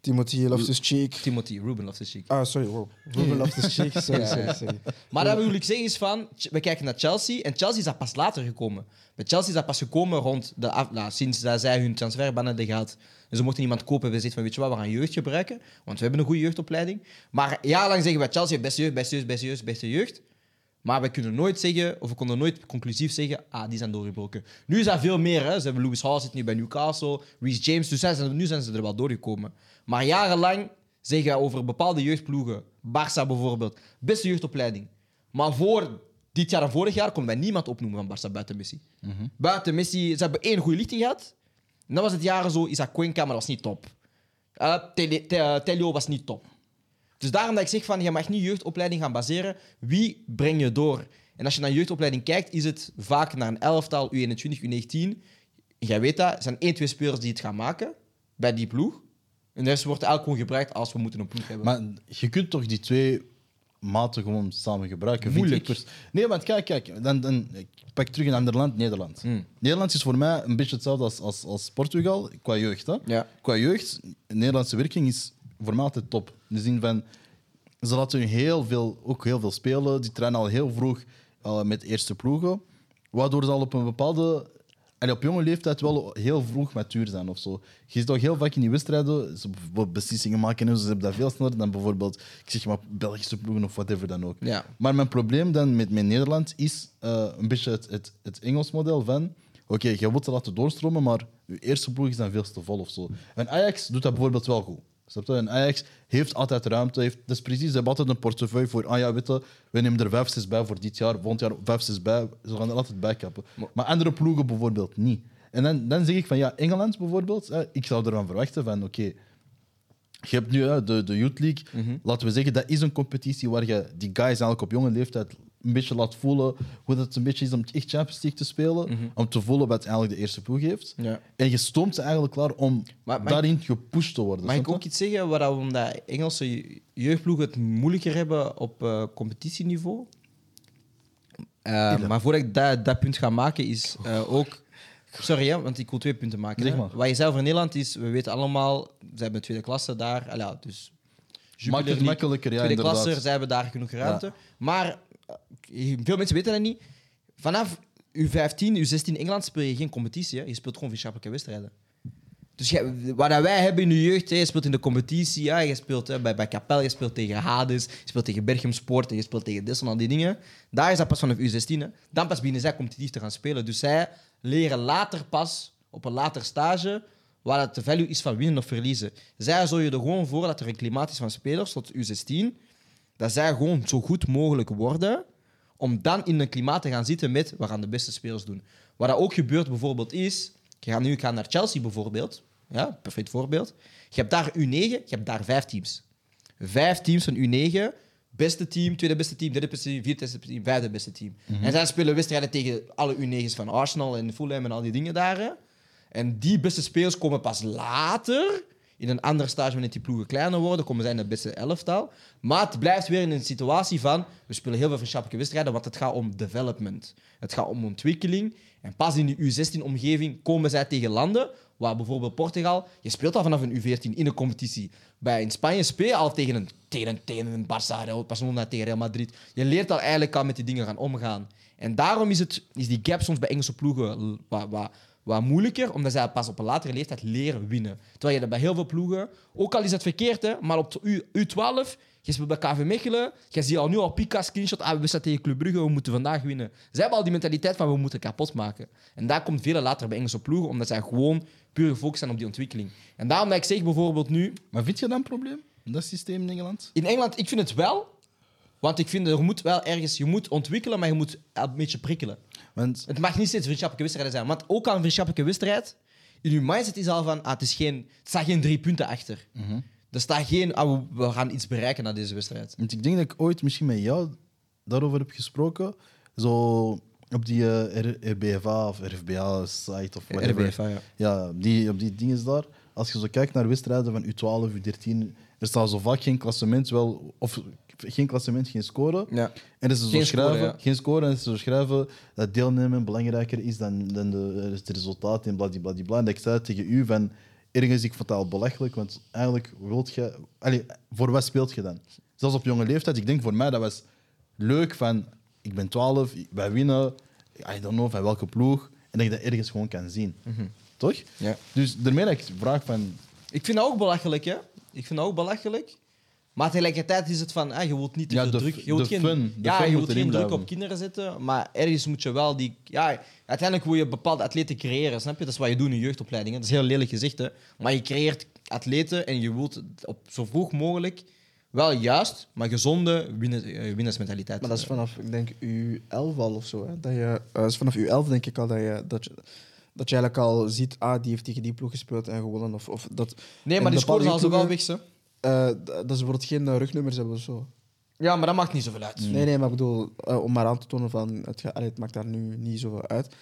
Timothy Loftus-Cheek. Timothy, Ruben Loftus-Cheek. Ah, sorry, wow. Ruben Loftus-Cheek, sorry, Ja. sorry, sorry. Maar dat wil ik zeggen is van, we kijken naar Chelsea en Chelsea is dat pas later gekomen. Bij Chelsea is dat pas gekomen rond de af, nou, sinds dat zij hun transferban hadden gehad. En ze mochten iemand kopen en we zitten van, weet je wat, we gaan jeugd gebruiken, want we hebben een goede jeugdopleiding. Maar jarenlang zeggen we, Chelsea heeft beste jeugd, beste jeugd, beste jeugd, beste jeugd. Maar we kunnen nooit zeggen, of we konden nooit conclusief zeggen, ah, die zijn doorgebroken. Nu is dat veel meer, hè. Ze hebben Lewis Hall zit nu bij Newcastle, Reece James, dus zijn ze, nu zijn ze er wel doorgekomen. Maar jarenlang zeggen we over bepaalde jeugdploegen, Barça bijvoorbeeld, beste jeugdopleiding. Maar voor dit jaar en vorig jaar kon wij niemand opnoemen van Barça buiten Messi. Buiten Messi, ze hebben één goede lichting gehad. En dan was het jaren zo, Isaac Cuenca, maar dat was niet top. Eh, Telio was niet top. Dus daarom dat ik zeg van, je mag niet jeugdopleiding gaan baseren. Wie breng je door? En als je naar jeugdopleiding kijkt, is het vaak naar een elftal, U21, U19. Jij weet dat, er zijn één, twee spelers die het gaan maken bij die ploeg. En de rest wordt eigenlijk gewoon gebruikt als we moeten een ploeg hebben. Maar je kunt toch die twee maten gewoon samen gebruiken? vind Moeilijk. ik nee, want kijk, kijk dan, dan, ik pak terug een ander land, Nederland. Hmm. Nederland is voor mij een beetje hetzelfde als, als, als Portugal qua jeugd. Hè? Ja. Qua jeugd, Nederlandse werking is voor mij altijd top. In de zin van, ze laten hun heel veel, ook heel veel spelen. Die trainen al heel vroeg eh, met eerste ploegen. Waardoor ze al op een bepaalde... En op jonge leeftijd wel heel vroeg matuur zijn of zo. Je ziet toch heel vaak in die wedstrijden ze beslissingen maken en ze hebben dat veel sneller dan bijvoorbeeld, ik zeg maar, Belgische ploegen of whatever dan ook. Ja. Maar mijn probleem dan met, met Nederland is eh, een beetje het, het, het Engels model van... Oké, je wilt ze laten doorstromen, maar je eerste ploeg is dan veel te vol of zo. En Ajax doet dat bijvoorbeeld wel goed. Snap je? En Ajax heeft altijd ruimte. Heeft, dat is precies, ze hebben altijd een portefeuille voor... Ah ja, weet je, we nemen er vijf, zes bij voor dit jaar. Volgend jaar vijf, zes bij. Ze gaan er altijd bij kappen. Maar andere ploegen bijvoorbeeld niet. En dan, dan zeg ik van, ja, Engeland bijvoorbeeld... ik zou ervan verwachten van, oké... Je hebt nu hè, de, de Youth League. Mhm. Laten we zeggen, dat is een competitie waar je die guys eigenlijk op jonge leeftijd een beetje laat voelen hoe het een beetje is om echt Champions League te spelen. Om te voelen wat eigenlijk de eerste ploeg heeft. Mhm. Ja. En je stoomt ze eigenlijk klaar om Maar- daarin gepusht te worden. Mag ik ook je? iets zeggen waar we omdat Engelse je- jeugdploegen het moeilijker hebben op eh, competitieniveau? Eh, maar voordat ik dat, dat punt ga maken, is eh, ook. Sorry, hè, want ik wil twee punten maken. Zeg hè. maar. Wat je zei over Nederland is, we weten allemaal, ze hebben tweede klasse daar. Al ja, dus Maakt het makkelijker, ja, tweede inderdaad. klasse, zij hebben daar genoeg ruimte. Maar veel mensen weten dat niet. Vanaf U15, U16 Engeland speel je geen competitie. Hè. Je speelt gewoon vriendschappelijke wedstrijden. Dus wat wij hebben in de jeugd, hè, je speelt in de competitie, ja, je speelt hè, bij, bij Capel, je speelt tegen Hades, je speelt tegen Berchem Sport, en je speelt tegen Dessel, al die dingen. Daar is dat pas vanaf U16. Hè. Dan pas beginnen zij competitief te gaan spelen. Dus zij leren later pas, op een later stage, waar het de value is van winnen of verliezen. Zij zorgen er gewoon voor dat er een klimaat is van spelers tot U16, dat zij gewoon zo goed mogelijk worden, om dan in een klimaat te gaan zitten met, we gaan de beste spelers doen. Wat dat ook gebeurt bijvoorbeeld is, je gaat nu gaan naar Chelsea bijvoorbeeld, ja, perfect voorbeeld. Je hebt daar U9, je hebt daar vijf teams. Vijf teams van U9, beste team, tweede beste team, derde beste team, vierde beste team, vijfde beste team. En zij spelen wedstrijden tegen alle U9's van Arsenal en Fulham en al die dingen daar. En die beste spelers komen pas later, in een ander stage wanneer die ploegen kleiner worden, komen zij in de beste elftal. Maar het blijft weer in een situatie van, we spelen heel veel vriendschappelijke wedstrijden, want het gaat om development. Het gaat om ontwikkeling. En pas in die U16-omgeving komen zij tegen landen, waar bijvoorbeeld Portugal, je speelt al vanaf een U14 in een competitie. Bij in Spanje speel je al tegen een, tegen een, tegen een Barça, Barcelona, tegen Real Madrid. Je leert al eigenlijk al met die dingen gaan omgaan. En daarom is, het, is die gap soms bij Engelse ploegen wat, moeilijker, omdat zij pas op een latere leeftijd leren winnen. Terwijl je dat bij heel veel ploegen, ook al is het verkeerd, hè, maar op de U, U12, je speelt bij KV Mechelen, je ziet al nu al Pika screenshot, ah, we staan tegen Club Brugge, we moeten vandaag winnen. Zij hebben al die mentaliteit van we moeten kapot maken. En daar komt veel later bij Engelse ploegen, omdat zij gewoon puur gefocust zijn op die ontwikkeling. En daarom dat ik zeg bijvoorbeeld nu, Maar vind je dat een probleem, dat systeem in Engeland? in Engeland, ik vind het wel, Want ik vind, er moet wel ergens... Je moet ontwikkelen, maar je moet een beetje prikkelen. Want Het mag niet steeds vriendschappelijke wedstrijden zijn. Want ook aan een vriendschappelijke wedstrijd... In je mindset is al van... Ah, het, is geen, het staat geen drie punten achter. Er staat geen... Ah, we- gaan iets bereiken na deze wedstrijd. Want ik denk dat ik ooit misschien met jou daarover heb gesproken. Zo op die eh, R- RBFA of RFBA-site of whatever. RBFA, ja. Ja, op die, op die dingen daar. Als je zo kijkt naar wedstrijden van U12, U13, er staat zo vaak geen klassement, wel, of geen klassement, geen score. Ja. En dat ze zo Geen score, schrijven, ja. geen score, en ze zo schrijven dat deelnemen belangrijker is dan, dan de, het resultaat en bladibladibla. En dat ik zei tegen u van, ergens, ik vond dat al belachelijk, want eigenlijk wilt je... Allee, voor wat speelt je dan? Zelfs op jonge leeftijd, ik denk voor mij, dat was leuk van, ik ben 12, wij winnen, I don't know van welke ploeg, en dat je dat ergens gewoon kan zien. Toch? Mhm. Ja. Dus daarmee dat ik vraag van, Ik vind dat ook belachelijk, hè. Ik vind dat ook belachelijk. Maar tegelijkertijd is het van, ah, je wilt niet te Ja, veel de druk... Je wilt de geen, fun- de ja, fun je wilt geen druk op kinderen zetten, maar ergens moet je wel die... Ja, uiteindelijk wil je bepaalde atleten creëren, snap je? Dat is wat je doet in je jeugdopleidingen. Dat is heel lelijk gezegd, hè. Maar je creëert atleten en je wilt op zo vroeg mogelijk wel juist, maar gezonde winnen, eh, winnersmentaliteit. Maar dat is vanaf, ik denk, U11 al of zo. Hè? Dat, je, eh, dat is vanaf U11 denk ik al dat je, dat je, dat je eigenlijk al ziet, ah, die heeft tegen die ploeg gespeeld en gewonnen. Of, of dat, Nee, maar die scores al zo wel weg, ze. Eh, d- dat ze bijvoorbeeld geen eh, rugnummers hebben of zo. Ja, maar dat maakt niet zoveel uit. Nee, nee, maar ik bedoel, eh, om maar aan te tonen van, het, ga- allee, het maakt daar nu niet zoveel uit.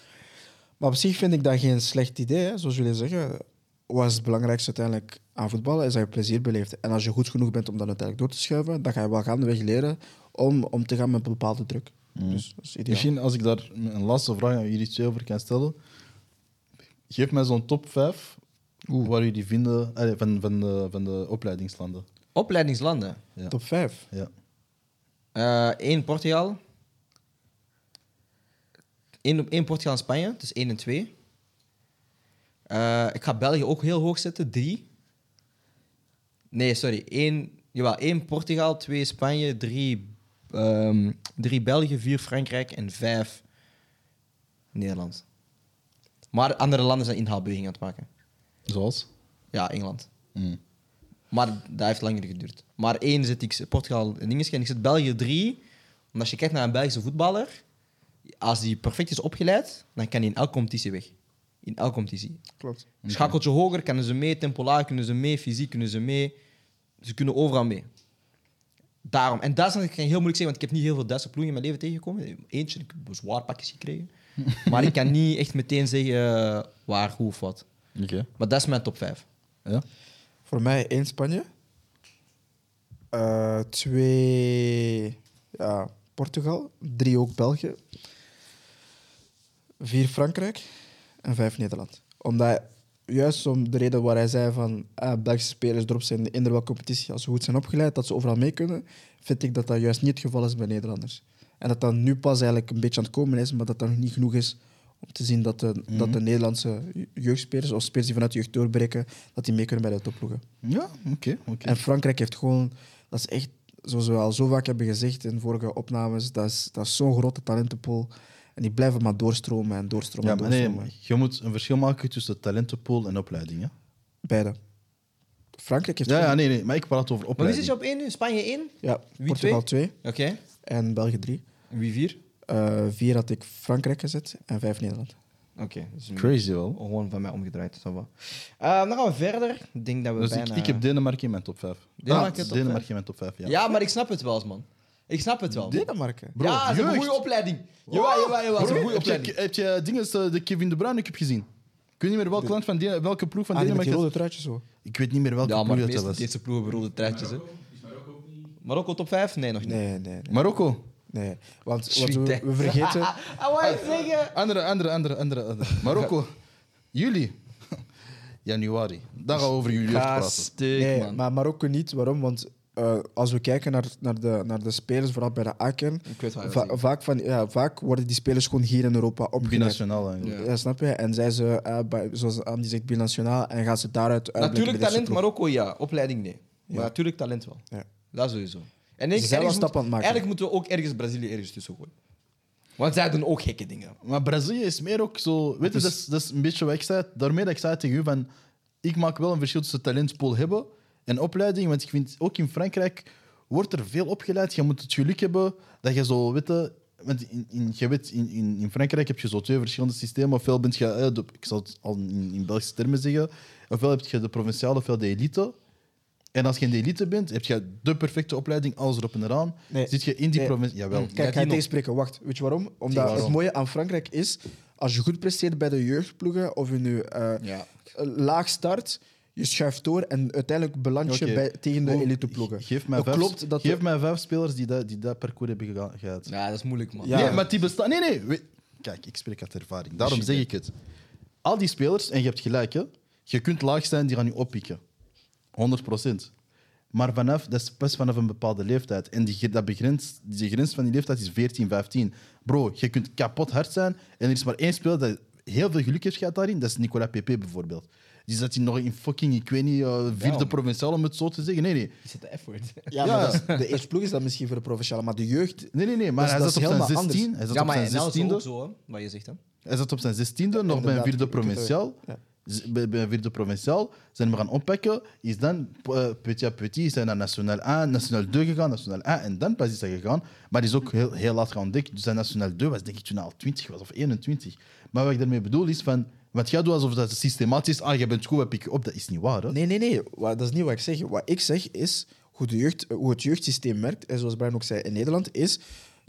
Maar op zich vind ik dat geen slecht idee, hè. zoals jullie zeggen. Wat is het belangrijkste uiteindelijk aan voetballen, is dat je plezier beleeft. En als je goed genoeg bent om dat uiteindelijk door te schuiven, dan ga je wel gaandeweg leren om om te gaan met bepaalde druk. Dus dat is ideaal. Misschien als ik daar een laatste vraag aan jullie twee over kan stellen. Geef mij zo'n top 5 waar jullie vinden allee, van, van, de, van de opleidingslanden. Opleidingslanden. Ja. Top 5. Ja. Eén Portugal. Eén, één Portugal en Spanje, dus 1 en 2. Eh, ik ga België ook heel hoog zetten, 3. Nee, sorry. Eén, jawel, één Portugal, 2 Spanje, 3 ehm, drie België, 4 Frankrijk en 5 Nederland. Maar andere landen zijn inhaalbewegingen aan het maken. Zoals? Ja, Engeland. Mm. Maar dat heeft langer geduurd. Maar één zet ik Portugal en dinges en ik zet België drie. Want als je kijkt naar een Belgische voetballer, als die perfect is opgeleid, dan kan hij in elke competitie weg. In elke competitie. Klopt. Schakeltje hoger, kunnen ze mee, tempo laag kunnen ze mee, fysiek kunnen ze mee. Ze kunnen overal mee. Daarom. En Duitsland kan ik heel moeilijk zeggen, want ik heb niet heel veel Duitse ploegen in mijn leven tegengekomen. Eentje, ik heb zwaar pakjes gekregen. maar ik kan niet echt meteen zeggen eh, waar, hoe of wat. Oké. Maar dat is mijn top 5. Ja? Voor mij één Spanje. Eh, twee ja, Portugal. Drie ook België. Vier Frankrijk. En vijf Nederland. Omdat, juist om de reden waar hij zei van ah, Belgische spelers erop zijn in welke competitie, als ze goed zijn opgeleid, dat ze overal mee kunnen, vind ik dat dat juist niet het geval is bij Nederlanders. En dat dat nu pas eigenlijk een beetje aan het komen is, maar dat dat nog niet genoeg is om te zien dat de, dat de Nederlandse jeugdspelers, of spelers die vanuit de jeugd doorbreken, dat die mee kunnen bij de topploegen. Ja, oké. oké. En Frankrijk heeft gewoon, dat is echt, zoals we al zo vaak hebben gezegd in vorige opnames, dat is, dat is zo'n grote talentenpool. En die blijven maar doorstromen en doorstromen Ja, maar nee, doorstromen. je moet een verschil maken tussen talentenpool en opleiding. Hè? Beide. Frankrijk heeft Ja, ja, nee, nee, maar ik praat over Maar wie opleiding. zit je op 1 nu? Spanje 1? ja, Wie Portugal 2 Oké. en België 3. En Wie 4? Eh vier had ik Frankrijk gezet en vijf Nederland. Oké. dus Crazy wel. Gewoon van mij omgedraaid. Eh, dan gaan we verder. Ik denk dat we Dus bijna... ik, ik heb Denemarken in mijn top 5. Denemarken top Denemarken vijf? in mijn top 5, ja. ja. maar ik snap het wel, man. Ik snap het wel. Denemarken. Bro, ja, ze hebben een goede opleiding. Jawel, jawel, jawel. Ze hebben een goede heb, je, opleiding. heb je dingen, als, eh, de Kevin De Bruyne Cup gezien? Ik weet niet meer welk land van welke ploeg van Ah, die met die Denemarken. rode truitjes zo. Ik weet niet meer welke Ja, maar ploeg de dat meeste was. deze ploegen hebben rode truitjes. Hè. Marokko top 5? Nee, nog niet. Nee, nee, nee. Marokko. Nee. Want, we, vergeten... Ah, wat je zeggen? Andere, andere, andere, andere. andere. Marokko. Juli. Januari. Dan gaan we over jullie praten. Nee, man. maar Marokko niet. Waarom? Want eh, als we kijken naar, naar, de, naar de spelers, vooral bij de va- zegt. vaak, van, ja, vaak worden die spelers gewoon hier in Europa opgeleid. Binationaal eigenlijk. Ja. Ja, snap je? En zij ze, eh, bij, zoals Andy zegt, binationaal en gaan ze daaruit Natuurlijk talent. Marokko ja. Opleiding nee. Maar natuurlijk talent wel. Ja. Dat sowieso. En ik, zijn wel aan het maken. Eigenlijk moeten we ook ergens Brazilië ergens tussen gooien. Want zij doen ook gekke dingen. Maar Brazilië is meer ook zo. Weet je, dat is, dat is een beetje wat ik zei. Daarmee dat ik zei tegen u van. Ik maak wel een verschil tussen talentpool hebben en opleiding. Want ik vind ook in Frankrijk wordt er veel opgeleid. Je moet het geluk hebben dat je zo weet. Want in, in, je weet, in, in, in Frankrijk heb je zo twee verschillende systemen. Ofwel ben je, eh, de- ik zal het al in, in Belgische termen zeggen, ofwel heb je de provinciale ofwel de elite. En als je in de elite bent, heb je de perfecte opleiding, alles erop en eraan. Nee. Zit je in die Nee. provincie... Jawel. Kijk, ik ga je tegenspreken. Wacht, weet je waarom? Omdat waarom. het mooie aan Frankrijk is, als je goed presteert bij de jeugdploegen of je nu eh, Ja. laag start, je schuift door en uiteindelijk beland je bij, tegen de eliteploegen. Geef mij, vijf, klopt dat geef de- mij vijf spelers die dat, die dat parcours hebben gehad. ja, dat is moeilijk, man. Ja. Nee, maar die bestaan. Nee, nee. we- Kijk, ik spreek uit ervaring. Daarom zeg ik het. Al die spelers, en je hebt gelijk, hè, je kunt laag zijn, die gaan je oppikken. 100 procent. Maar vanaf, dat is pas vanaf een bepaalde leeftijd. En die, dat begrens, die grens van die leeftijd is 14, 15. Bro, je kunt kapot hard zijn. En er is maar één speler dat heel veel geluk heeft gehad daarin. Dat is Nicolas Pepe bijvoorbeeld. Die zat hij nog in fucking, ik weet niet, eh, vierde Ja. provinciaal om het zo te zeggen. Nee, nee. Is het de effort? Ja, Ja. maar dat is- de eerste ploeg is dat misschien voor de provinciale, maar de jeugd... Nee, nee, nee. Maar Dat is- hij dat zat op zijn helemaal anders. 16. Hij zat Ja, op maar zijn 16e. ook zo, hè, wat je zegt, hè. Hij zat op zijn zestiende, nog bij een vierde provinciaal. ja. Bij, bij vierde provinciaal zijn we gaan oppakken. Is dan eh, petit à petit zijn naar National 1, National 2 gegaan, National 1 en dan pas is hij gegaan. Maar die is ook heel, heel laat gaan ontdekken. Dus zijn National 2 was denk ik toen hij al 20 was of 21. Maar wat ik daarmee bedoel is van. Wat jij doet alsof dat systematisch is. Ah, je bent goed, heb ik op. Dat is niet waar. Hè? Nee, nee, nee. Dat is niet wat ik zeg. Wat ik zeg is hoe, de jeugd, hoe het jeugdsysteem werkt. En zoals Brian ook zei in Nederland, is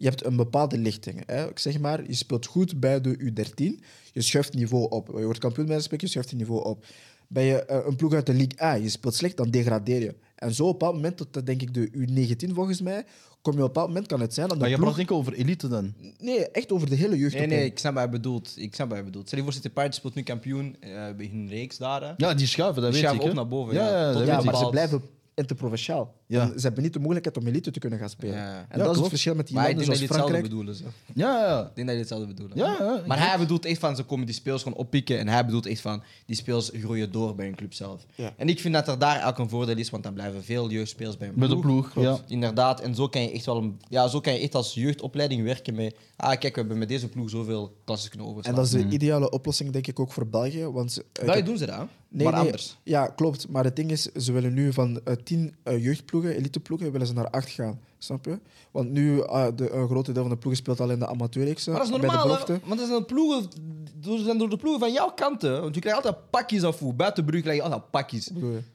je hebt een bepaalde lichting. Hè. Ik zeg maar, je speelt goed bij de U13. Je schuift niveau op. Je wordt kampioen bij de spreken, je schuift je niveau op. Ben je eh, een ploeg uit de Ligue A, je speelt slecht, dan degradeer je. En zo op een bepaald moment, tot eh, denk ik de U19 volgens mij, kom je op een bepaald moment, kan het zijn dat de Maar je ploeg... praat enkel over elite dan. Nee, echt over de hele jeugd. Nee, nee, ik snap wat hij bedoelt. Ik snap wat hij bedoelt. Stel je voor, City Pirates speelt nu kampioen eh, bij hun reeks daar. hè. Ja, die schuiven, dat Die weet schuiven ik. op naar boven, Ja, ja. ja, een Ja, maar ze blijven interprovinciaal. Ja. En Ze hebben niet de mogelijkheid om elite te kunnen gaan spelen. Ja. En Ja, dat is het verschil met die Maar ik landen denk dat zoals Frankrijk. bedoelen. Zo. Ja, ja. Ik denk dat jullie hetzelfde bedoelen. Ja, ja, Maar hij bedoelt echt van, ze komen die spelers gewoon oppikken. En hij bedoelt echt van, die spelers groeien door bij een club zelf. Ja. En ik vind dat er daar ook een voordeel is, want dan blijven veel jeugdspelers bij een Met de ploeg. ploeg, ja. Inderdaad, en zo kan je echt wel een, ja, zo kan je echt als jeugdopleiding werken met. Ah, kijk, we hebben met deze ploeg zoveel klassen kunnen En overslaan. dat is de ideale oplossing, denk ik, ook voor België. Want, België heb- doen ze dat, hè? Nee, maar nee, anders. Ja, klopt. Maar het ding is, ze willen nu van eh, tien eh, jeugdploegen, eliteploegen, willen ze naar acht gaan. Snap je? Want nu, eh, de, een grote deel van de ploegen speelt al in de amateurreeks. Maar dat is bij de normaal, hè? Want dat zijn ploegen, dat zijn door de ploegen van jouw kanten. Want je krijgt altijd pakjes af. Buiten Brugge krijg je altijd pakjes.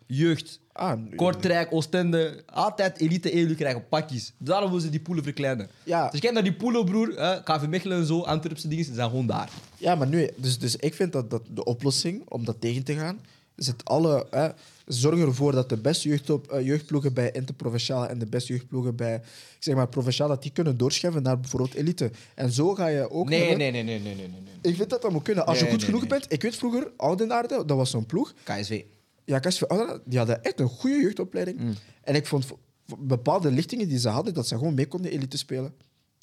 Jeugd, Ah, Kortrijk, Oostende, altijd elite EU krijgen pakjes. Daarom willen ze die poelen verkleinen. Ja. Dus kijk naar die poelen, broer. KV Mechelen en zo, Antwerpse dingen, ze zijn gewoon daar. Ja, maar nu, dus, dus ik vind dat, dat de oplossing om dat tegen te gaan, is het alle, hè, zorg ervoor dat de beste jeugdop, eh, jeugdploegen bij interprovinciale en de beste jeugdploegen bij ik zeg maar, provinciaal, dat die kunnen doorschuiven naar bijvoorbeeld elite. En zo ga je ook. Nee, hebben- nee, nee, nee, nee, nee, nee. Ik vind dat dat moet kunnen. Als Nee, je goed nee, genoeg bent. Ik weet vroeger, Oudenaarde, dat was zo'n ploeg. KSV. Ja, Oudenaarde, die hadden echt een goede jeugdopleiding. Mm. En ik vond bepaalde lichtingen die ze hadden, dat ze gewoon mee konden elite spelen.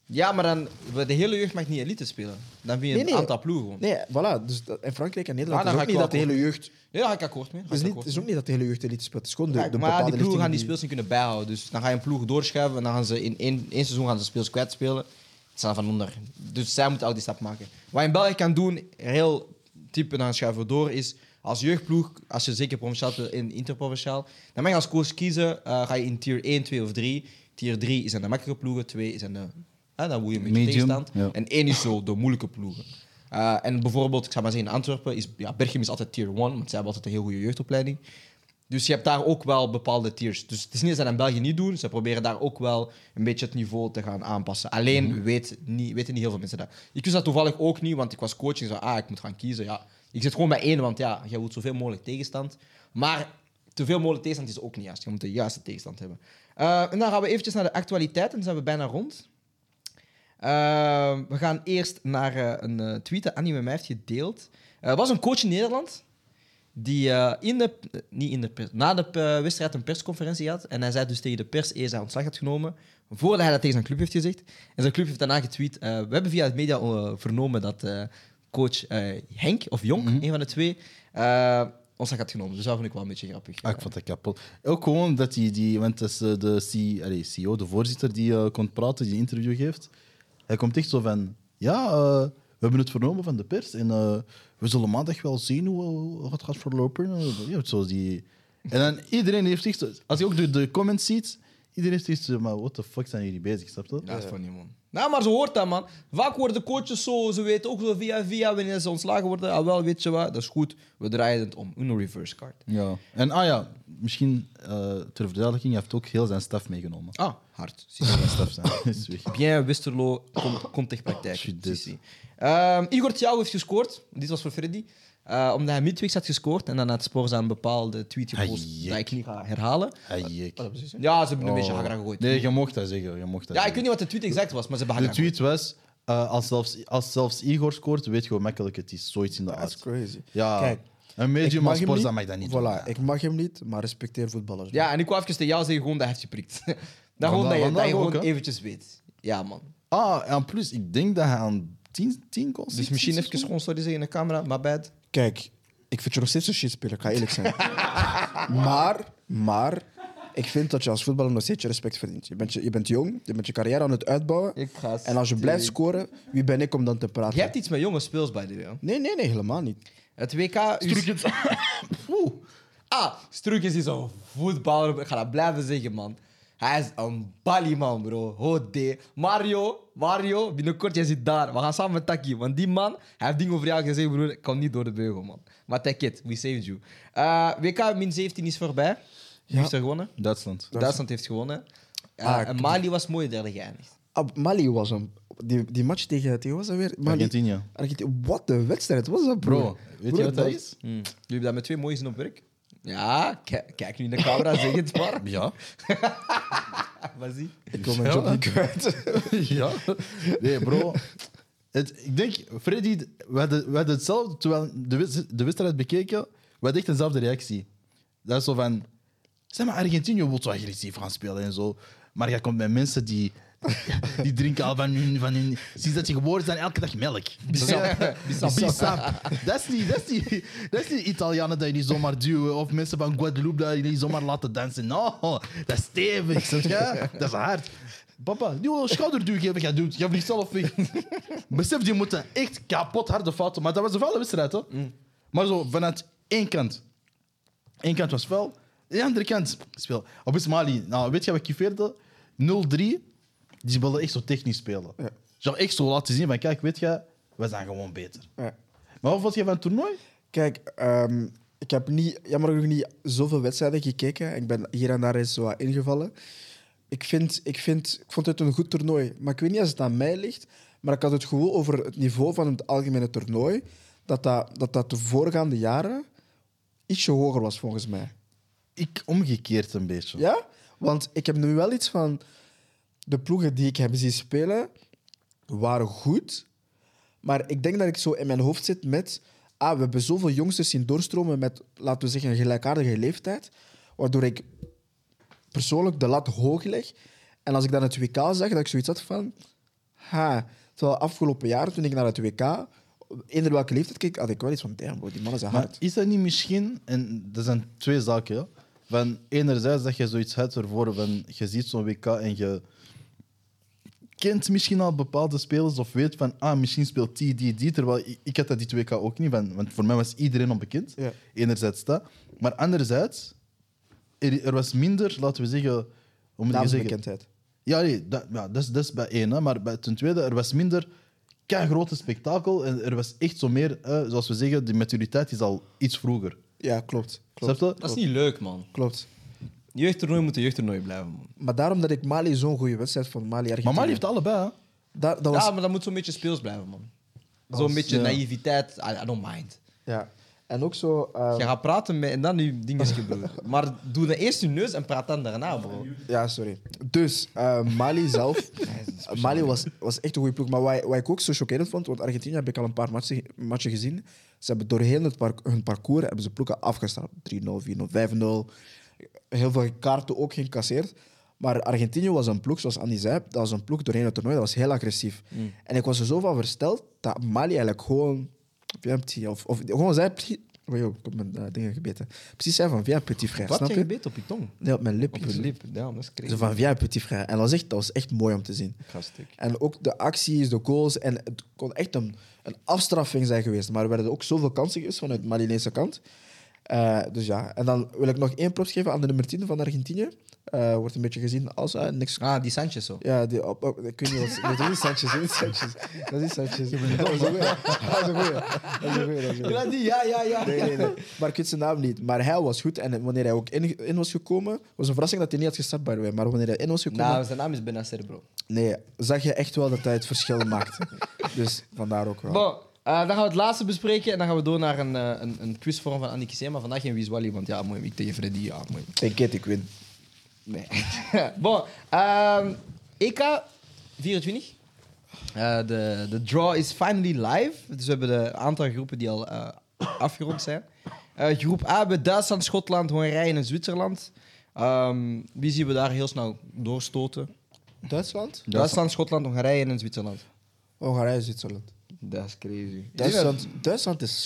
Ja, maar dan, de hele jeugd mag niet elite spelen. Dan vind je Nee, een nee. aantal ploegen gewoon. Nee, voilà. Dus dat, in Frankrijk en Nederland dan is ook niet dat de hele jeugd... Ja, daar ga ik akkoord mee. Het is, niet, is ook niet dat de hele jeugd elite speelt. Het is gewoon de, de maar die ploegen gaan die speels niet kunnen bijhouden. Dus dan ga je een ploeg doorschuiven en dan gaan ze in één, één seizoen gaan ze speels kwijt spelen. Het zijn van onder. Dus zij moeten ook die stap maken. Wat je in België kan doen, heel type dan schuiven we door, is als jeugdploeg, als je zeker provinciaal speelt en interprovinciaal, dan mag je als coach kiezen, eh, ga je in tier 1, 2 of 3. Tier 3 zijn de makkelijke ploegen, 2 zijn de, dan woe je met je Medium, tegenstand. ja. En 1 is zo de moeilijke ploegen. Eh, en bijvoorbeeld, ik zou maar zeggen, in Antwerpen is ja, Berchem is altijd tier 1, want zij hebben altijd een heel goede jeugdopleiding. Dus je hebt daar ook wel bepaalde tiers. Dus het is niet dat ze dat in België niet doen. Ze proberen daar ook wel een beetje het niveau te gaan aanpassen. Alleen weet niet, weten niet heel veel mensen dat. Ik wist dat toevallig ook niet, want ik was coach en zei, ah, ik moet gaan kiezen. Ja, ik zit gewoon bij één, want ja, je wilt zoveel mogelijk tegenstand. Maar te veel mogelijk tegenstand is ook niet juist. Je moet de juiste tegenstand hebben. Eh, en dan gaan we eventjes naar de actualiteit en dan zijn we bijna rond. Eh, we gaan eerst naar eh, een tweet dat Annie met mij heeft gedeeld. Er was een coach in Nederland die in de, niet in de na de wedstrijd een persconferentie had. En hij zei dus tegen de pers eerst hij ontslag had genomen, voordat hij dat tegen zijn club heeft gezegd. En zijn club heeft daarna getweet. we hebben via het media vernomen dat coach eh, Henk, of Jonk, een van de twee, eh ontslag had genomen. Dus dat vond ik wel een beetje grappig. Ah, ik vond dat kapot. Ook gewoon dat die, die want dat is de C, CEO, de voorzitter, die eh, kon praten, die een interview geeft. Hij komt echt zo van: Ja, we hebben het vernomen van de pers en we zullen maandag wel zien hoe, het gaat verlopen. Ja, zo die... En dan iedereen heeft echt, als je ook de, de comments ziet, Iedereen heeft van, maar what the fuck zijn jullie bezig, snap je? Dat is funny, man. Nou, maar ze hoort dat, man. Vaak worden coaches zo, ze weten ook zo via via wanneer ze ontslagen worden. Ah, wel, weet je wat, dat is goed. We draaien het om. Een reverse card. Ja. En ah ja, misschien eh, ter verduidelijking, hij heeft ook heel zijn staf meegenomen. Ah, hard. Heel zijn staf zijn is weg. Bien Westerlo, kom, komt tegen praktijk. Shit, dit. Zie, zie. Ehm, Igor Thiago heeft gescoord. Dit was voor Freddy. Eh, omdat hij midweeks had gescoord en dan had Spurs aan een bepaalde tweet gepost Ajek. dat ik niet ga herhalen. Ja, ze hebben een beetje Oh. hagra gegooid. Nee, je mocht dat zeggen. Je mocht dat ja, ik weet niet wat de tweet exact was, maar ze hebben De tweet was, eh, als, zelfs, als zelfs Igor scoort, weet je hoe makkelijk het is. Zoiets in de Dat is aard. crazy. Ja, Kijk, een medium als Sporza mag dat niet Voilà, doen. ik mag hem niet, maar respecteer voetballers. Ja, en ik wou even tegen jou zeggen gewoon dat hij heeft geprikt. dat gewoon dat je, dat je ook, gewoon eventjes weet. Ja, man. Ah, en plus, ik denk dat hij aan 10 10 goals Dus misschien even gewoon sorry zeggen in de camera, my bad. Kijk, ik vind je nog steeds een shit speler, ga eerlijk zijn. maar, maar, ik vind dat je als voetballer nog steeds je respect verdient. Je bent, je, je bent jong, je bent je carrière aan het uitbouwen. Ik ga En als je blijft scoren, wie ben ik om dan te praten? Je hebt iets met jonge speels bij de wereld. Nee, nee, nee, helemaal niet. Het WK... Oeh. Ah, Stroekjes is een voetballer. Ik ga dat blijven zeggen, man. Hij is een balieman, bro. Hode. Mario, Mario, binnenkort, jij zit daar. We gaan samen met Taki. Want die man, hij heeft dingen over jou gezegd, broer. Ik kan niet door de beugel, man. Maar take it, we saved you. Eh, WK min 17 is voorbij. Wie Ja. heeft er gewonnen? Duitsland. Duitsland heeft gewonnen. Eh, Ah, en Mali was mooi derde geëindigd. Ah, Mali was een... Die, die match tegen, tegen was dat weer? Mali. Argentinië. Argentinië. Wat een wedstrijd was dat, bro? Bro, weet je wat dat is? Hm. Jullie hebben dat met twee mooie zin op werk? Ja, ki- kijk nu in de camera, zeg het maar. Ja. Wat zie Ik wil mijn job niet kwijt. ja. Nee, bro. Het, ik denk, Freddy, we hadden, we hadden hetzelfde, terwijl de, wis- de wedstrijd bekeken, we hadden echt dezelfde reactie. Dat is zo van, zeg maar, Argentinië wil zo agressief gaan spelen en zo, maar je komt met mensen die, die drinken al van hun, van hun, sinds dat je geboren zijn, elke dag melk. Bissap. Bissap. Dat is niet, dat is niet, dat is niet Italianen dat je niet zomaar duwen, of mensen van Guadeloupe dat je niet zomaar laten dansen. No, dat is stevig, snap je? Dat is hard. Papa, die wil een schouderduw geven, jij doet, jij vliegt zelf weg. Besef, die moeten echt kapot harde fouten. Maar dat was een vuile wedstrijd, hè? Maar zo vanuit één kant. Eén kant was vuil, de andere kant speel. Op Mali, nou, weet je wat ik kiffeerde? 0-3, die wilden echt zo technisch spelen. Ja. Zo echt zo laten zien van, kijk, weet je, we zijn gewoon beter. Ja. Maar wat vond je van het toernooi? Kijk, ehm, ik heb niet, jammer genoeg niet zoveel wedstrijden gekeken. Ik ben hier en daar eens zo wat ingevallen. Ik, vind, ik, vind, ik vond het een goed toernooi. Maar ik weet niet als het aan mij ligt. Maar ik had het gevoel over het niveau van het algemene toernooi. Dat dat, dat, dat de voorgaande jaren ietsje hoger was, volgens mij. Ik omgekeerd een beetje. Ja? Want ik heb nu wel iets van... De ploegen die ik heb zien spelen, waren goed. Maar ik denk dat ik zo in mijn hoofd zit met... Ah, we hebben zoveel jongsters zien doorstromen met, laten we zeggen, een gelijkaardige leeftijd. Waardoor ik persoonlijk de lat hoog leg. En als ik dan het WK zag, dat ik zoiets had van... Ha, terwijl afgelopen jaar, toen ik naar het WK... Eender welke leeftijd keek, had ik wel iets van... Damn, bro, die mannen zijn Maar hard. is dat niet misschien, en dat zijn twee zaken, ja? van enerzijds dat je zoiets hebt ervoor van je ziet zo'n WK en je kent misschien al bepaalde spelers of weet van ah, misschien speelt die, die, die, terwijl ik, ik had dat dit WK ook niet, van, want voor mij was iedereen onbekend. Ja. Enerzijds dat, maar anderzijds, er, er was minder, laten we zeggen, hoe moet je zeggen? Naamsbekendheid. Ja, nee, dat, ja, dat, is, dat is bij één. Hè. Maar bij, ten tweede, er was minder kei grote spektakel. En er was echt zo meer, eh, zoals we zeggen, de maturiteit is al iets vroeger. Ja, klopt. klopt. Je? Dat is niet leuk, man. Klopt. Jeugdtoernooi moet een jeugdtoernooi blijven, man. Maar daarom dat ik Mali zo'n goede wedstrijd vond. Mali Argentinië. Maar Mali heeft allebei. Hè. Da- dat was, Ja, maar dat moet zo'n beetje speels blijven, man. Zo'n beetje ja. naïviteit. I, I don't mind. ja. En ook zo... eh, Je gaat praten met, en dan je dingetjes, broer. Maar doe dan eerst je neus en praat dan daarna, bro. ja, sorry. Dus, eh, Mali zelf... Mali was, was echt een goede ploeg. Maar wat, wat ik ook zo chockerend vond, want Argentinië heb ik al een paar matchen, matchen gezien. Ze hebben doorheen het par- hun parcours hebben ze ploegen afgestaan. 3-0, 4-0, 5-0. Heel veel kaarten ook geïncasseerd. Maar Argentinië was een ploeg, zoals Andy zei, dat was een ploeg doorheen het toernooi, dat was heel agressief. En ik was er zo van versteld dat Mali eigenlijk gewoon... Of, of gewoon zei... Oh, joh, ik heb mijn eh, dingen gebeten. Precies zei van, viens petit frère, Wat snap je gebeten op je tong? Nee, op mijn lip. Op je lip. Ja, dat is crazy. Zo van, viens petit frère. En dat was, echt, dat was echt mooi om te zien. Ik ga stuk. En ook de acties, de goals. En het kon echt een, een afstraffing zijn geweest. Maar er werden ook zoveel kansen geweest vanuit de Malinese kant. Eh, dus ja, en dan wil ik nog één props geven aan de nummer 10 van Argentinië. Eh, wordt een beetje gezien als eh, niks. Ah, die Sanchez zo. Ja, die op, op- ik weet niet wat. Nee, dat is niet Sanchez. Dat is niet Sanchez. Dat is Sanchez. Dat is een goeie. Dat is een goeie. Dat is een goeie. Dat is een goeie. die, ja, ja, ja. Nee, nee, nee. Maar ik weet zijn naam niet. Maar hij was goed. En wanneer hij ook in, in was gekomen, was een verrassing dat hij niet had gestart, way. Maar wanneer hij in was gekomen, Nou, zijn naam is Benacer, bro. nee, zag je echt wel dat hij het verschil maakte. Dus vandaar ook wel. Eh, dan gaan we het laatste bespreken en dan gaan we door naar een, eh, een, een quizvorm van Annie Kissé. Maar vandaag geen Wieswally, want ja, mooi, ik tegen Freddy, ja, mooi. Ik weet, ik win. Nee. bon, ehm, EK 24. Eh, de, de draw is finally live. Dus we hebben de aantal groepen die al eh, afgerond zijn. Eh, groep A hebben Duitsland, Schotland, Hongarije en Zwitserland. Ehm, wie zien we daar heel snel doorstoten? Duitsland? Duitsland, Schotland, Hongarije en Zwitserland. Hongarije, Zwitserland. Dat is crazy. Duitsland, Duitsland is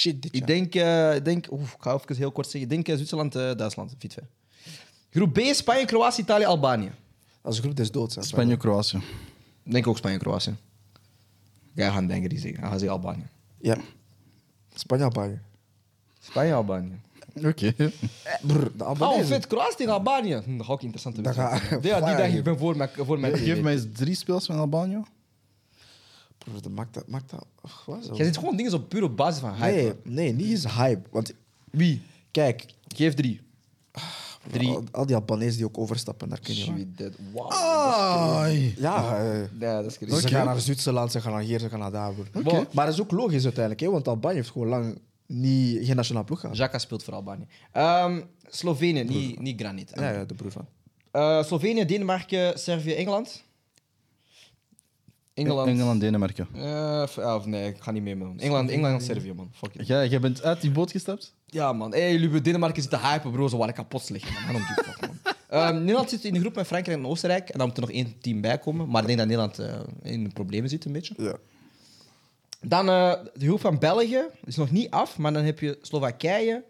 shit dit jaar. Ik denk, eh, ik denk oef, ik ga even heel kort zeggen. Ik denk eh, Zwitserland, eh, Duitsland, fait. Groep B, Spanje, Kroatië, Italië, Albanië. Als groep des doods. hè. Spanje, Kroatië. Ik denk ook Spanje, Kroatië. Jij gaat denken die zeggen. Hij gaat zeggen Albanië. Ja. Spanje, Albanië. Spanje, Albanië. Oké. Eh, brr, de Oh, Albanese. vet. Kroatië tegen Albanië. Hm, dat ga ik interessant ga- Ja, die dag ik ben voor mijn, voor mijn Geef TV. mij eens drie speels van Albanië. Brr, dat maakt dat... Maakt dat ach, wat is dat? Jij zit gewoon dingen op puur op basis van hype. Nee, man. nee, niet eens hype. Want Wie? kijk, Geef drie. Drie. al, al die Albanese die ook overstappen, daar kun je. Sweet dead. Wow. Ai. Ja, eh, Ja, dat is crazy. ze gaan naar Zwitserland, ze gaan naar hier, ze gaan naar daar. broer. Oké. Maar dat is ook logisch uiteindelijk, hè, want Albanië heeft gewoon lang niet, geen nationaal ploeg gehad. Jaka speelt voor Albanië. Ehm, Slovenië, niet, niet Granit. Ja, ja, de broer van. Eh, Slovenië, Denemarken, Servië, Engeland. Engeland. Engeland, Denemarken. Eh, f- ah, of nee, ik ga niet mee, man. Engeland, Engeland en Servië, man. Fuck it. Jij, jij bent uit die boot gestapt? Ja, man. Hey, jullie bij Denemarken zitten hypen, bro. Ze waren kapot liggen, man. Fuck. Ehm, Nederland zit in de groep met Frankrijk en Oostenrijk. En dan moet er nog één team bij komen. Maar ik denk dat Nederland eh, in de problemen zit, een beetje. Ja. Dan eh, de groep van België. is nog niet af, maar dan heb je Slowakije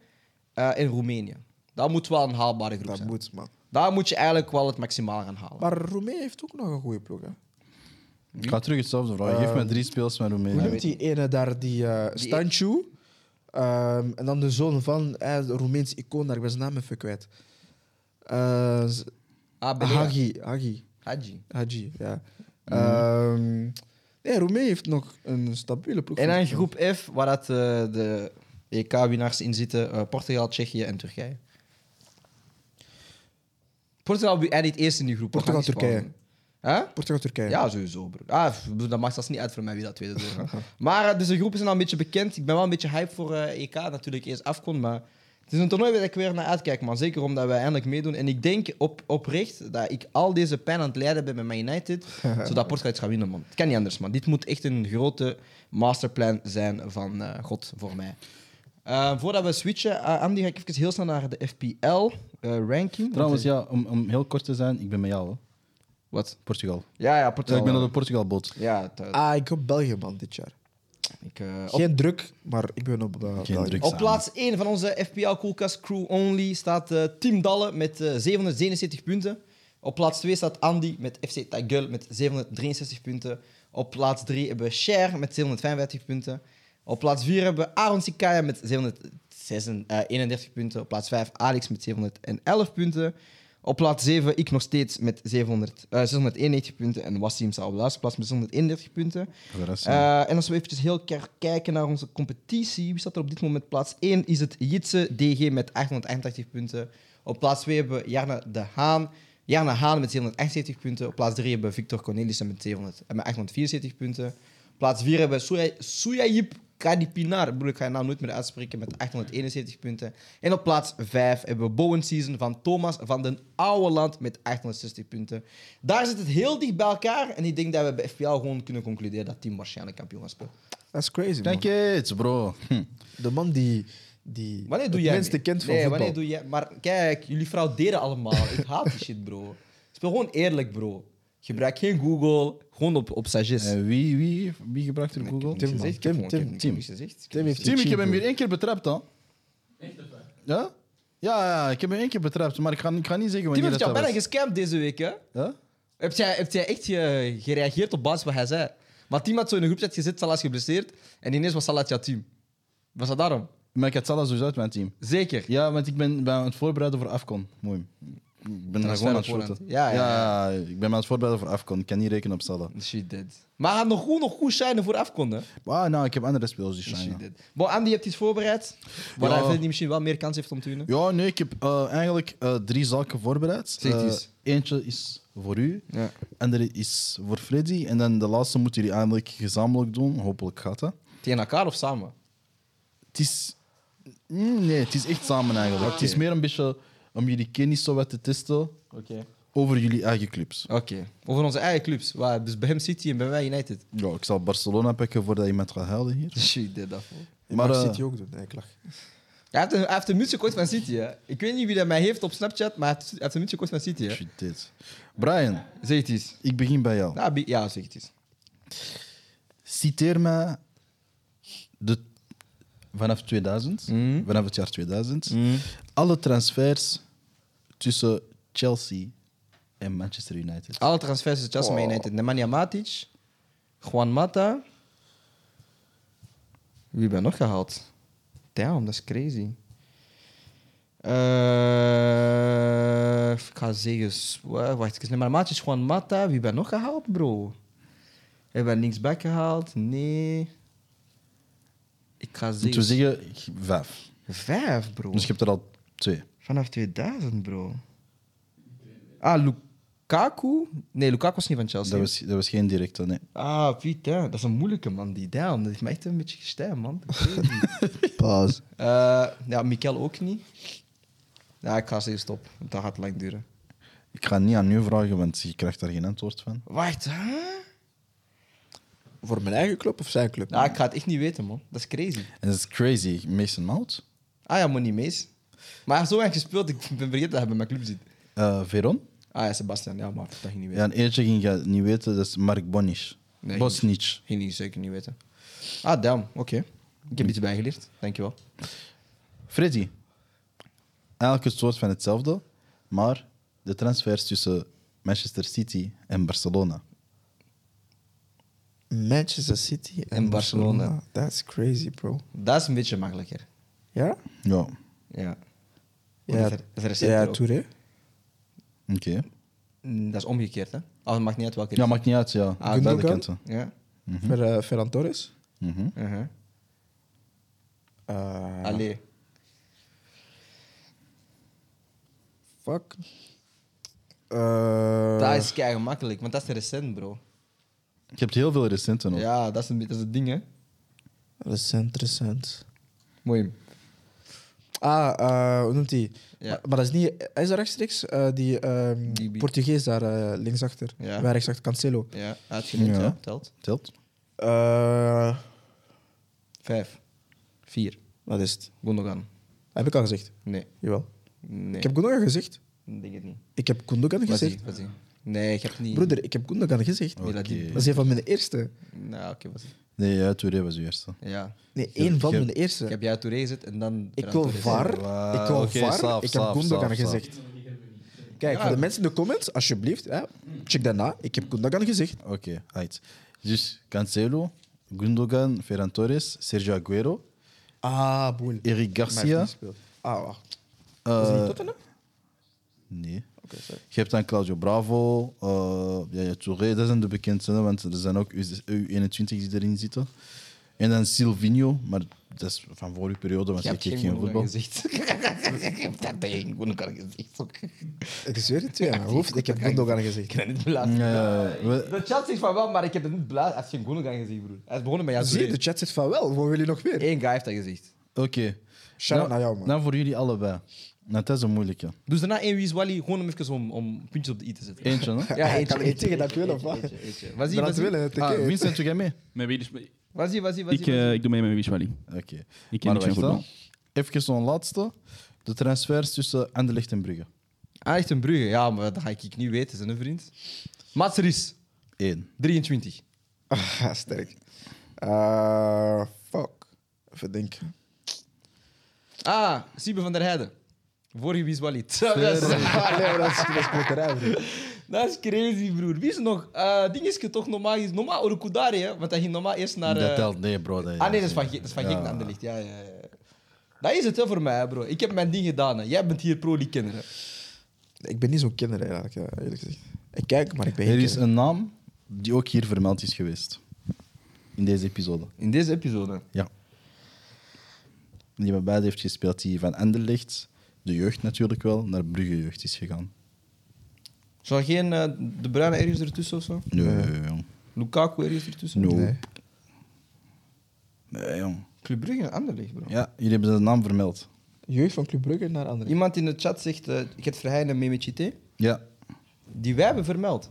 eh, en Roemenië. Dat moet wel een haalbare groep Dat zijn. moet, man. Daar moet je eigenlijk wel het maximaal gaan halen. Maar Roemenië heeft ook nog een goede ploeg, hè. Ik ga terug hetzelfde vragen. Geef mij drie speels van Hoe Roemenië. noemt die ene daar, die uh, Die- Stanchu? Ehm, en dan de zoon van eh, de Roemeens icoon, daar ik ben zijn naam even kwijt. Eh, z- Ah, Belea. Hagi, Hagi, Hadji. Hagi, ja. Ehm, nee, Roemenië heeft nog een stabiele ploeg. En dan groep F, waar dat, eh, de EK-winnaars in zitten. eh, Portugal, Tsjechië en Turkije. Portugal eindigt eerst in die groep. Portugal, Turkije. Spannend. Hè? Portugal, Turkije. Ja, sowieso, bro. Ah, dat maakt zelfs niet uit voor mij wie dat tweede maar eh, dus de groepen zijn al een beetje bekend. Ik ben wel een beetje hype voor eh, EK, natuurlijk eerst afkon, maar het is een toernooi waar ik weer naar uitkijk, man. Zeker omdat wij eindelijk meedoen. En ik denk op, oprecht dat ik al deze pijn aan het lijden ben met Man United, zodat Portugal iets gaat winnen, man. Het kan niet anders, man. Dit moet echt een grote masterplan zijn van eh, God voor mij. Eh, voordat we switchen, Andy, ga ik even heel snel naar de FPL-ranking. Trouwens, ja, om, om heel kort te zijn, ik ben met jou, hè. Wat? Portugal. Ja, ja, Ja, Portugal. ik ben op de Portugal-boot. Ja, het, eh, Ah, ik hoop België, man, dit jaar. ik, eh, op- Geen druk, maar ik ben op uh, Geen België. druk. Op samen. plaats 1 van onze FPL Coolcast Crew Only staat eh Tim Dalle met eh, 777 punten. Op plaats 2 staat Andy met FC Tagul met 763 punten. Op plaats 3 hebben we Cher met 755 punten. Op plaats 4 hebben we Aaron Sikaya met 731 punten. Op plaats 5 Alex met 711 punten. Op plaats 7 ik nog steeds met 700, eh, 691 punten. En Wassim staat op de laatste plaats met 631 punten. Rest, Eh, en als we eventjes heel kijken naar onze competitie, wie staat er op dit moment plaats 1? Is het Jitse DG met 888 punten. Op plaats 2 hebben we Jarne de Haan. Jarne Haan met 778 punten. Op plaats 3 hebben we Victor Cornelissen met, 700, eh, met 874 punten. Op plaats 4 hebben we Soya- Soyayip Kadipinar. Ik bedoel, ik ga je naam nooit meer uitspreken met 871 punten. En op plaats 5 hebben we Bowen Season van Thomas van den Oude Land met 860 punten. Daar zit het heel dicht bij elkaar. En ik denk dat we bij FPL gewoon kunnen concluderen dat team waarschijnlijk kampioen gaat spelen. Dat is crazy, man. Kijk eens, bro. Hm. De man die, die Wanneer doe jij minste mee? kent van nee, voetbal. wanneer doe jij... Maar kijk, jullie frauderen allemaal. Ik haat die shit, bro. Speel gewoon eerlijk, bro. Gebruik geen Google. Gewoon op, op sagesse. Eh, wie, wie, wie gebruikt er Google? Tim, man. gezegd, Tim, Tim, Tim. gezegd. Tim heeft Tim, ik heb hem hier één keer betrapt, dan. Ja? Ja, ja, ik heb hem één keer betrapt, maar ik ga, ik ga niet zeggen Tim wanneer heeft jou dat bijna was. gescamd deze week, hè? Ja? Heb jij, heb jij echt ge- gereageerd op basis van wat hij zei? Maar Tim had zo in een groepchat gezet, Salah is geblesseerd. En ineens was Salah jouw team. Was dat daarom? Maar ik had Salah sowieso uit mijn team. Zeker. Ja, want ik ben, ben aan het voorbereiden voor Afcon. Mooi. Ik ben daar gewoon aan het. Polen. Ja, ja, ja, ik ben me aan het voorbereiden voor Afcon. Ik kan niet rekenen op Salah. Shit dead. Maar had nog goed, nog goed shinen voor afkonden. Ah, nou, ik heb andere spelers die shinen. dead. Bon, Andy, je hebt iets voorbereid. Waar hij die misschien wel meer kans heeft om te winnen. Ja, nee, ik heb eh, eigenlijk eh, drie zaken voorbereid. Eens. eentje is voor u, Ja. andere is voor Freddy. En dan de laatste moeten jullie eigenlijk gezamenlijk doen. Hopelijk gaat dat. Tegen elkaar of samen? Het is... Mm, Nee, het is echt samen eigenlijk. Het is meer een beetje om jullie kennis zo wat te testen Oké. over jullie eigen clubs. Oké. Over onze eigen clubs. Waar, dus bij hem City en bij mij United. Ja, ik zal Barcelona pakken voordat iemand gaat huilen hier. Shit. Dat Ik Maar, eh, City ook doen. Nee, ik lach. hij, heeft een, hij heeft een muts gekocht van City. Hè. Ik weet niet wie dat mij heeft op Snapchat, maar hij heeft, hij heeft een muts gekocht van City. Hè. Shit, dit. Brian, Zeg het eens. ik begin bij jou. Ja, bi- ja, zeg het eens. Citeer me de, vanaf 2000, Mhm. vanaf het jaar 2000, alle transfers tussen Chelsea en Manchester United. Alle transfers tussen Chelsea en United. Nemanja Matic, Juan Mata. Wie we nog gehaald? Damn, dat is crazy. Eh, ik ga zeggen... Wacht, Nemanja Matic, Juan Mata. Wie we nog gehaald, bro? Hebben we linksback gehaald? Nee. Ik ga zeggen... Moeten we zeggen vijf. Vijf, bro. Dus je hebt er al twee. Vanaf 2000, bro. Ah, Lukaku? Nee, Lukaku was niet van Chelsea. Dat was, dat was geen directe, nee. Ah, Piet, hè. dat is een moeilijke man, die damn. Dat heeft mij echt een beetje gestijnd, man. Pause. Eh, ja, Mikel ook niet. Ja, ik ga zeggen stop. want Dat gaat lang duren. Ik ga niet aan u vragen, want je krijgt daar geen antwoord van. Wacht, hè? Voor mijn eigen club of zijn club? Ja, ik ga het echt niet weten, man. Dat is crazy. En dat is crazy. Mason Mount, Ah ja, Money Mees. Maar hij heeft zo lang gespeeld, ik ben vergeten dat hij bij mijn club zit. eh, Veron. Ah ja, Sebastian. Ja, maar dat ging niet Ja, weten. en eentje ging je niet weten, dat is Mark Bonisch. Nee, Bosnic. Ging niet zeker niet weten. Ah, damn. Oké. Ik heb iets bijgeleerd. Dankjewel. Freddy. Eigenlijk het soort van hetzelfde, maar de transfers tussen Manchester City en Barcelona. Manchester City en, En Barcelona. Barcelona. That's crazy, bro. Dat is een beetje makkelijker. Ja? Ja, Ja. Ja, dat is, ja. Touré. oké. Mm, Dat is omgekeerd, hè? Oh, het maakt niet uit welke. Ja, maakt niet uit, ja. Ah, Beide Gundogan? kanten. Ja. Fer, eh, Ferran Torres. Mhm. Uh-huh. Eh, Allee. Fuck. Eh, dat is kei gemakkelijk, want dat is recent, bro. Je hebt heel veel recenten nog. Ja, dat is, een, dat is het ding, hè? Recent, recent. Mooi. Ah, eh, hoe noemt hij? Ja. Maar, maar dat is niet... Hij is daar rechtstreeks? Eh, die ehm, Die- die- Portugees daar eh, linksachter. Ja. Bij rechtsachter, Cancelo. Ja, uitgenoemd, Ja. ja. Telt. Telt. Eh, Vijf. Vier. wat is het? Gundogan. Heb ik al gezegd? Nee. Jawel. Nee. Ik heb Gundogan gezegd. Ik denk het niet. Ik heb Gundogan Wat gezegd. zie, wat zie. Nee, ik heb niet... Broeder, ik heb Gundogan gezegd. Dat is een van mijn eerste. Nou, oké, wat zie. Nee, ja, Touré was uw eerste. Ja. Nee, één van je- mijn Ik eerste. heb jou Touré gezet en dan... Ik wil. VAR. Ik wil VAR. ik heb Gundogan gezegd. Kijk, Ja. voor de mensen in de comments, alsjeblieft, hè, check dat na. Ik heb Gundogan gezegd. Oké, uit. Dus Cancelo, Gundogan, Ferran Torres, Sergio Aguero, Ah, boel. Eric Garcia. Ah, wacht. eh, Was hij niet Tottenham? nee. Je hebt dan Claudio Bravo, eh ja, ja, Touré, dat zijn de bekendste, want er zijn ook U- U21 die erin zitten. En dan Silvinho, maar dat is van vorige periode, want Je ik hebt keek geen voetbal. gezegd. Ik heb dat tegen Gundogan gezegd. ook. Ik zweer het je, mijn hoofd. Ik heb Gundogan gezegd. Ik heb het niet. Ja, we- De chat zegt van wel, maar ik heb het niet beluisterd. Hij heeft geen Gundogan gezien, broer. Hij is begonnen met jou Zie, je, de chat zegt van wel. Wat wil je nog meer? Eén guy heeft dat gezegd. Oké. Shout-out Nou- naar jou, man. Nou, voor jullie allebei. Nou, dat is een moeilijke. Dus daarna één wie is Wally, gewoon om even om, om puntjes op de i te zetten. Eentje, hè? Ja, Ik kan niet tegen dat ik wil, of wat? Eentje, eentje. Wat zie Ik het willen, Ah. Vincent, doe jij mee? Met wie dus- Wat zie wat zie je, wat ik, zie eh, ik doe mee met Wish Wally. Oké. Ik ken Maar niks van wacht, voetbal. Even zo'n laatste. De transfers tussen Anderlecht en Brugge. Ah, echt een Brugge. Ja, maar dat ga ik niet weten, zijn een vriend. Mats Ries, Eén. 23. Ah, sterk. Eh, fuck. Even denken. Ah, Siebe van der Heijden. Vorige wie is. Dat is, nee, dat is, dat is klokkerij, bro. dat is crazy, broer. Wie is nog? Eh ding is je toch normaal... is Normaal Orukudari, hè? Want hij ging normaal eerst naar... eh, Dat telt, nee, bro. Dat, Ah nee, dat is van, dat is van Ja. Naar Anderlecht. Ja, ja, ja. Dat is het hè, voor mij, bro. Ik heb mijn ding gedaan. Hè. Jij bent hier pro-die-kinderen. Ik ben niet zo'n kinder eigenlijk, ja, eerlijk gezegd. Ik kijk, maar ik ben Er is een naam die ook hier vermeld is geweest. In deze episode. In deze episode. Ja. Die bij beide heeft gespeeld, die van Anderlecht, de jeugd natuurlijk wel, naar Brugge jeugd is gegaan. Zou er geen eh, De Bruyne ergens ertussen of zo? Nee, Nee. jong. Lukaku ergens ertussen? No. Nee. Nee, jong. Club Brugge en Anderlecht, bro. Ja, jullie hebben de naam vermeld. Jeugd van Club Brugge naar andere. Iemand in de chat zegt, eh ik heb Verheyen en Memechite. Ja, Die wij hebben vermeld.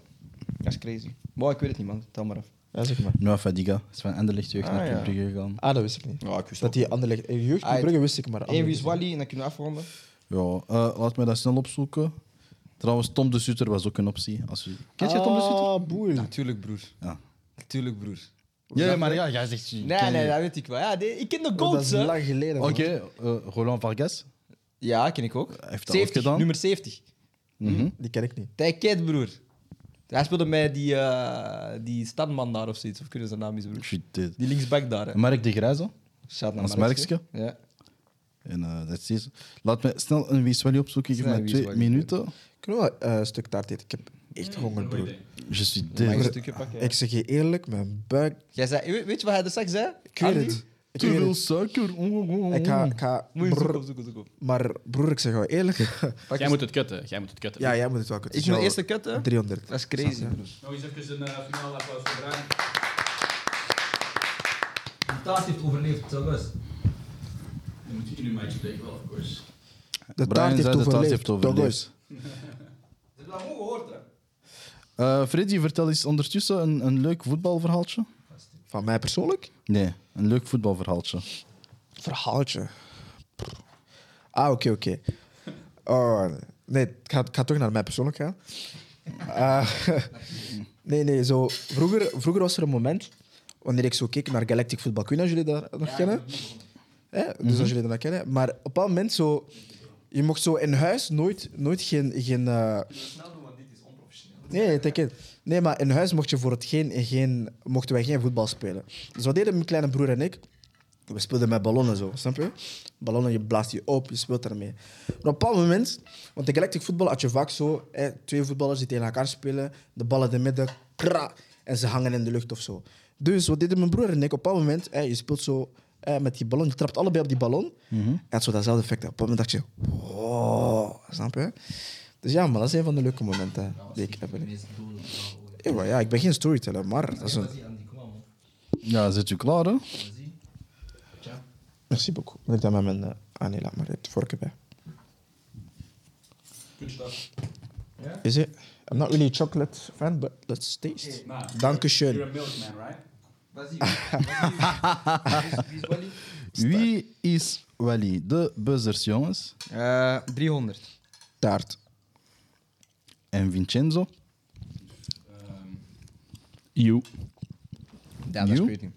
Dat is crazy. Maar ik weet het niet, man. Tel maar af. Ja, zeg maar. Noah Fadiga is van Anderlecht jeugd Ah, naar Club ja. Brugge gegaan. Ah, dat wist ik niet. Ja, ik wist Dat die andere ligt. eh, Jeugd Club Ah, Brugge wist ik, maar Eén wie is Wally en dan kunnen we afronden. Ja, eh, laat mij dat snel opzoeken. Trouwens, Tom de Sutter was ook een optie. Als u... Ken je. Tom de Sutter? Ah, boei. Natuurlijk, broer. Ja. Natuurlijk, broer. Ja, maar ja, jij zegt... Nee, nee, dat weet ik wel. Ja, die- ik ken de Oh, dat goats, is hè. lang geleden. man. Oké, eh, Roland Vargas. Ja, ken ik ook. Hij heeft dat ook 70, gedaan. nummer 70. Mhm. Die ken ik niet. Tijket, broer. Hij speelde met die, eh die standman daar of zoiets. Of kunnen ze zijn naam is, broer? Shit, dit. Die linksback daar, hè. Mark de Grijze. Shout naar Als Markske. Markske. Ja. En eh, dat is deze. Laat me snel een Wieswally opzoeken. Geef mij een twee minuten. Kunnen we wel eh, een stuk taart eten? Ik heb echt honger, broer. Je suis Mag ik zeg je eerlijk, mijn buik... Jij zei, weet weet je wat hij de straks zei? Ik weet het. Ik Te weet veel het. suiker. Oh, oh, oh. Ik ga... Ik ga Moet je brrr, zoeken, zoeken, zoeken. maar broer, ik zeg jou eerlijk. Jij moet het kutten. Jij moet het kutten. ja, jij moet het wel. Ik ben de eerste hè? 300. Dat is crazy. Nog eens even een uh, finale applaus voor Brian. De taart heeft overleefd, zelfs. Dan moet je in uw mic spreken, wel, of course. De Brian taart heeft overleefd. eens. Ze hebben dat gewoon gehoord, hè? Eh, Freddy, vertel eens ondertussen een, een leuk voetbalverhaaltje. Van mij persoonlijk? Nee, een leuk voetbalverhaaltje. Verhaaltje. Ah, oké, oké. Oh, nee, ik ga, ik ga toch naar mij persoonlijk gaan. Ah, nee, nee, zo. Vroeger, vroeger was er een moment wanneer ik zo keek naar Galactic Football. Of jullie dat nog kennen. Hè? Dus als jullie dat kennen. Maar op een moment zo... Je mocht zo in huis nooit, nooit geen... geen eh, Nee, nee, take it. nee, maar in huis mocht je voor het geen, geen, mochten wij geen voetbal spelen. Dus wat deden mijn kleine broer en ik? We speelden met ballonnen zo, snap je? Ballonnen, je blaast die op, je speelt ermee. Maar op een bepaald moment, want in galactic voetbal had je vaak zo, hè, twee voetballers die tegen elkaar spelen, de bal in de midden, kra, en ze hangen in de lucht of zo. Dus wat deden mijn broer en ik? Op een bepaald moment, hè, je speelt zo hè, met die ballon, je trapt allebei op die ballon, en het zo datzelfde effect. Op een moment dacht je, wow, snap je? Dus ja, maar dat is een van de leuke momenten die ik heb. Ja, maar ja, ik ben geen storyteller, maar dat is een... Ja, zit u klaar, hè? Merci beaucoup. Ik dat met mijn... eh, Ah nee, laat maar. Je hebt de vorken bij. Good stuff. Is it? I'm not really a chocolate fan, but let's taste. Nou, Dankeschön. You're a milkman, right? Wie is Wally? Wie is Wally? De buzzers, jongens. Eh, 300. Taart. En Vincenzo? You. Ja, dat is You? crazy.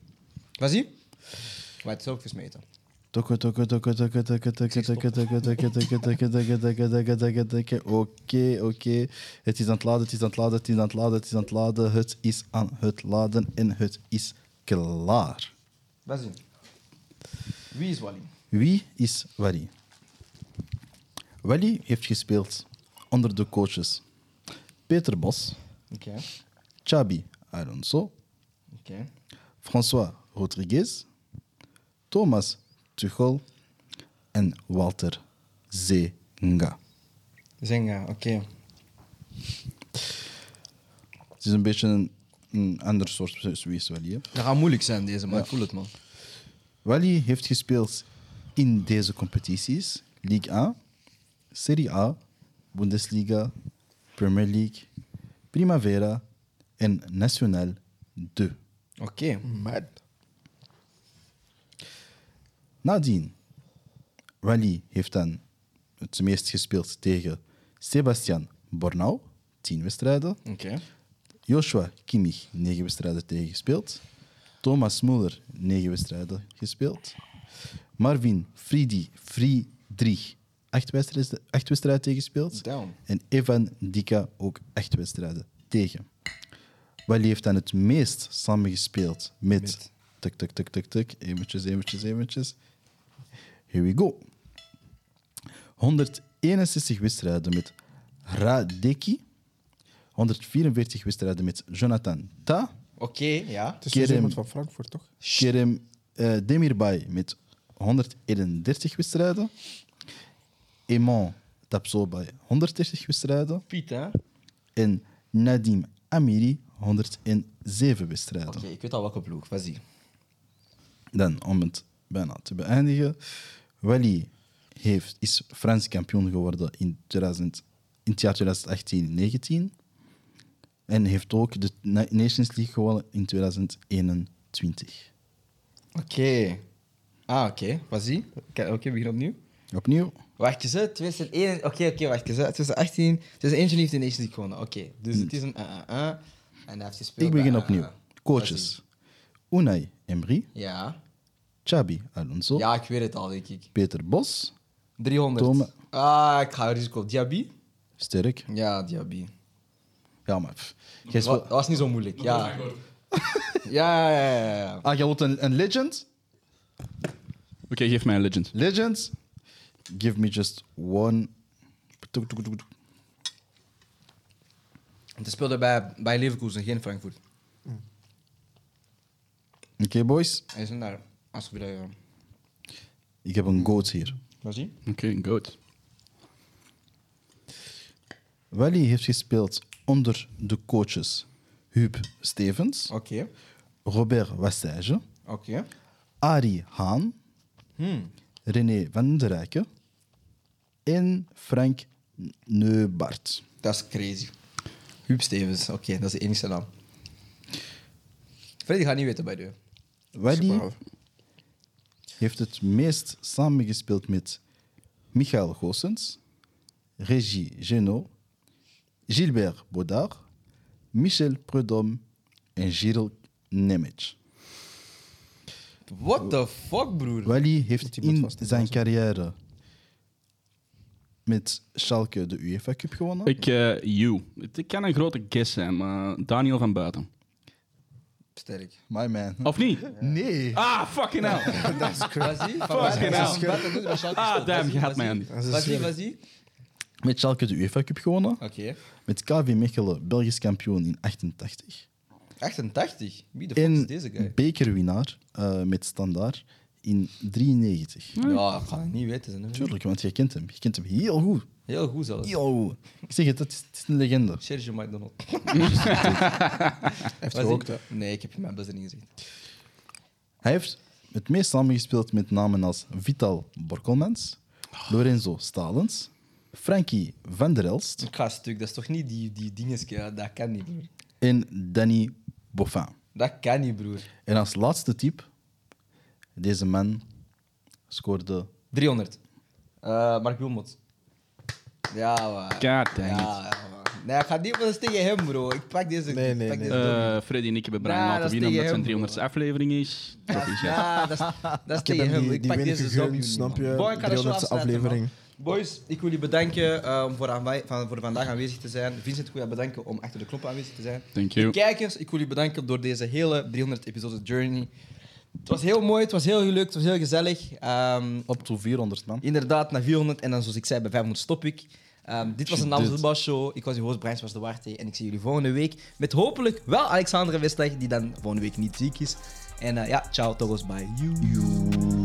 Vas-y. Maar het is ook versmeten. Toko, toko, toko, toko, toko, toko, toko, toko, toko, toko, toko, toko, toko, toko, toko, toko. Oké, oké. Het is aan het laden, het is aan het laden, het is aan het laden, het is aan het laden. Het is aan het laden en het is klaar. Vas-y. Wie is Wally? Wie is Wally? Wally heeft gespeeld onder de coaches Peter Bos. Chabi Alonso. François Rodriguez, Thomas Tuchel en Walter Zenga. Zenga, oké. Het is een beetje een, een ander soort wie is Wally. hè. Dat gaat moeilijk zijn, deze, maar ik voel het, man. Wally heeft gespeeld in deze competities: Ligue 1, Serie A, Bundesliga, Premier League, Primavera en National 2. Oké. Mad. Nadien, Wally heeft dan het meest gespeeld tegen Sebastian Bornau, 10 wedstrijden. Oké. Joshua Kimmich, 9 wedstrijden tegen gespeeld. Thomas Muller, 9 wedstrijden gespeeld. Marvin Friedi, Friedrich, 8 wedstrijden, acht wedstrijden tegen gespeeld. Down. En Evan Dika ook 8 wedstrijden tegen. Wally heeft dan het meest samengespeeld met... Met. Tuk, tuk, tuk, tuk, tuk. Eventjes, eventjes, eventjes. Here we go. 161 wedstrijden met Radeki. 144 wedstrijden met Jonathan Ta. Oké, ja. Het is dus Kerem. iemand van Frankfurt, toch? Kerem eh, Demirbay met 131 wedstrijden. Eman Tapsoba 130 wedstrijden. Piet, hè? Oké, En Nadim Amiri 107 wedstrijden. ik weet al welke ploeg. Wat zie Dan, om het bijna te beëindigen. Wally heeft, is Frans kampioen geworden in, 2000, in het jaar 2018-19. En heeft ook de Na- Nations League gewonnen in 2021. Oké. Ah, oké. Wat zie Oké, oké, begin opnieuw. Opnieuw. Wacht eens, hè. 2001... Oké, oké, wacht eens. hè. 2018... 2021 heeft de Nations League gewonnen. Oké, dus het is een... uh, uh, uh. En hij heeft gespeeld Ik begin opnieuw. Coaches. Unai Emery, Ja. Chabi Alonso, Ja, ik weet het al, denk ik. Peter Bos, 300. Tome. Ah, ik ga risico. Diaby? Sterk. Ja, Diaby. Ja, maar... pff, jij Dat was niet zo moeilijk. Ja. Ja, ja, ja, ja. Ah, jij wilt een, een legend? Oké, geef mij een legend. Legend? Give me just one... Het speelde bij, bij Leverkusen, geen Frankfurt. Oké, boys. Hij is daar. Alsjeblieft, ja. Ik heb een goat hier. Wat zie Oké, goed. Wally heeft gespeeld onder de coaches Huub Stevens. Robert Wassage. Arie Haan, Hmm. René van der Rijken en Frank Neubart. Dat is crazy. Huub Stevens, oké, dat is de enige naam. Freddy gaat niet weten bij de. Superhalf. heeft het meest samengespeeld met Michael Goossens, Régie Genot, Gilbert Baudard, Michel Prudhomme en Gilles Nemec. What the fuck, broer? Wally heeft iemand in zijn carrière met Schalke de UEFA Cup gewonnen. Ik, eh you. Het kan een grote guess zijn, maar Daniel van Buiten. Sterk. My man. Of niet? Nee. Ah, fucking hell. Wat zie Fucking hell. Ah, damn, je had mij aan. Dat is Wat zie? Met Schalke de UEFA Cup gewonnen. Oké. Met KV Mechelen Belgisch kampioen in 88. 88. Wie de fuck is En deze guy? bekerwinnaar eh, met Standaard in 93. Ja, ik ga het niet weten. Zijn, Tuurlijk, want je kent hem. Je kent hem heel goed. Heel goed zelfs. Heel goed. Ik zeg het, het is, het is een legende. Sergio McDonald. Hij heeft gerookt, zie- hè. Nee, ik heb je mijn best niet gezegd. Hij heeft het meest samengespeeld met namen als Vital Borkelmans, Lorenzo Stalens, Frankie van der Elst Ik ga stuk. Dat is toch niet die, die dingetjes? Ja, dat kan niet, broer. en Danny Boffin. Dat kan niet, broer. En als laatste type, deze man scoorde 300. Eh Mark Wilmot. Ja, man. God dang. Ja, man. Nee, ik ga niet, maar dat is tegen hem, bro. Ik pak deze. Nee, pak nee. deze. Eh Freddy en ik hebben Brian Nah, laten dat is winnen omdat zijn hem, 300ste aflevering is. Proficiat. Ja, dat is, dat is Ik heb tegen hem die, Ik die pak deze snap je? man. Boy, ik ga de show 300ste afsluiten, man. aflevering. Boys, ik wil jullie bedanken ehm, voor, aanwij- van, voor vandaag aanwezig te zijn. Vincent, ik wil je bedanken om achter de knoppen aanwezig te zijn. Thank you. Kijkers, ik wil jullie bedanken door deze hele 300 episode journey. Het was heel mooi, het was heel leuk, het was heel gezellig. Ehm, op to 400 man. Inderdaad, naar 400 en dan zoals ik zei, bij 500 stop ik. Ehm, dit was een Naams Dit. Voetbalshow. Ik was je host, Brian was de Warte. En ik zie jullie volgende week met hopelijk wel Alexandre Westleg, die dan volgende week niet ziek is. En eh, ja, ciao, togos, bye. You.